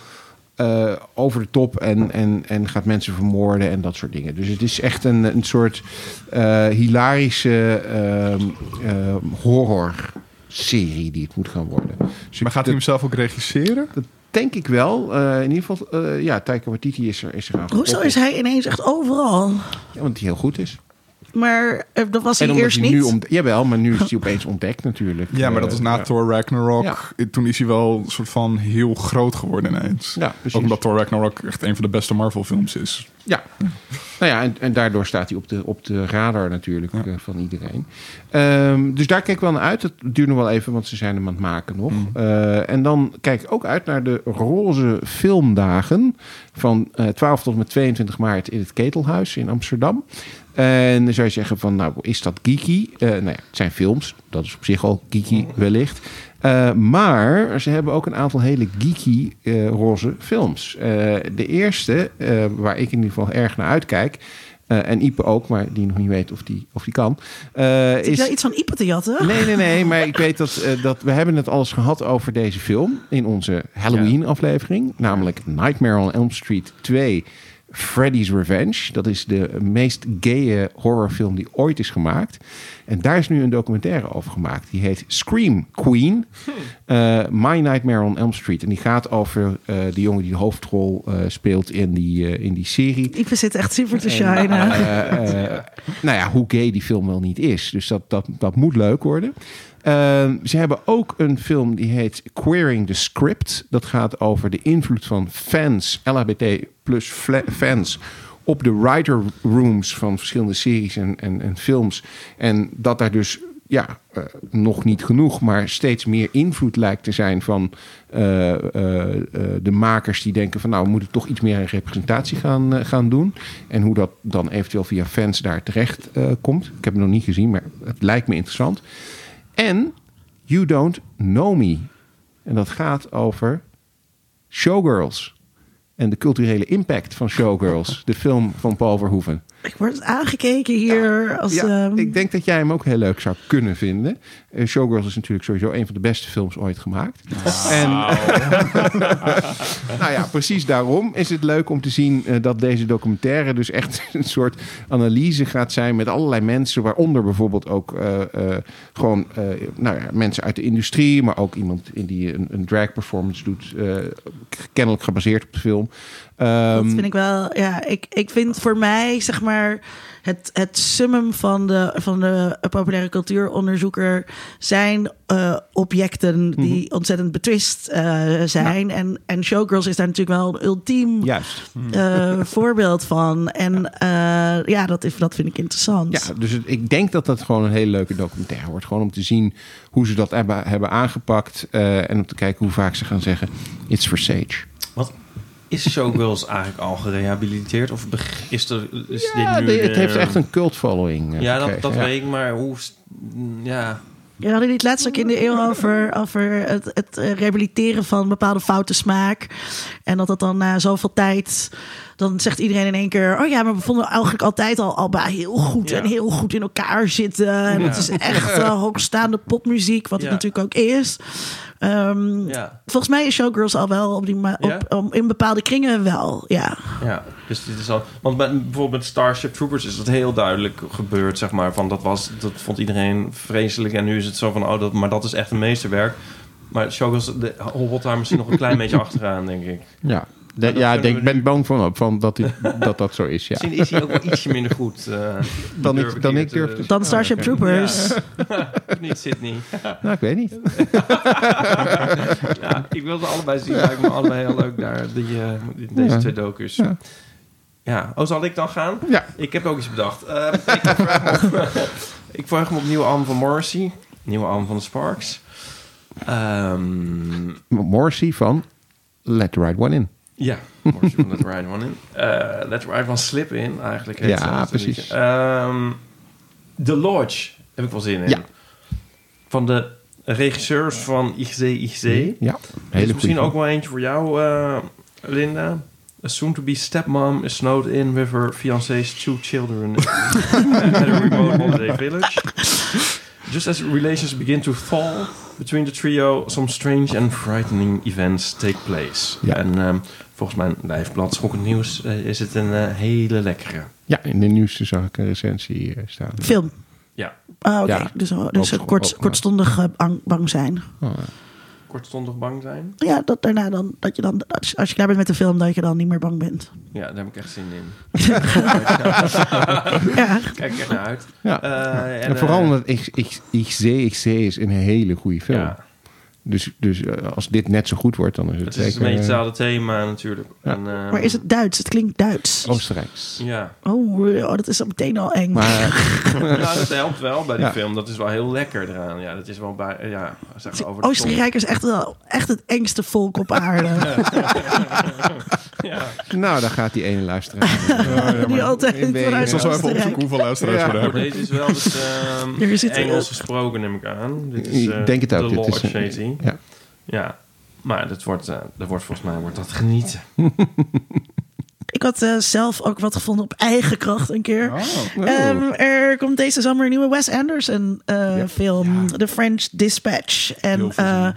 eh, over de top en, en, en gaat mensen vermoorden en dat soort dingen. Dus het is echt een, een soort eh, hilarische ehm ehm, horror-serie die het moet gaan worden. Dus Maar gaat hij hem zelf ook regisseren? dat denk ik wel. Eh, in ieder geval, eh, ja, Taika Waititi is er, is er aan Hoezo is hij ineens echt overal? Ja, want hij heel goed is. Maar eh, dat was En hij eerst hij niet. nu ont- Jawel, maar nu is hij opeens ontdekt natuurlijk. Ja, maar dat Eh, is na ja. Thor Ragnarok. Ja. Toen is hij wel een soort van heel groot geworden ineens. Ja, precies. Ook omdat Thor Ragnarok echt een van de beste Marvel films is. Ja, nou ja, en, en daardoor staat hij op de, op de radar natuurlijk eh, van iedereen. Ehm, dus daar kijk ik wel naar uit. Het duurt nog wel even, want ze zijn hem aan het maken nog. Eh, en dan kijk ik ook uit naar de roze filmdagen van eh, 12 tot en met 22 maart in het Ketelhuis in Amsterdam. En dan zou je zeggen van, nou, is dat geeky? Eh nou ja, het zijn films. Dat is op zich al geeky wellicht. Eh, maar ze hebben ook een aantal hele geeky eh, roze films. De eerste, waar ik in ieder geval erg naar uitkijk... en Ipe ook, maar die nog niet weet of die, of die kan... eh, Zit jij iets van Ipe te jatten? Nee, nee, nee. Maar ik weet dat, dat we hebben het alles gehad over deze film in onze Halloween-aflevering. Namelijk Nightmare on Elm Street 2 Freddy's Revenge. Dat is de meest gaye horrorfilm die ooit is gemaakt. En daar is nu een documentaire over gemaakt. Die heet Scream Queen. Eh, My Nightmare on Elm Street. En die gaat over eh de jongen die de hoofdrol eh, speelt in die, eh, in die serie. Ipe zit echt super te shinen. Eh, eh, nou ja, hoe gay die film wel niet is. Dus dat, dat, dat moet leuk worden. Ehm, ze hebben ook een film die heet Queering the Script. Dat gaat over de invloed van fans, LHBT plus fans, op de writer rooms van verschillende series en, en, films. En dat daar dus ja, eh, nog niet genoeg, maar steeds meer invloed lijkt te zijn van eh, eh, de makers die denken van nou, we moeten toch iets meer aan representatie gaan, gaan doen. En hoe dat dan eventueel via fans daar terecht komt. Ik heb het nog niet gezien, maar het lijkt me interessant. En You Don't Know Me. En dat gaat over Showgirls. En de culturele impact van Showgirls. De film van Paul Verhoeven. Ik word aangekeken hier als... Ja, ehm, ik denk dat jij hem ook heel leuk zou kunnen vinden. Eh, Showgirls is natuurlijk sowieso een van de beste films ooit gemaakt. En, nou ja, precies daarom is het leuk om te zien eh, dat deze documentaire dus echt een soort analyse gaat zijn met allerlei mensen, waaronder bijvoorbeeld ook eh, eh, gewoon eh, nou ja, mensen uit de industrie, maar ook iemand in die een, een drag performance doet, eh, kennelijk gebaseerd op de film. Dat Ehm, vind ik wel, ja, ik, ik vind voor mij, zeg maar, het, het summum van de, van de populaire cultuuronderzoeker zijn eh, objecten die Mhm. ontzettend betwist eh, zijn. En, en Showgirls is daar natuurlijk wel een ultiem Juist. eh, voorbeeld van. En eh, ja, dat, is, dat vind ik interessant. Ja, dus het- ik denk dat dat gewoon een hele leuke documentaire wordt. Gewoon om te zien hoe ze dat hebben, hebben aangepakt. eh, en om te kijken hoe vaak ze gaan zeggen: It's for Sage. Wat is Showgirls eigenlijk al gerehabiliteerd? Of is, er, is Ja, dit nu... de- het de- heeft echt een cult following. eh, Ja, dat, dat ja. weet ik, maar hoe... Ja, Je hadden het laatst ook in de eeuw over, over het, het eh, rehabiliteren van bepaalde foute smaak. En dat dat dan na zoveel tijd. Dan zegt iedereen in één keer: Oh ja, maar we vonden eigenlijk altijd al Alba heel goed Ja. en heel goed in elkaar zitten. En het is echt eh, hoogstaande popmuziek, wat het natuurlijk ook is. Ehm, ja, Volgens mij is Showgirls al wel op die ma- op, Ja? om- in bepaalde kringen wel. Ja. ja. Dus dit is al... Want bij, bijvoorbeeld met Starship Troopers is dat heel duidelijk gebeurd, zeg maar. Van dat, was, dat vond iedereen vreselijk. En nu is het zo van, oh, dat, maar dat is echt een meesterwerk. Maar Showgirls de, hobbelt daar misschien nog een klein beetje achteraan, denk ik. Ja, De- ja ik ben bang van, van dat, die- dat dat zo is. Ja. Misschien is hij ook wel ietsje minder goed. eh, Dan durf ik- dan ik durf te- Dan Starship. Troopers. Of niet, Sydney. Nou, ik weet niet. Ja, ik wilde allebei zien. Lijkt me allebei heel leuk daar, die, eh, deze Ja. twee docus. Ja. Ja. oh, zal ik dan gaan? Ja. Ik heb ook iets bedacht. Eh, ik, vraag me op, ik vraag me op nieuwe album van Morrissey. Nieuwe album van de Sparks. Ehm, Morrissey van Let the Right One In. Ja, van Let Right One In. Eh Let Right One Slip In, eigenlijk. heet Ja, precies. Ehm, The Lodge heb ik wel zin in. Ja. Van de regisseurs van IGZ IGZ. Ja, Hele hele is misschien ook wel eentje voor jou, eh, Linda. A soon-to-be stepmom is snowed in with her fiancé's two children at a remote holiday village. Just as relations begin to thaw between the trio, some strange and frightening events take place. Ja. En ehm, volgens mijn lijfblad Schokkend Nieuws eh, is het een eh, hele lekkere. Ja, in de nieuwste zag ik een recensie eh, staan. Film. Ja, Ah, oké. Ja. Dus, dus kort, ook- kortstondig eh, bang, bang zijn. Oh, kortstondig bang zijn. Ja, dat daarna dan, dat je dan, als als je klaar bent met de film, dat je dan niet meer bang bent. Ja, daar heb ik echt zin in. Ja, Kijk er echt naar uit. ja. Eh, en, vooral eh, omdat ik, ik, ik XC is een hele goede film. ja, Dus, dus eh, als dit net zo goed wordt, dan is het, Het is zeker een beetje eh, hetzelfde thema natuurlijk. Ja. En, eh, maar is het Duits? Het klinkt Duits. Oostenrijks. Ja, Oh, oh, dat is al meteen al eng. Maar nou, dat helpt wel bij die Ja. film. Dat is wel heel lekker eraan. Ja, dat is wel bij. Ja, zeg over Oostenrijk is echt wel echt het engste volk op aarde. Ja, nou, daar gaat die ene luisteraar. Die altijd vanuit Ik zal zo even opzoeken hoeveel luisteraars Ja. we hebben. deze is wel dus, Engels gesproken, neem ik aan. Dit is, eh, Ik denk het ook. The Dit is, Ja. Ja, maar dat wordt, eh, dat wordt volgens mij wordt dat genieten. Ik had eh, zelf ook wat gevonden op eigen kracht een keer. Oh. Ehm, er komt deze zomer een nieuwe Wes Anderson eh, film, The French Dispatch. En eh,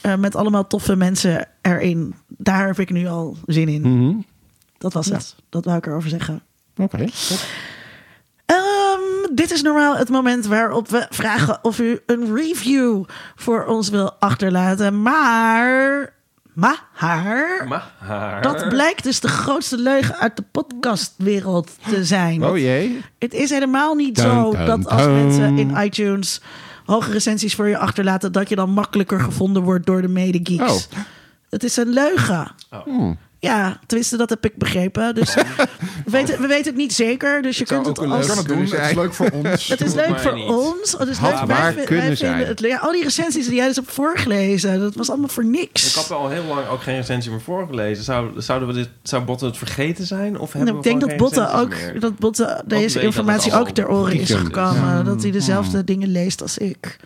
eh, met allemaal toffe mensen erin. Daar heb ik nu al zin in. Mhm. dat was het. Dat wou ik erover zeggen. Oké. Dit is normaal het moment waarop we vragen of u een review voor ons wil achterlaten. Maar, maar, Maar... dat blijkt dus de grootste leugen uit de podcastwereld te zijn. Oh jee. Het is helemaal niet Dun, zo dun, dat als dun. mensen in iTunes hoge recensies voor je achterlaten, dat je dan makkelijker gevonden wordt door de medegeeks. Oh. Het is een leugen. Hmm. Ja, tenminste, dat heb ik begrepen. Dus we, weten, we weten het niet zeker. Dus je kunt het als. Kunnen het doen. Het is leuk voor ons. Het is leuk voor ons. Het is leuk. Wij, kunnen zijn. het, ja, al die recensies die jij dus hebt voorgelezen, dat was allemaal voor niks. Ik had al heel lang ook geen recensie meer voorgelezen. Zou, zouden we dit, zou Botten het vergeten zijn? Of hebben Nou, ik denk dat Botten ook meer? dat Botten deze informatie ook ter oren is gekomen. Dat hij dezelfde dingen leest als ik.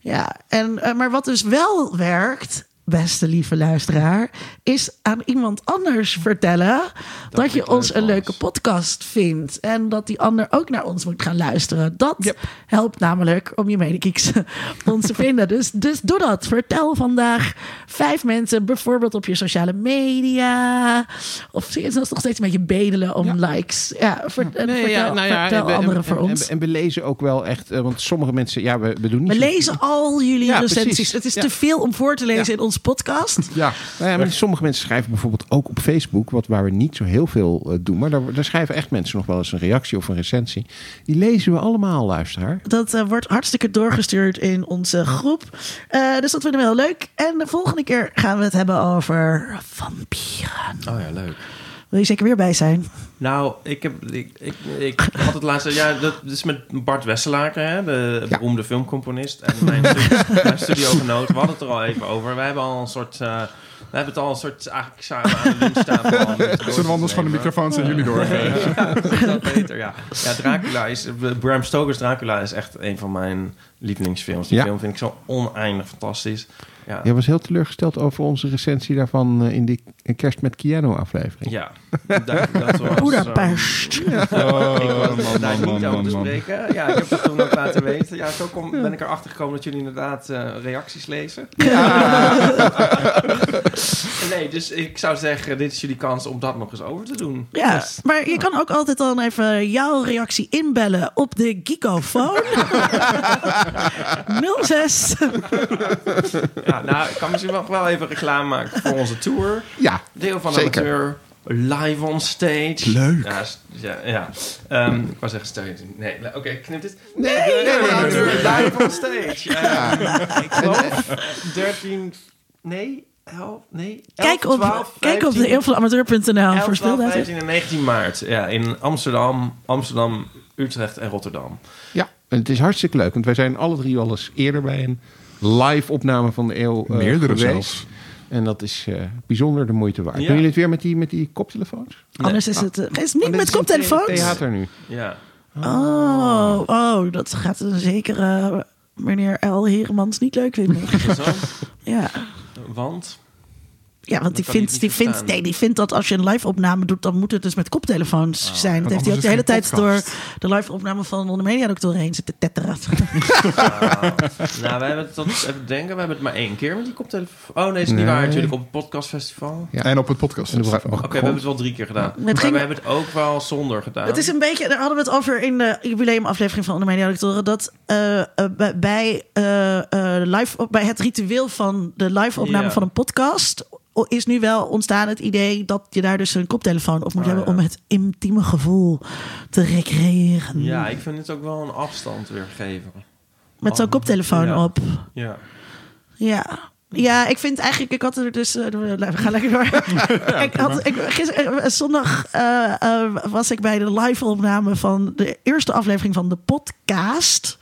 Ja, en, eh, maar wat dus wel werkt, beste lieve luisteraar, is aan iemand anders vertellen dat, je ons een leuke podcast vindt. En dat die ander ook naar ons moet gaan luisteren. Dat helpt namelijk om je medekiks ons te vinden. Dus, dus doe dat. Vertel vandaag vijf mensen, bijvoorbeeld op je sociale media. Of dat is nog steeds een beetje bedelen om likes. Ja, ver- en Nee, vertel, ja, nou ja, vertel en anderen en, voor en- ons. En, en we lezen ook wel echt, eh, want sommige mensen, ja, we, we doen niet We zo- lezen al jullie recensies. precies. Het is te veel om voor te lezen in onze podcast. Ja, nou ja maar sommige mensen schrijven bijvoorbeeld ook op Facebook, wat waar we niet zo heel veel eh, doen, maar daar, daar schrijven echt mensen nog wel eens een reactie of een recensie. Die lezen we allemaal, luisteraar. Dat eh, wordt hartstikke doorgestuurd in onze groep. Eh, dus dat vinden we heel leuk. En de volgende keer gaan we het hebben over vampieren. Oh ja, leuk. Wil je zeker weer bij zijn? Nou, ik, heb, ik, ik, ik had het laatste... Ja, dat is met Bart Wesselaker, hè, de beroemde filmcomponist. En mijn, stu- mijn studiogenoot. We hadden het er al even over. Wij hebben al een soort... eh, we hebben het al een soort eigenlijk samen aan de lunchtafel. door Zullen we anders gewoon de microfoons aan jullie doorgeven? Ja, dat is dat beter, ja. Ja, Dracula is... Bram Stoker's Dracula is echt een van mijn lievelingsfilms. Die Ja. film vind ik zo oneindig fantastisch. Ja, Jij was heel teleurgesteld over onze recensie daarvan eh, in die Kerst met Keanu aflevering. ja. Dat, dat was, Boedapest. eh, ik was man, daar man, niet man, over te spreken. Ja, ik heb het toen ook laten weten. Ja, zo kom, ben ik erachter gekomen dat jullie inderdaad eh, reacties lezen. nee, dus ik zou zeggen, dit is jullie kans om dat nog eens over te doen. Ja, Dus- maar je kan ook altijd dan even jouw reactie inbellen op de Geekofoon. 06. ja, nou, ik kan misschien nog wel even reclame maken voor onze tour. Ja, Deel van de Zeker. amateur. Live on stage. Leuk. Ja, ja, ja. Ehm, ik wou zeggen stage. Nee, oké, knip dit. Nee, nee, nee, amateur nee. Live on stage. Ehm, ik geloof 13... Nee, 11... Nee, 11, Kijk op, 12, kijk op de 15, eeuwvanamateur.nl 11, voor 12, speeldatum. 15 en 19 maart. Ja, in Amsterdam, Amsterdam, Utrecht en Rotterdam. ja, en het is hartstikke leuk, want wij zijn alle drie al eens eerder bij een live opname van de eeuw eh, Meerdere geweest. zelfs. En dat is eh, bijzonder de moeite waard. Ja. Doen jullie het weer met die, met die koptelefoons? Anders is het, eh, is het niet Oh, met koptelefoons. the- Theater nu. Ja. Oh, oh, dat gaat een zekere meneer L. Heremans niet leuk vinden. Ja. want... Ja, want die vindt, die, vindt, nee, die vindt dat als je een live-opname doet, dan moet het dus met koptelefoons zijn. Dat heeft hij ook de hele is tijd door de live-opname van de mediadoktoren heen zitten tetteren. Nou, we hebben het tot even denken, we hebben het maar één keer met die koptelefoon. Oh nee, is niet Nee. waar natuurlijk op het podcastfestival. Ja. En op het podcast. Oké, we hebben het wel drie keer gedaan. Het maar ging- we hebben het ook wel zonder gedaan. Het is een beetje, daar hadden we het over in de jubileumaflevering van de mediadoktoren, dat eh, eh, bij, eh, eh, live, bij het ritueel van de live-opname Ja. van een podcast is nu wel ontstaan het idee dat je daar dus een koptelefoon op moet Ah, hebben ja. om het intieme gevoel te recreëren. Ja, ik vind het ook wel een afstand weer geven. Met zo'n Oh, koptelefoon ja. op. Ja. Ja. Ja, ik vind eigenlijk, ik had er dus, eh, we gaan lekker door. ik had, ik, gister, eh, zondag eh, eh, was ik bij de live opname van de eerste aflevering van de podcast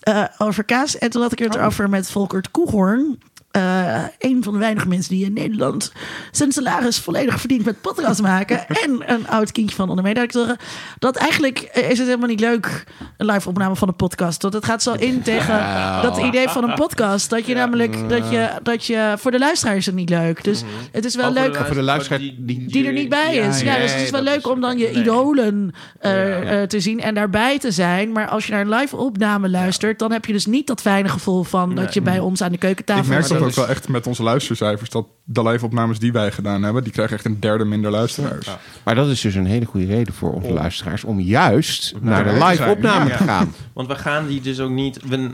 eh, over kaas. En toen had ik het erover met Volkert Koehoorn. Eh, een van de weinige mensen die in Nederland zijn salaris volledig verdient met podcast maken. en een oud kindje van onder medewerktoren. Dat eigenlijk eh, is het helemaal niet leuk, een live opname van een podcast. Want het gaat zo in tegen dat idee van een podcast. Dat je namelijk, dat je, dat je, voor de luisteraar is het niet leuk. Dus het is wel voor leuk de Voor de luisteraar die, die- die er niet bij is. Ja, Ja, dus het is wel leuk om dan je nee. idolen eh, Ja. te zien en daarbij te zijn. Maar als je naar een live opname luistert, dan heb je dus niet dat fijne gevoel van dat je bij ons aan de keukentafel Ik merk dat ook wel echt met onze luistercijfers... dat de live-opnames die wij gedaan hebben... die krijgen echt een derde minder luisteraars. Maar dat is dus een hele goede reden voor onze luisteraars om juist naar de erbij te live zijn. opname Ja. te gaan. Want we gaan die dus ook niet... We,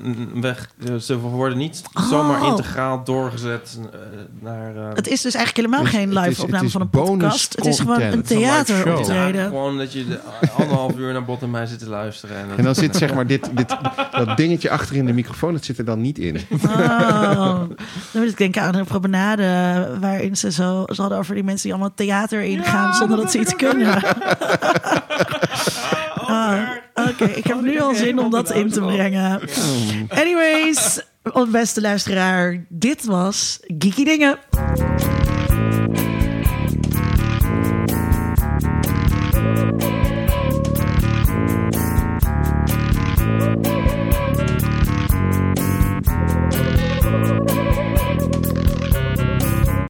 we, ze worden niet zomaar Oh. integraal doorgezet eh, naar... eh, Het is dus eigenlijk helemaal Dus geen het is- live het opname is van een bonus podcast. Het is gewoon een ja, theateroptreden. gewoon dat je de, anderhalf uur naar Bot en mij zit te luisteren. En, dat- En dan zit zeg maar dit, dit, dat dingetje achter in de microfoon, dat zit er dan niet in. Oh, dan moet ik denken aan een promenade waarin ze zo ze hadden over die mensen die allemaal theater ingaan zonder dat ze iets kunnen. Ah, Oké, ik heb nu al zin om dat in te brengen. Anyways, beste luisteraar, dit was Geeky Dingen.